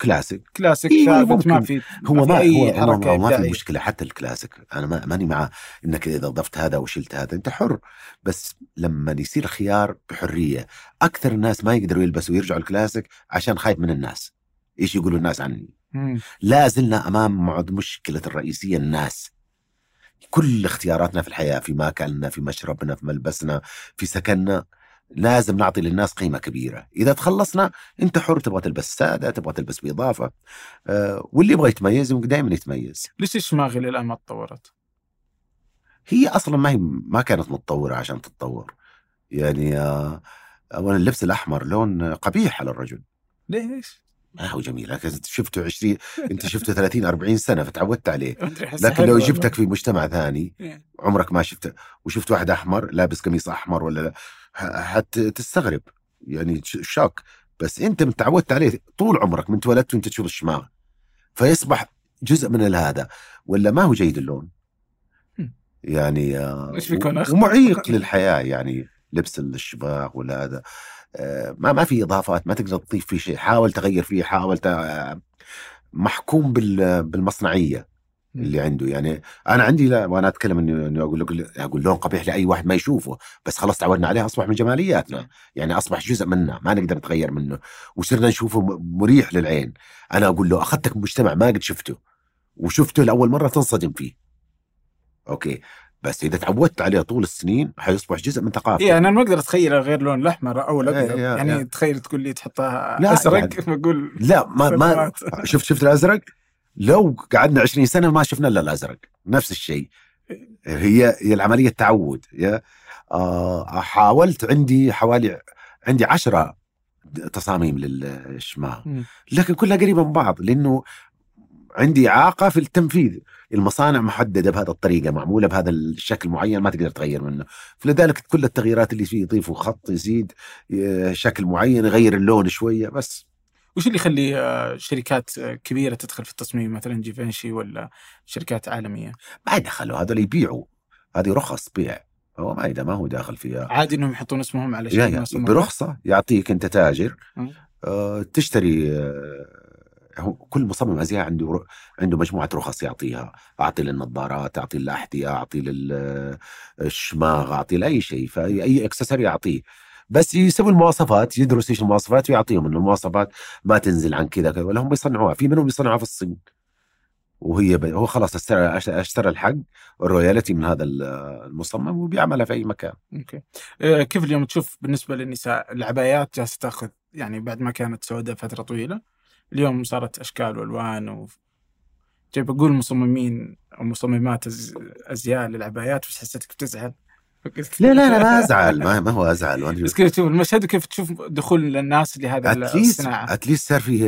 كلاسيك. كلاسيك إيه،. ما في هو ما, في هو, حركه ما في. مشكلة حتى الكلاسيك. أنا ما ماني مع إنك إذا ضفت هذا وشلت هذا. أنت حر. بس لما يصير خيار بحرية أكثر الناس ما يقدروا يلبسوا ويرجعوا الكلاسيك عشان خايف من الناس. إيش يقولوا الناس عني؟ مم. لا زلنا أمام معض مشكلة الرئيسية الناس. كل اختياراتنا في الحياة في ماكلنا في مشربنا في ملبسنا في سكننا لازم نعطي للناس قيمة كبيرة. إذا تخلصنا أنت حر تبغى تلبس سادة تبغى تلبس بإضافة. أه واللي يبغى يتميز دائما يتميز. ليش الشماغ إلى الآن ما تطورت؟ هي أصلا ما هي ما كانت متطورة عشان تتطور. يعني آه، اولا اللبس الأحمر لون قبيح على الرجل. ليش؟ ما هو جميل. لكن أنت شفته 20 أنت شفته 30 40 سنة فتعودت عليه. لكن لو جبتك في مجتمع ثاني والله. عمرك ما شفت. وشفت واحد أحمر لابس قميص أحمر ولا حتستغرب يعني ش- شوك. بس انت متعودت عليه طول عمرك من تولدت وانت تشوف الشماغ. فيصبح جزء من هذا ولا ما هو جيد اللون. يعني آه، بيكون و- أخضر؟ ومعيق للحياة. يعني لبس الشباغ ولا هذا. آه، ما ما في إضافات. ما تقدر تضيف فيه شيء. حاول تغير فيه. حاول آه، محكوم بال- بالمصنعية. اللي عنده. يعني أنا عندي لا وأنا أتكلم انه أقول لك أقول لون قبيح لأي واحد ما يشوفه بس خلاص تعودنا عليه أصبح من جمالياتنا. يعني أصبح جزء منا ما نقدر نتغير منه. وصرنا نشوفه مريح للعين. أنا أقول له أخذتك مجتمع ما قد شفته وشفته لأول مرة تنصدم فيه. أوكي. بس إذا تعودت عليه طول السنين حيصبح جزء من ثقافتك إيه أنا ما أقدر أتخيل غير لون الأحمر أو الأبيض. إيه، يا- يعني يا. تخيل تقول لي تحطها لا، أزرق يعني- بقول لا ما ما. شفت شفت الأزرق؟ لو قعدنا 20 سنة ما شفنا إلا الأزرق نفس الشيء. هي هي العملية تعود يا. آه حاولت عندي حوالي عندي عشرة تصاميم للشماغ. لكن كلها قريبة من بعض لأنه عندي إعاقة في التنفيذ. المصانع محددة بهذه الطريقة معمولة بهذا الشكل معين ما تقدر تغير منه. فلذلك كل التغييرات اللي فيه يضيفوا خط يزيد آه، شكل معين يغير اللون شوية بس. وش اللي يخلي آه، شركات آه، كبيرة تدخل في التصميم؟ مثلا جيفنشي ولا شركات عالمية؟ ما يدخلوا هذول يبيعوا. هذه رخص بيع. هو ما إذا ما هو داخل فيها. عادي إنهم يحطون اسمهم على شيء برخصة يعطيك أنت تاجر. آه، تشتري آه، هو كل مصمم أزياء عنده عنده مجموعة رخص يعطيها. أعطي للنظارات أعطي للأحذية أعطي للشماغ أعطي لأي شيء. فأي أي إكسسوري يعطيه بس يسوي المواصفات يدرس إيش المواصفات ويعطيهم إنه المواصفات ما تنزل عن كذا كذا ولا هم بيصنعوها. في منهم بيصنعوها في الصين. وهي ب... هو خلاص اشترى اشترى الحق الرويالتي من هذا ال- المصمم وبيعملها في أي مكان. أوكي. آه، كيف اليوم تشوف بالنسبة للنساء العبايات جالسة تأخذ يعني بعد ما كانت سوداء فترة طويلة اليوم صارت أشكال وألوان و جاي بقول مصممين أو مصممات. أزياء للعبايات بس حسيتك بتزعل. لا لا لا ما أزعل ما, ما هو أزعل وأنا- بس كيف تشوف المشهد وكيف تشوف دخول الناس لهذا الصناعة. اتليست صار في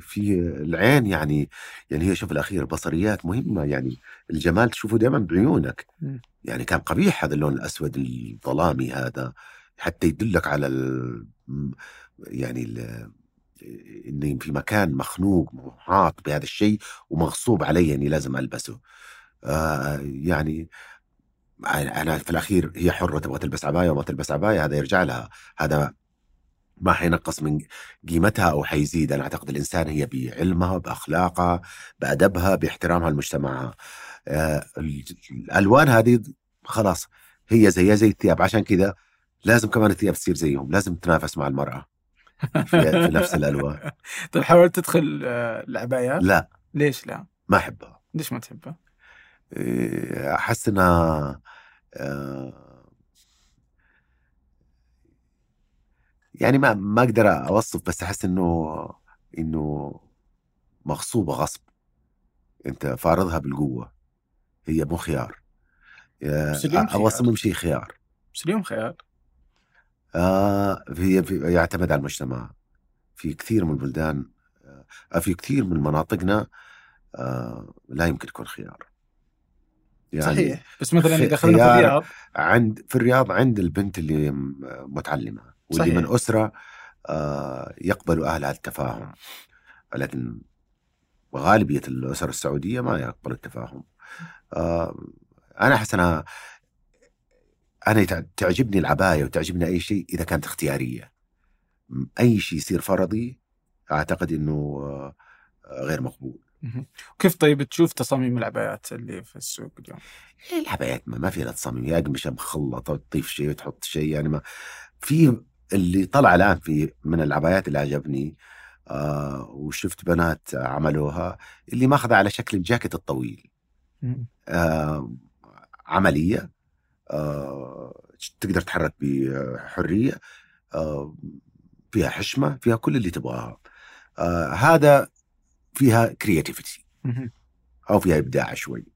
في العين يعني يعني هي شوف الأخير البصريات مهمة يعني الجمال تشوفه دائما بعيونك. يعني كان قبيح هذا اللون الأسود الظلامي هذا حتى يدلك على ال يعني ال اني في مكان مخنوق محاط بهذا الشيء ومغصوب علي إني لازم ألبسه. آه يعني أنا في الأخير هي حرة تبغى تلبس عباية وما تلبس عباية هذا يرجع لها. هذا ما حينقص من قيمتها أو حيزيد. أنا أعتقد الإنسان هي بعلمها بأخلاقها بأدبها باحترامها لمجتمعها آه ال- الألوان هذه خلاص هي زيها زي الثياب. عشان كذا لازم كمان الثياب تصير زيهم. لازم تنافس مع المرأة في, في نفس الألوان. طيب حاولت تدخل آه، العبايات؟ لا. ليش لا؟ ما أحبها. ليش ما تحبها؟ إيه، أحس انها آه، يعني ما ما أقدر أوصف بس أحس إنه إنه مغصوبة غصب. أنت فارضها بالقوة. هي مو خيار. بس اليوم خيار. شيء خيار. بس اليوم خيال آه في في يعتمد على المجتمع. في كثير من البلدان آه في كثير من مناطقنا آه لا يمكن تكون خيار. يعني صحيح. بس مثلا إذا دخلنا في الرياض. عند في الرياض عند البنت اللي متعلمة واللي صحيح. من أسرة آه يقبلوا أهلها التفاهم. لكن وغالبيه الأسر السعودية ما يقبل التفاهم. آه، أنا أحس أنا أنا تع- تعجبني العباية وتعجبني أي شيء إذا كانت اختيارية. أي شيء يصير فرضي أعتقد إنه آه، غير مقبول. كيف طيب تشوف تصاميم العبايات اللي في السوق اليوم؟ إيه العبايات ما, ما فيها لا تصميم يا قمشه مخلطة تضيف شيء وتحط شيء. يعني ما في اللي طلع الآن في من العبايات اللي عجبني آه وشفت بنات عملوها اللي ماخذة على شكل الجاكيت الطويل. آه عملية آه تقدر تتحرك بحرية آه فيها حشمة فيها كل اللي تبغاها. آه هذا فيها كرياتيفيتي. أو فيها إبداع شوي.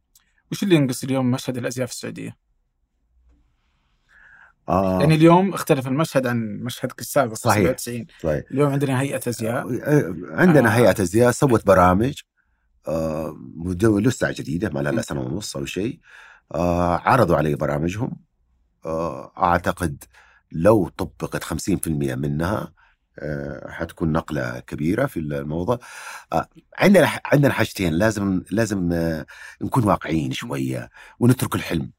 وش اللي ينقص اليوم مشهد الأزياء في السعودية؟ آه. يعني اليوم اختلف المشهد عن مشهدك السابق صحيح. 97 طيب اليوم عندنا هيئة أزياء. عندنا آه. هيئة أزياء سوت برامج آه لسه جديدة ما لها سنة ونص أو شيء. آه عرضوا علي برامجهم. آه أعتقد لو طبقت 50% منها آه حتكون نقلة كبيرة في الموضوع. آه عندنا عندنا حاجتين لازم لازم آه نكون واقعيين شوية ونترك الحلم.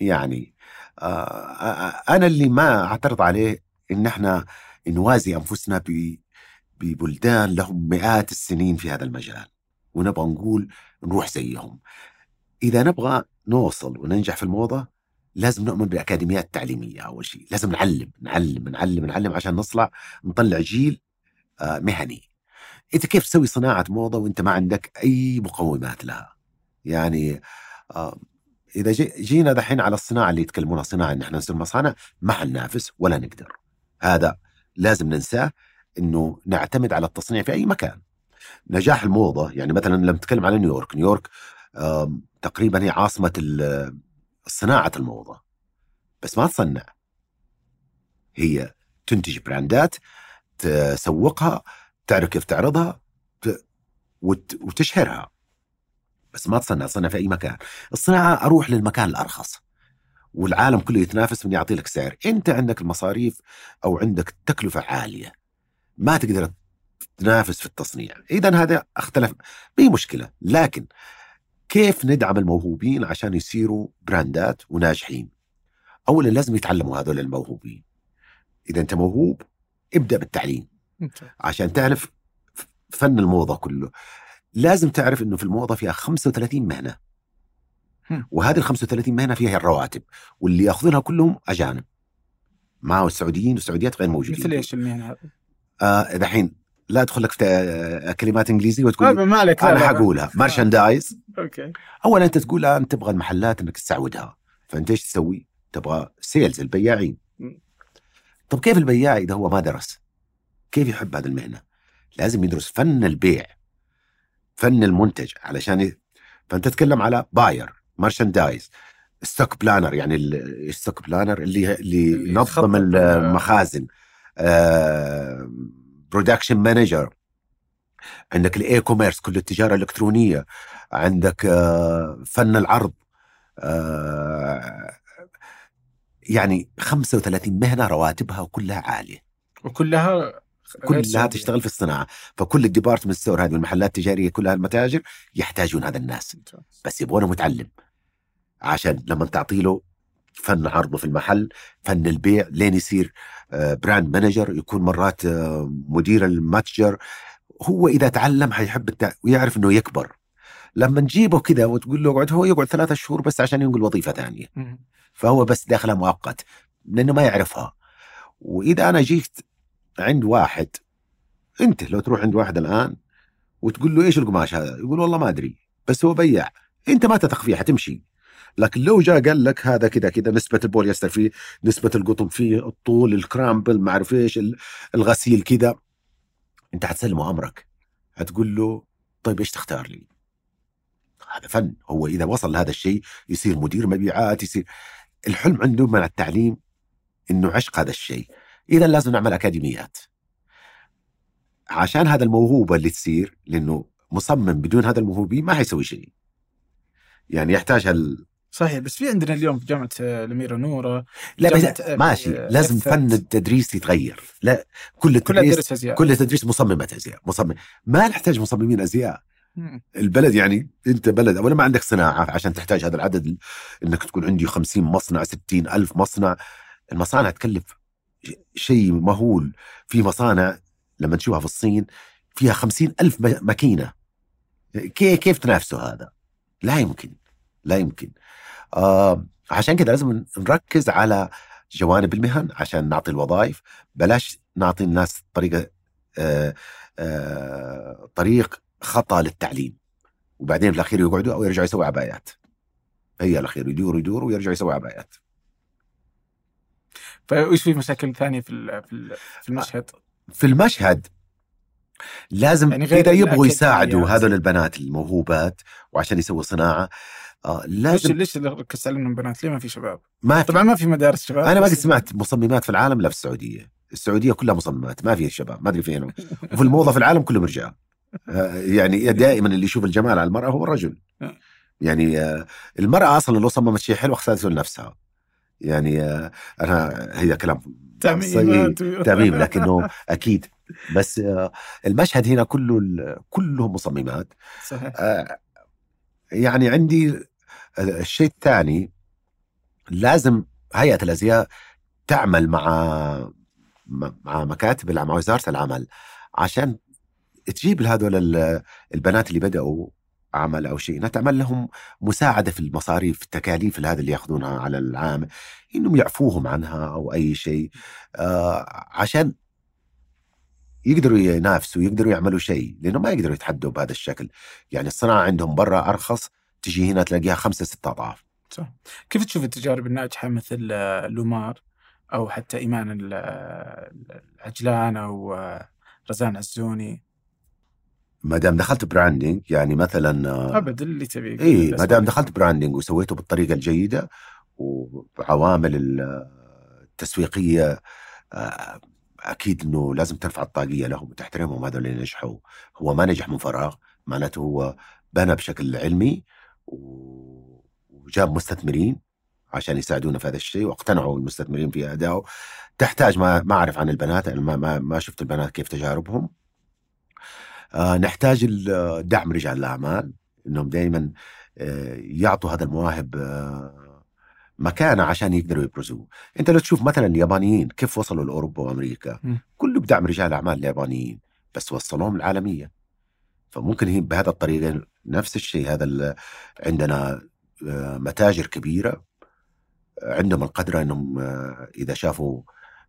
يعني آه آه أنا اللي ما أعترض عليه إن إحنا نوازي أنفسنا ببلدان لهم مئات السنين في هذا المجال ونبغى نقول نروح زيهم. إذا نبغى نوصل وننجح في الموضة لازم نؤمن بأكاديميات تعليمية أول شيء. لازم نعلم نعلم نعلم نعلم عشان نطلع نطلع جيل آه، مهني. أنت كيف تسوي صناعة موضة وأنت ما عندك أي مقومات لها؟ يعني آه، جي- جينا دحين على الصناعة اللي يتكلمونها صناعة إن إحنا نصير مصانع ما حننافس ولا نقدر. هذا لازم ننساه إنه نعتمد على التصنيع في أي مكان. نجاح الموضة يعني مثلا لما نتكلم على نيويورك، نيويورك تقريبا هي عاصمة ال- صناعة الموضة. بس ما تصنع. هي تنتج براندات تسوقها تعرف كيف تعرضها وتشهرها. بس ما تصنع تصنع في أي مكان. الصناعة أروح للمكان الأرخص. والعالم كله يتنافس من يعطي لك سعر، أنت عندك المصاريف أو عندك تكلفة عالية. ما تقدر تنافس في التصنيع اذا هذا أختلف بأي مشكلة لكن كيف ندعم الموهوبين عشان يصيروا براندات وناجحين؟ اولا لازم يتعلموا هذول الموهوبين. إذا أنت موهوب ابدأ بالتعليم. عشان تعرف فن الموضة كله. لازم تعرف إنه في الموضة فيها 35 مهنة. وهذه ال 35 مهنة فيها الرواتب واللي يأخذونها كلهم أجانب. ما هو السعوديين والسعوديات غير موجودين. مثل إيش المهنة؟ آه دحين لا أدخل لك في آه، كلمات إنجليزية وتقول ما عليك أنا. حقولها merchandise okay اولا أنت تقول آه، أنت تبغى المحلات إنك تسعودها فأنت إيش تسوي؟ تبغى sales البياعين. طب كيف البياع إذا هو ما درس؟ كيف يحب هذه المهنة؟ لازم يدرس فن البيع فن المنتج علشان ي... فأنت تتكلم على buyer merchandise stock planner يعني ال stock planner اللي اللي ينظم المخازن production manager عندك ال e-commerce كل التجارة الإلكترونية. عندك آه، فن العرض. آه، يعني 35 مهنة رواتبها كلها عالية. وكلها كلها. تشتغل في الصناعة. فكل ال department store هذه المحلات التجارية كلها المتاجر يحتاجون هذا الناس. بس يبغونه متعلم. عشان لما تعطي له فن عرضه في المحل فن البيع لين يصير آه، brand manager يكون مرات آه، مدير المتجر. هو إذا تعلم حيحب التع... ويعرف إنه يكبر. لما نجيبه كذا وتقول له اقعد هو يقعد ثلاثة شهور بس عشان ينقل وظيفة ثانية. فهو بس داخله مؤقت لأنه ما يعرفها. وإذا أنا جيت عند واحد أنت لو تروح عند واحد الآن وتقول له إيش القماش هذا يقول والله ما أدري بس هو بياع أنت ما تثق فيه حتمشي لكن لو جاء قال لك هذا كذا كذا نسبة البوليستر فيه نسبة القطن فيه الطول الكرامبل ما أعرف إيش ال- الغسيل كذا أنت حتسلمه أمرك. هتقول له طيب إيش تختار لي؟ هذا فن. هو إذا وصل لهذا الشيء يصير مدير مبيعات يصير. الحلم عنده من التعليم إنه عشق هذا الشيء. إذا لازم نعمل أكاديميات. عشان هذا الموهوبه اللي تصير لأنه مصمم بدون هذا الموهوبين ما حيسوي شيء. يعني يحتاج هال... صحيح بس في عندنا اليوم في جامعة آه، الأميرة نورة لا جامعة، بس آه، ماشي. آه، لازم. فن التدريس يتغير. لا كل التدريس كل التدريس مصممة أزياء مصمم. ما نحتاج مصممين أزياء. البلد يعني أنت بلد اولا ما عندك صناعة عشان تحتاج هذا العدد إنك تكون عندي 50 مصنع 60 ألف مصنع. المصانع تكلف شيء مهول. في مصانع لما تشوفها في الصين فيها 50 ألف م- ماكينة. كيف تنافسوا هذا؟ لا يمكن. لا يمكن. عشان كده لازم نركز على جوانب المهن عشان نعطي الوظائف بلاش نعطي الناس طريقة آه آه طريق خطأ للتعليم وبعدين في الأخير يقعدوا أو يرجعوا يسووا عبايات هي الأخير يدوروا يدوروا ويرجعوا يسووا عبايات فايش في مشاكل ثانية في ال- في في المشهد؟ في المشهد لازم يعني إذا يبغوا. يساعدوا هذول البنات الموهوبات وعشان يسووا صناعة آه ليش لازم ليش اللي ركزت عليهم بنات؟ ليه ما في شباب؟ ما في. طبعا ما في مدارس شباب أنا ما قد سمعت مصممات في العالم الا في السعودية. السعودية كلها مصممات ما فيها شباب ما أدري فين وفي الموضة في العالم كلهم رجال. آه، يعني دائما اللي يشوف الجمال على المرأة هو الرجل. يعني آه، المرأة أصلا لو صممت شيء حلو اختارته لنفسها. يعني آه، أنا هي كلام تعميمات تعميم لكنه أكيد. بس المشهد هنا كله كلهم مصممات. صحيح. يعني عندي الشيء الثاني لازم هيئة الأزياء تعمل مع مع مكاتب مع وزارة العمل عشان تجيب هذول ال- البنات اللي بدأوا عمل أو شيء إنها تعمل لهم مساعدة في المصاريف التكاليف هذا اللي يأخذونها على العام إنهم يعفوهم عنها أو أي شيء آه عشان يقدروا ينافسوا يقدروا يعملوا شيء لأنه ما يقدروا يتحدوا بهذا الشكل. يعني الصناعة عندهم برا أرخص تجي هنا تلاقيها خمسة ستة أضعاف. صح. كيف تشوف التجارب الناجحة مثل آه، لومار أو حتى إيمان ال- آه، العجلان أو آه، رزان عزوني؟ ما دام دخلت branding يعني مثلا أبد اللي تبيه إي ما دام دخلت branding وسويته بالطريقة الجيدة وعوامل ال- التسويقية أكيد إنه لازم ترفع الطاقية لهم وتحترمهم هذول اللي نجحوا. هو ما نجح من فراغ معناته هو بنى بشكل علمي وجاب مستثمرين عشان يساعدونا في هذا الشيء واقتنعوا المستثمرين في ادائه تحتاج ما ما أعرف عن البنات أنا ما ما, ما شفت البنات كيف تجاربهم. آه نحتاج دعم رجال الأعمال إنهم دائما يعطوا هذا المواهب آه، مكانة عشان يقدروا يبرزوه. أنت لو تشوف مثلا اليابانيين كيف وصلوا لأوروبا وأمريكا. كله بدعم رجال أعمال اليابانيين بس وصلوهم العالمية. فممكن هي بهذا الطريقة نفس الشيء هذا عندنا آه، متاجر كبيرة آه، عندهم القدرة إنهم آه، إذا شافوا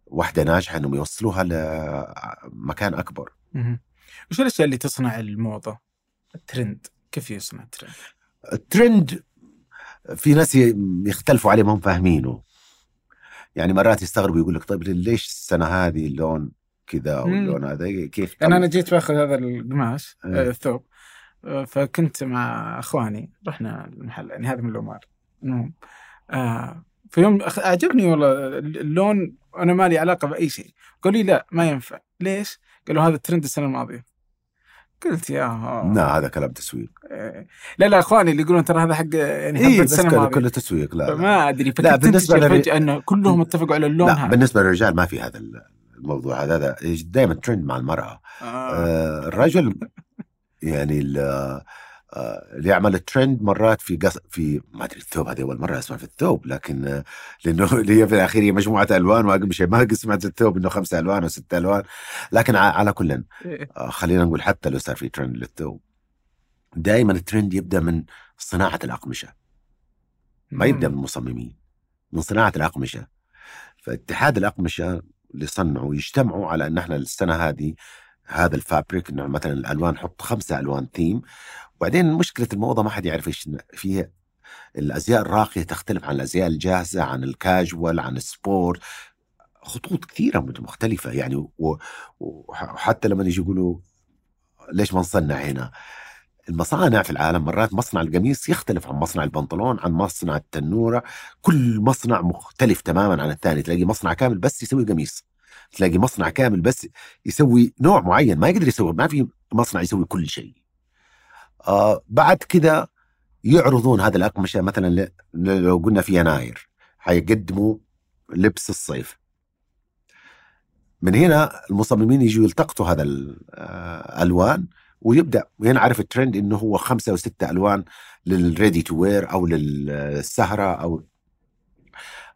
واحدة ناجحة إنهم يوصلوها لمكان أكبر مهم. وش الأشياء اللي تصنع الموضة؟ الترند كيف يصنع الترند؟ الترند في ناس يختلفوا عليه ما هم فاهمينه يعني مرات يستغربوا يقول لك طيب ليش السنة هذه اللون كذا مم. واللون هذا كيف يعني أنا جيت بآخذ هذا القماش إيه. آه، الثوب آه، فكنت مع إخواني رحنا المحل يعني هذا من لومار المهم آه في يوم والله اللون أنا ما لي علاقة بأي شيء قالوا لي لا ما ينفع ليش؟ قالوا هذا الترند السنة الماضية قلت يا لا هذا كلام تسويق إيه. لا لا إخواني اللي يقولون ترى هذا حق يعني حبة بس السنة كله, الماضية كله تسويق لا, لا. فما أدري للري- فجأة إنه كلهم اتفقوا على اللون لا هذا بالنسبة للرجال ما في هذا الموضوع هذا هذا دائما ترند مع المرأة. آه. آه الرجل يعني آه، اللي يعمل الترند مرات في قص في ما أدري الثوب هذه أول مرة أسمع في الثوب لكن لأنه اللي هي في الأخير هي مجموعة ألوان وأقل شيء ما قد سمعت الثوب إنه خمسة ألوان أو ستة ألوان. لكن على كل إيه. آه، خلينا نقول حتى لو صار في ترند للثوب. دائما الترند يبدأ من صناعة الأقمشة. ما يبدأ من المصممين من صناعة الأقمشة. فاتحاد الأقمشة اللي صنعوا يجتمعوا على إن إحنا السنة هذه هذا ال fabric إنه مثلا الألوان نحط خمسة ألوان ثيم. وبعدين مشكلة الموضة ما حد يعرف إيش فيها. الأزياء الراقية تختلف عن الأزياء الجاهزة عن الكاجوال عن ال sport خطوط كثيرة مختلفة يعني وحتى لما يجي يقولوا ليش ما نصنع هنا؟ المصانع في العالم مرات مصنع القميص يختلف عن مصنع البنطلون عن مصنع التنورة. كل مصنع مختلف تماما عن الثاني. تلاقي مصنع كامل بس يسوي قميص. تلاقي مصنع كامل بس يسوي نوع معين ما يقدر يسوي ما في مصنع يسوي كل شيء. آه بعد كده يعرضون هذا الأقمشة مثلا لو قلنا في يناير حيقدموا لبس الصيف. من هنا المصممين يجوا يلتقطوا هذا الألوان ويبدأ وين عارف الترند إنه هو خمسة أو سته ألوان لل ready to wear أو للسهرة أو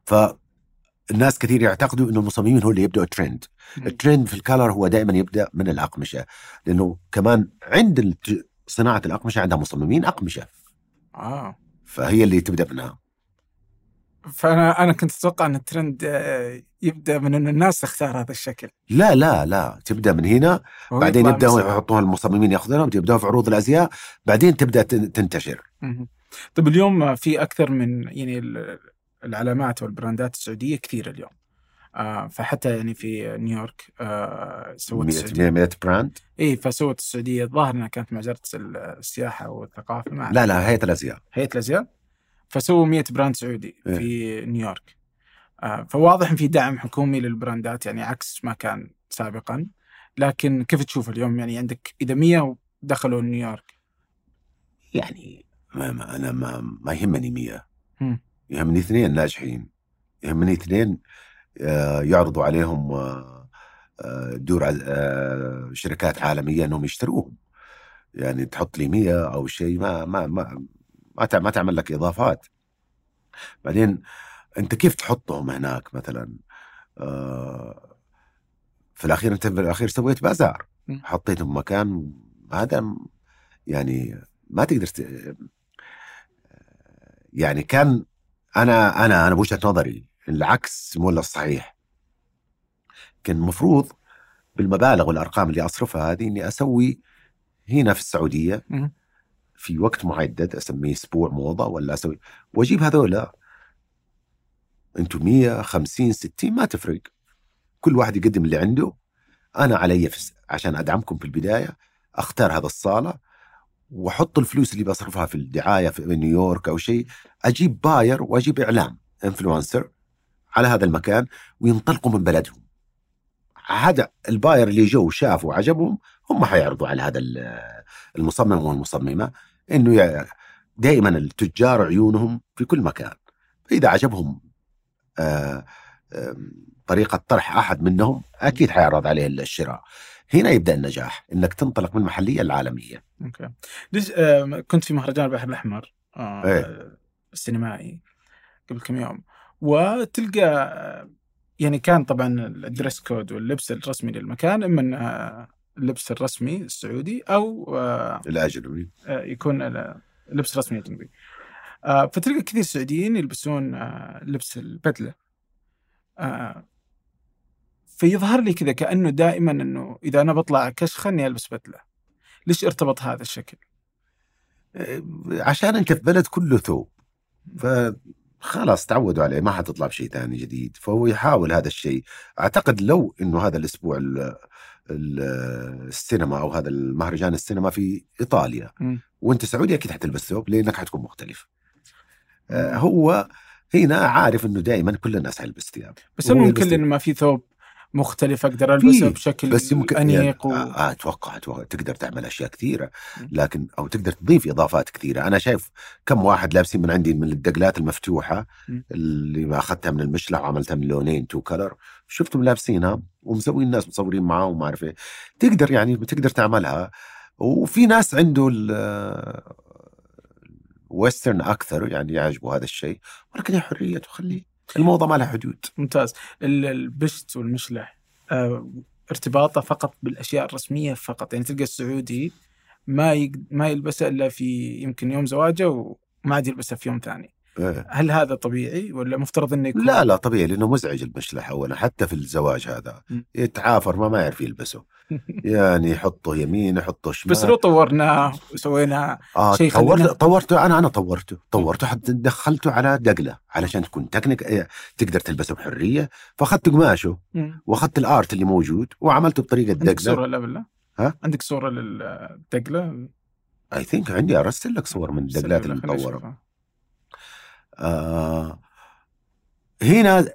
فالناس كثير يعتقدوا إنه المصممين هو اللي يبدأوا ال trend ال trend في ال color هو دائما يبدأ من الأقمشة لأنه كمان عند صناعة الأقمشة عندها مصممين أقمشة. آه. فهي اللي تبدأ منها. فأنا أنا كنت أتوقع إن الترند آه، يبدأ من ان الناس تختار هذا الشكل. لا لا لا. تبدأ من هنا بعدين يبدأوا. يحطوها المصممين ياخذونها ويبداوا في عروض الأزياء بعدين تبدأ تن- تنتشر. طيب اليوم في أكثر من يعني ال- العلامات وال brandات السعودية كثير اليوم. آه فحتى يعني في نيويورك آه سوت 100 السعودية. 100 brand؟ إي فسوت السعودية الظاهر إنها كانت مع وزاره السياحة والثقافة لا لا هيئة الأزياء. هيئة الأزياء؟ فسووا 100 brand سعودي إيه. في نيويورك. آه فواضح إن في دعم حكومي لل brandات يعني عكس ما كان سابقا. لكن كيف تشوف اليوم؟ يعني عندك إذا 100 دخلوا نيويورك. يعني ما ما أنا ما, ما يهمني 100 مم. يهمني اثنين ناجحين. يهمني اثنين آه، يعرضوا عليهم آه، دور آه، شركات عالمية إنهم يشتروهم. يعني تحط لي 100 أو شيء ما ما ما ما ما تعمل لك إضافات بعدين أنت كيف تحطهم هناك مثلا آه، في الأخير أنت في الأخير سويت بازار. حطيتهم مكان هذا يعني ما تقدر ت... يعني كان أنا أنا أنا بوجهة نظري العكس مو الصحيح كان المفروض بالمبالغ والأرقام اللي أصرفها هذه إني أسوي هنا في السعودية. في وقت محدد أسميه أسبوع موضه ولا أسوي؟ وأجيب هذولا. أنتم 100 50 60 ما تفرق. كل واحد يقدم اللي عنده. أنا علي عشان أدعمكم في البداية أختار هذا الصالة وأحط الفلوس اللي بصرفها في الدعاية في نيويورك أو شيء أجيب باير وأجيب إعلام influencer على هذا المكان وينطلقوا من بلدهم. هذا ال buyer اللي جو شافوا وعجبهم هم حيعرضوا على هذا ال- المصمم والمصممة. إنه دائما التجار عيونهم في كل مكان. فإذا عجبهم آه، طريقة طرح أحد منهم أكيد حيعرض عليه الشراء. هنا يبدأ النجاح إنك تنطلق من المحليه العالميه okay. آه كنت في مهرجان البحر الأحمر آه إيه. السينمائي قبل كم يوم. وتلقى آه، يعني كان طبعا الدريس كود واللبس الرسمي للمكان إما إن، آه، اللبس الرسمي السعودي أو آه، الأجنبي. آه، يكون لبس رسمي أجنبي. آه، فتلقى كثير سعوديين يلبسون لبس البدلة. فيظهر لي كذا كأنه دائما إنه إذا أنا بطلع كشخه اني ألبس بدلة. ليش ارتبط هذا الشكل؟ عشان أنت في بلد كله ثوب. فخلاص تعودوا عليه ما حتطلع بشيء ثاني جديد. فهو يحاول هذا الشيء. أعتقد لو إنه هذا الأسبوع ال- ال- السينما أو هذا المهرجان السينما في إيطاليا. وأنت سعودي أكيد حتلبس ثوب لأنك حتكون مختلف آه، هو هنا عارف إنه دائما كل الناس حيلبس ثياب بس هل ممكن. لأنه ما في ثوب مختلف أقدر ألبسه بشكل بس يمكن أنيق و... يعني آه أتوقع أتوقع تقدر تعمل أشياء كثيرة. لكن أو تقدر تضيف إضافات كثيرة أنا شايف كم واحد لابسين من عندي من الدقلات المفتوحة. اللي ما أخذتها من المشلح وعملتها من لونين two color شفتهم لابسينها ومسوين الناس مصورين معاهم وما أعرف إيه. تقدر يعني تقدر تعملها. وفي ناس عنده ال western أكثر يعني يعجبه هذا الشيء ولكن هي حرية وخليه الموضة ما لها حدود. ممتاز. ال- البشت والمشلح آه ارتباطه فقط بالأشياء الرسمية فقط. يعني تلقى السعودي ما يق... ما يلبسها إلا في يمكن يوم زواجه وما عاد يلبسها في يوم ثاني. هل هذا طبيعي ولا مفترض إنه يكون لا لا طبيعي لأنه مزعج المشلح اولا حتى في الزواج هذا م. يتعافر ما ما يعرف يلبسه يعني يحطه يمين يحطه شمال بس لو طورناه وسوينا آه شيء طورت طورته أنا أنا طورته طورته حتى دخلته على دقلة علشان تكون تكنيك إيه، تقدر تلبسه بحرية فأخذت قماشة. وأخذت الآرت اللي موجود وعملته بطريقة عندك صورة دقله لا بالله؟ ها؟ عندك صورة للدقلة؟ اي ثينك عندي أرسل لك صور من الدقلات المطورة. آه هنا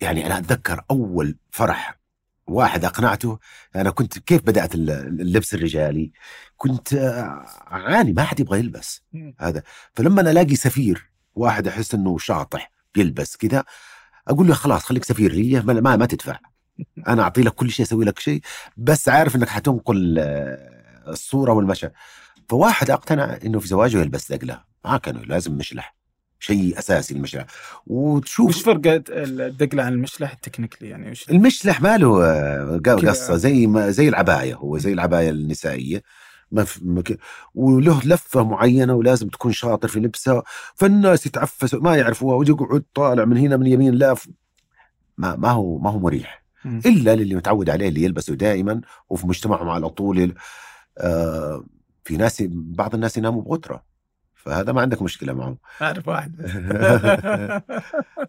يعني أنا أتذكر أول فرح واحد أقنعته أنا كنت كيف بدأت ال- اللبس الرجالي؟ كنت آه، اعاني ما حد يبغى يلبس. هذا. فلما أنا ألاقي سفير واحد أحس إنه شاطح يلبس كذا أقول له خلاص خليك سفير لي ما ما, ما تدفع. أنا أعطي لك كل شيء أسوي لك شيء بس عارف إنك حتنقل آه، الصورة والمشهد. فواحد أقتنع إنه في زواجه يلبس دقله ما كانوا لازم مشلح. شيء أساسي المشلح وتشوف وش فرق الدقلة عن المشلح التكنيكلي يعني وش المشلح ما له. قصة زي ما زي العباية هو زي العباية النسائية ما في وله لفة معينة ولازم تكون شاطر في لبسها فالناس يتعفسوا ما يعرفوها ويقعد طالع من هنا من يمين لا ما ما هو ما هو مريح. إلا للي متعود عليه اللي يلبسه دائما وفي مجتمعهم على طول آه في ناس بعض الناس يناموا بغتره فهذا ما عندك مشكلة معه. أعرف واحد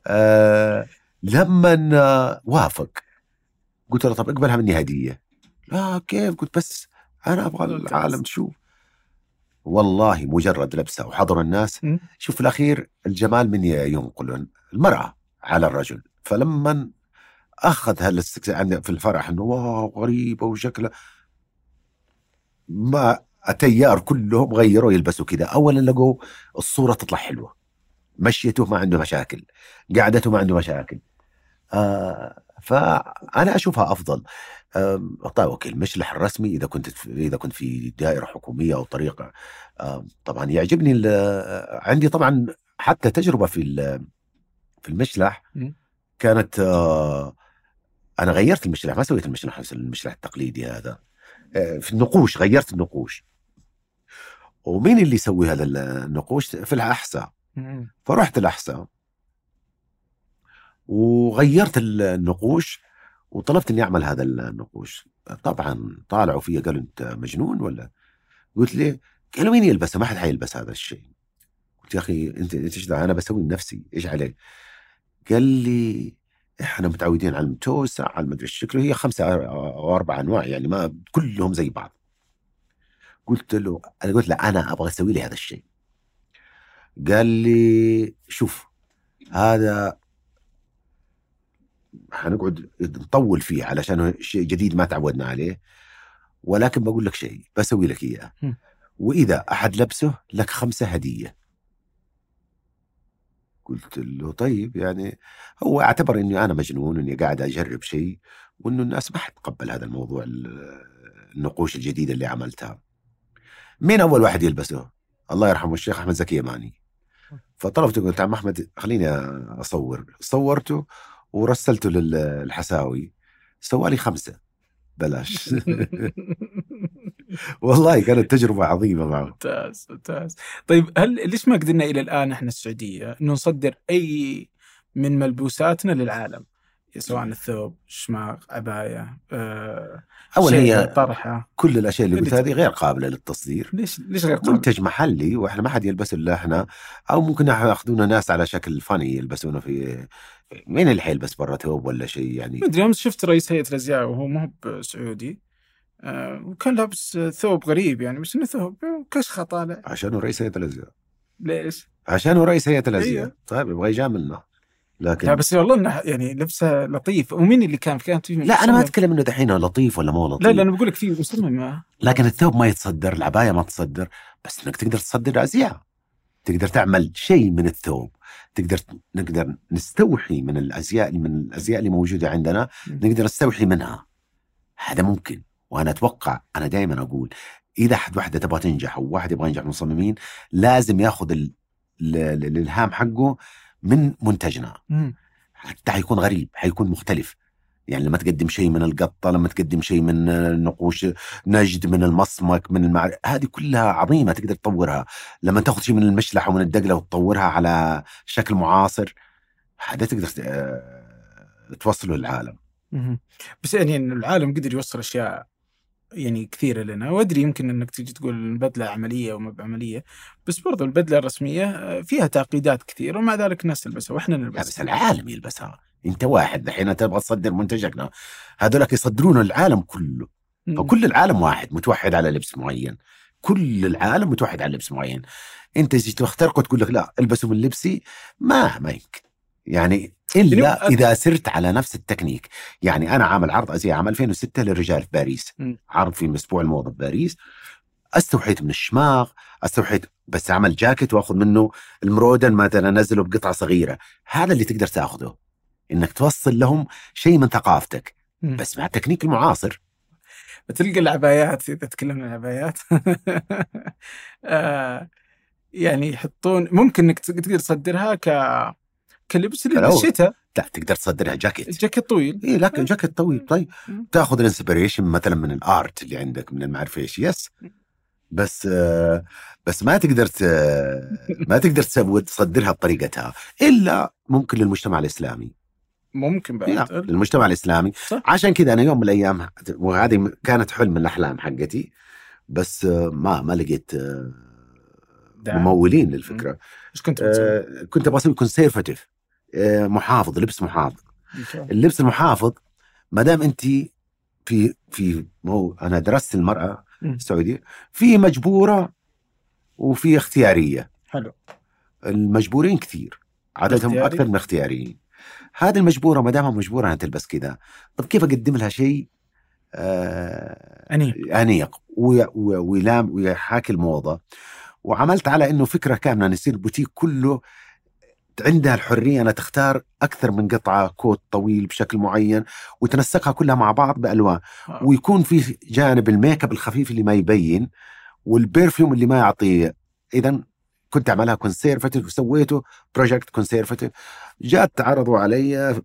آه لما وافق قلت له طب اقبلها مني هديه لا كيف؟ قلت بس أنا أبغى. العالم تشوف. والله مجرد لبسة. وحضر الناس. شوف في الأخير الجمال من ينقل المرأة على الرجل. فلما أخذ هالاستكساء عندي في الفرح إنه واو غريبة وشكلها. ما التيار كلهم غيروا يلبسوا كذا اولا لقوا الصورة تطلع حلوة. مشيته ما عنده مشاكل. قعدته ما عنده مشاكل. آه فأنا أشوفها أفضل. آم، طيب أوكي المشلح الرسمي إذا كنت في إذا كنت في دائرة حكومية أو طريقة آم، طبعا يعجبني عندي طبعا حتى تجربة في في المشلح. كانت آه، أنا غيرت المشلح ما سويت المشلح المشلح التقليدي هذا. آه، في النقوش غيرت النقوش. ومين اللي يسوي هذا النقوش؟ في الأحساء. مم. فرحت الأحساء. وغيرت النقوش وطلبت إني أعمل هذا النقوش. طبعا طالعوا فيا قالوا أنت مجنون ولا؟ قلت ليه قالوا مين يلبسه ما حد حيلبس هذا الشيء. قلت يا أخي انت أنت إيش؟ أنا بسوي لنفسي. إيش عليه قال لي إحنا متعودين على المتوسع على المدري شكله هي خمسة أو أربع أنواع يعني ما كلهم زي بعض. قلت له أنا قلت له أنا أبغى أسوي لي هذا الشيء. قال لي شوف هذا حنقعد نطول فيه علشان شيء جديد ما تعودنا عليه ولكن بقول لك شيء بسوي لك إياه. وإذا أحد لبسه لك خمسة هدية. قلت له طيب يعني هو أعتبر إني أنا مجنون إني قاعد أجرب شيء وإنه الناس ما حتقبل هذا الموضوع ال- النقوش الجديدة اللي عملتها. مين أول واحد يلبسه؟ الله يرحمه الشيخ أحمد زكي يماني. فطلبته قلت عم أحمد خليني أصور. صورته ورسلته للحساوي سوى لي خمسة. بلاش. والله كانت تجربة عظيمة معه. ممتاز ممتاز. طيب هل ليش ما قدرنا إلى الآن إحنا السعودية؟ إنه نصدر أي من ملبوساتنا للعالم سواء الثوب شماغ عبايه آه اول هي طرحة. كل الأشياء اللي اللي قلت هذه غير قابلة للتصدير. ليش ليش غير قابل؟ منتج محلي وإحنا ما حد يلبسه إلا إحنا. أو ممكن يأخذونا ناس على شكل فاني يلبسونه في مين اللي حيلبس برا ثوب ولا شيء يعني؟ ما أدري امس شفت رئيس هيئة الأزياء وهو ما هو بسعودي آه وكان لابس ثوب غريب يعني بس إنه ثوب كشخه طالع عشانه رئيس هيئة الأزياء. ليش؟ عشانه رئيس هيئة الأزياء. أيوه. طيب يبغى يجاملنا. لكن لا بس والله إنه يعني لبسه لطيف. ومين اللي كان؟ كانت فيه لا أنا ما. أتكلم إنه دحين لطيف ولا مو لطيف لا لا أنا بقول لك في مصمم لكن الثوب ما يتصدر العباية ما تصدر. بس إنك تقدر تصدر أزياء. تقدر تعمل شيء من الثوب. تقدر نقدر نستوحي من الأزياء من الأزياء اللي موجودة عندنا. نقدر نستوحي منها. هذا ممكن. وأنا أتوقع أنا دائما أقول إذا حد واحدة تبغى تنجح أو واحد يبغى ينجح مصممين لازم يأخذ ال- ال- ال- الإلهام حقه من منتجنا مم. حتى حيكون غريب حيكون مختلف يعني لما تقدم شيء من القطة لما تقدم شيء من النقوش نجد من المصمك من المعر... هذه كلها عظيمة تقدر تطورها لما تأخذ شيء من المشلحة ومن الدقلة وتطورها على شكل معاصر هذا تقدر آه، توصله للعالم. بس يعني إن العالم قدر يوصل أشياء يعني كثيرة لنا وأدري يمكن إنك تيجي تقول البدلة عملية وما بعملية بس برضو البدلة الرسمية آه، فيها تعقيدات كثيرة ومع ذلك الناس تلبسها وإحنا لا بس نلبسها العالم يلبسها. أنت واحد الحين تبغى تصدر منتجك هذولك يصدرون العالم كله. فكل العالم واحد متوحد على لبس معين. كل العالم متوحد على لبس معين. أنت تجي تخترقه تقول لك لا البسوا من لبسي؟ ما ما يمكن. يعني إلا إذا سرت على نفس التكنيك. يعني أنا عامل عرض أزياء عام 2006 للرجال في باريس. مم. عرض في أسبوع الموضه في باريس. أستوحيت من الشماغ أستوحيت بس عمل جاكيت وأخذ منه المرودن مثلا أنزله بقطعة صغيرة. هذا اللي تقدر تأخذه. إنك توصل لهم شيء من ثقافتك. مم. بس مع التكنيك المعاصر. تلقى العبايات إذا تكلمنا عن العبايات. آه، يعني يحطون ممكن إنك تقدر تصدرها ك كلبس. للشتاء لا تقدر تصدرها جاكيت. جاكيت طويل. اي لكن جاكيت طويل. طيب. تاخذ ال inspiration مثلا من ال art اللي عندك من المعرفة إيش. yes. بس آه، بس ما تقدر ت- ما تقدر تسوي تصدرها بطريقتها. إلا ممكن للمجتمع الإسلامي. ممكن بعد. للمجتمع الإسلامي. صح. عشان كذا أنا يوم من الأيام وهذه كانت حلم من الأحلام حقتي. بس آه، ما ما لقيت آه،. ممولين للفكرة. إيش كنت بتسوي؟ آه، كنت أبغى أسوي كونسيرفتيف محافظ لبس محافظ. اللبس المحافظ ما دام أنت في في مو أنا درست المرأة. السعودية في مجبورة وفي اختيارية. حلو. المجبورين كثير عددهم؟ أكثر من الاختياريين هذه المجبورة ما دامها مجبورة انها تلبس كذا طب كيف أقدم لها شيء؟ آه أنيق. أنيق. وي- وي- ويلام ويحاكي الموضة. وعملت على إنه فكرة كاملة أن يصير البوتيك كله عندها الحرية أنها تختار أكثر من قطعة coat طويل بشكل معين وتنسقها كلها مع بعض بألوان آه. ويكون في جانب الميك أب الخفيف اللي ما يبين وال perfume اللي ما يعطي اذا كنت أعملها conservative وسويته project conservative جات عرضوا علي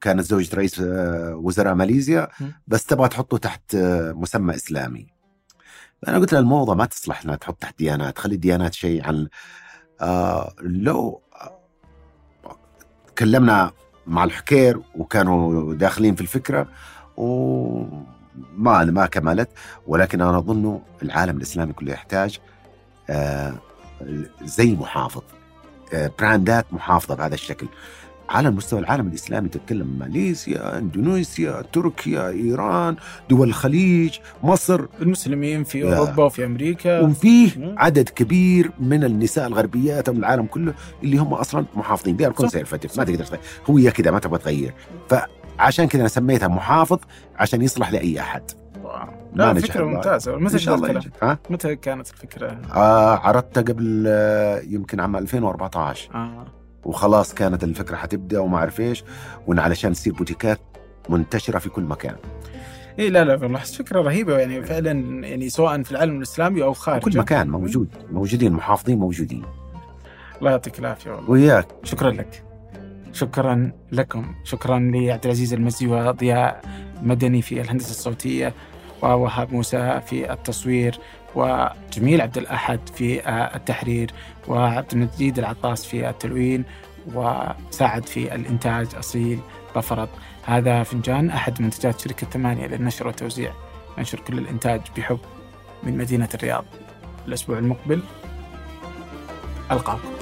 كانت زوجة رئيس آه، وزراء ماليزيا. بس تبغى تحطه تحت آه، مسمى إسلامي أنا قلت لها الموضة ما تصلح إنها تحط تحت ديانات خلي الديانات شيء عن آه لو تكلمنا مع الحكير وكانوا داخلين في الفكرة وما ما كملت ولكن أنا أظن العالم الإسلامي كله يحتاج آه زي محافظ آه brandات محافظة بهذا الشكل. على مستوى العالم الإسلامي تتكلم ماليزيا، اندونيسيا، تركيا، إيران، دول الخليج، مصر المسلمين في يا. أوروبا وفي أمريكا وفيه. عدد كبير من النساء الغربيات من العالم كله اللي هم أصلا محافظين دي conservative ما تقدر تغير هي كذا ما تبغى تغير فعشان كذا أنا سميتها محافظ عشان يصلح لأي أحد wow. ما لا. ممتازة إن متى شاء الله. ها متى كانت الفكرة؟ آه عرضتها قبل آه يمكن عام 2014 آه. وخلاص كانت الفكرة حتبدأ وما اعرف إيش وإن علشان تصير boutiqueات منتشرة في كل مكان. اي لا لا والله فكرة رهيبة يعني فعلا يعني سواء في العالم الإسلامي أو في خارجه. كل مكان موجود موجودين محافظين موجودين. الله يعطيك العافية والله. وياك. شكرا لك. شكرا لكم. شكرا لعبد العزيز المزي وضياء مدني في الهندسة الصوتية ووهاب موسى في التصوير. وجميل عبد الأحد في التحرير وعبد المجيد العطاس في التلوين وساعد في الإنتاج أصيل بفرط. هذا فنجان أحد منتجات شركة ثمانية للنشر والتوزيع. ننشر كل الإنتاج بحب من مدينة الرياض. الأسبوع المقبل ألقاكم.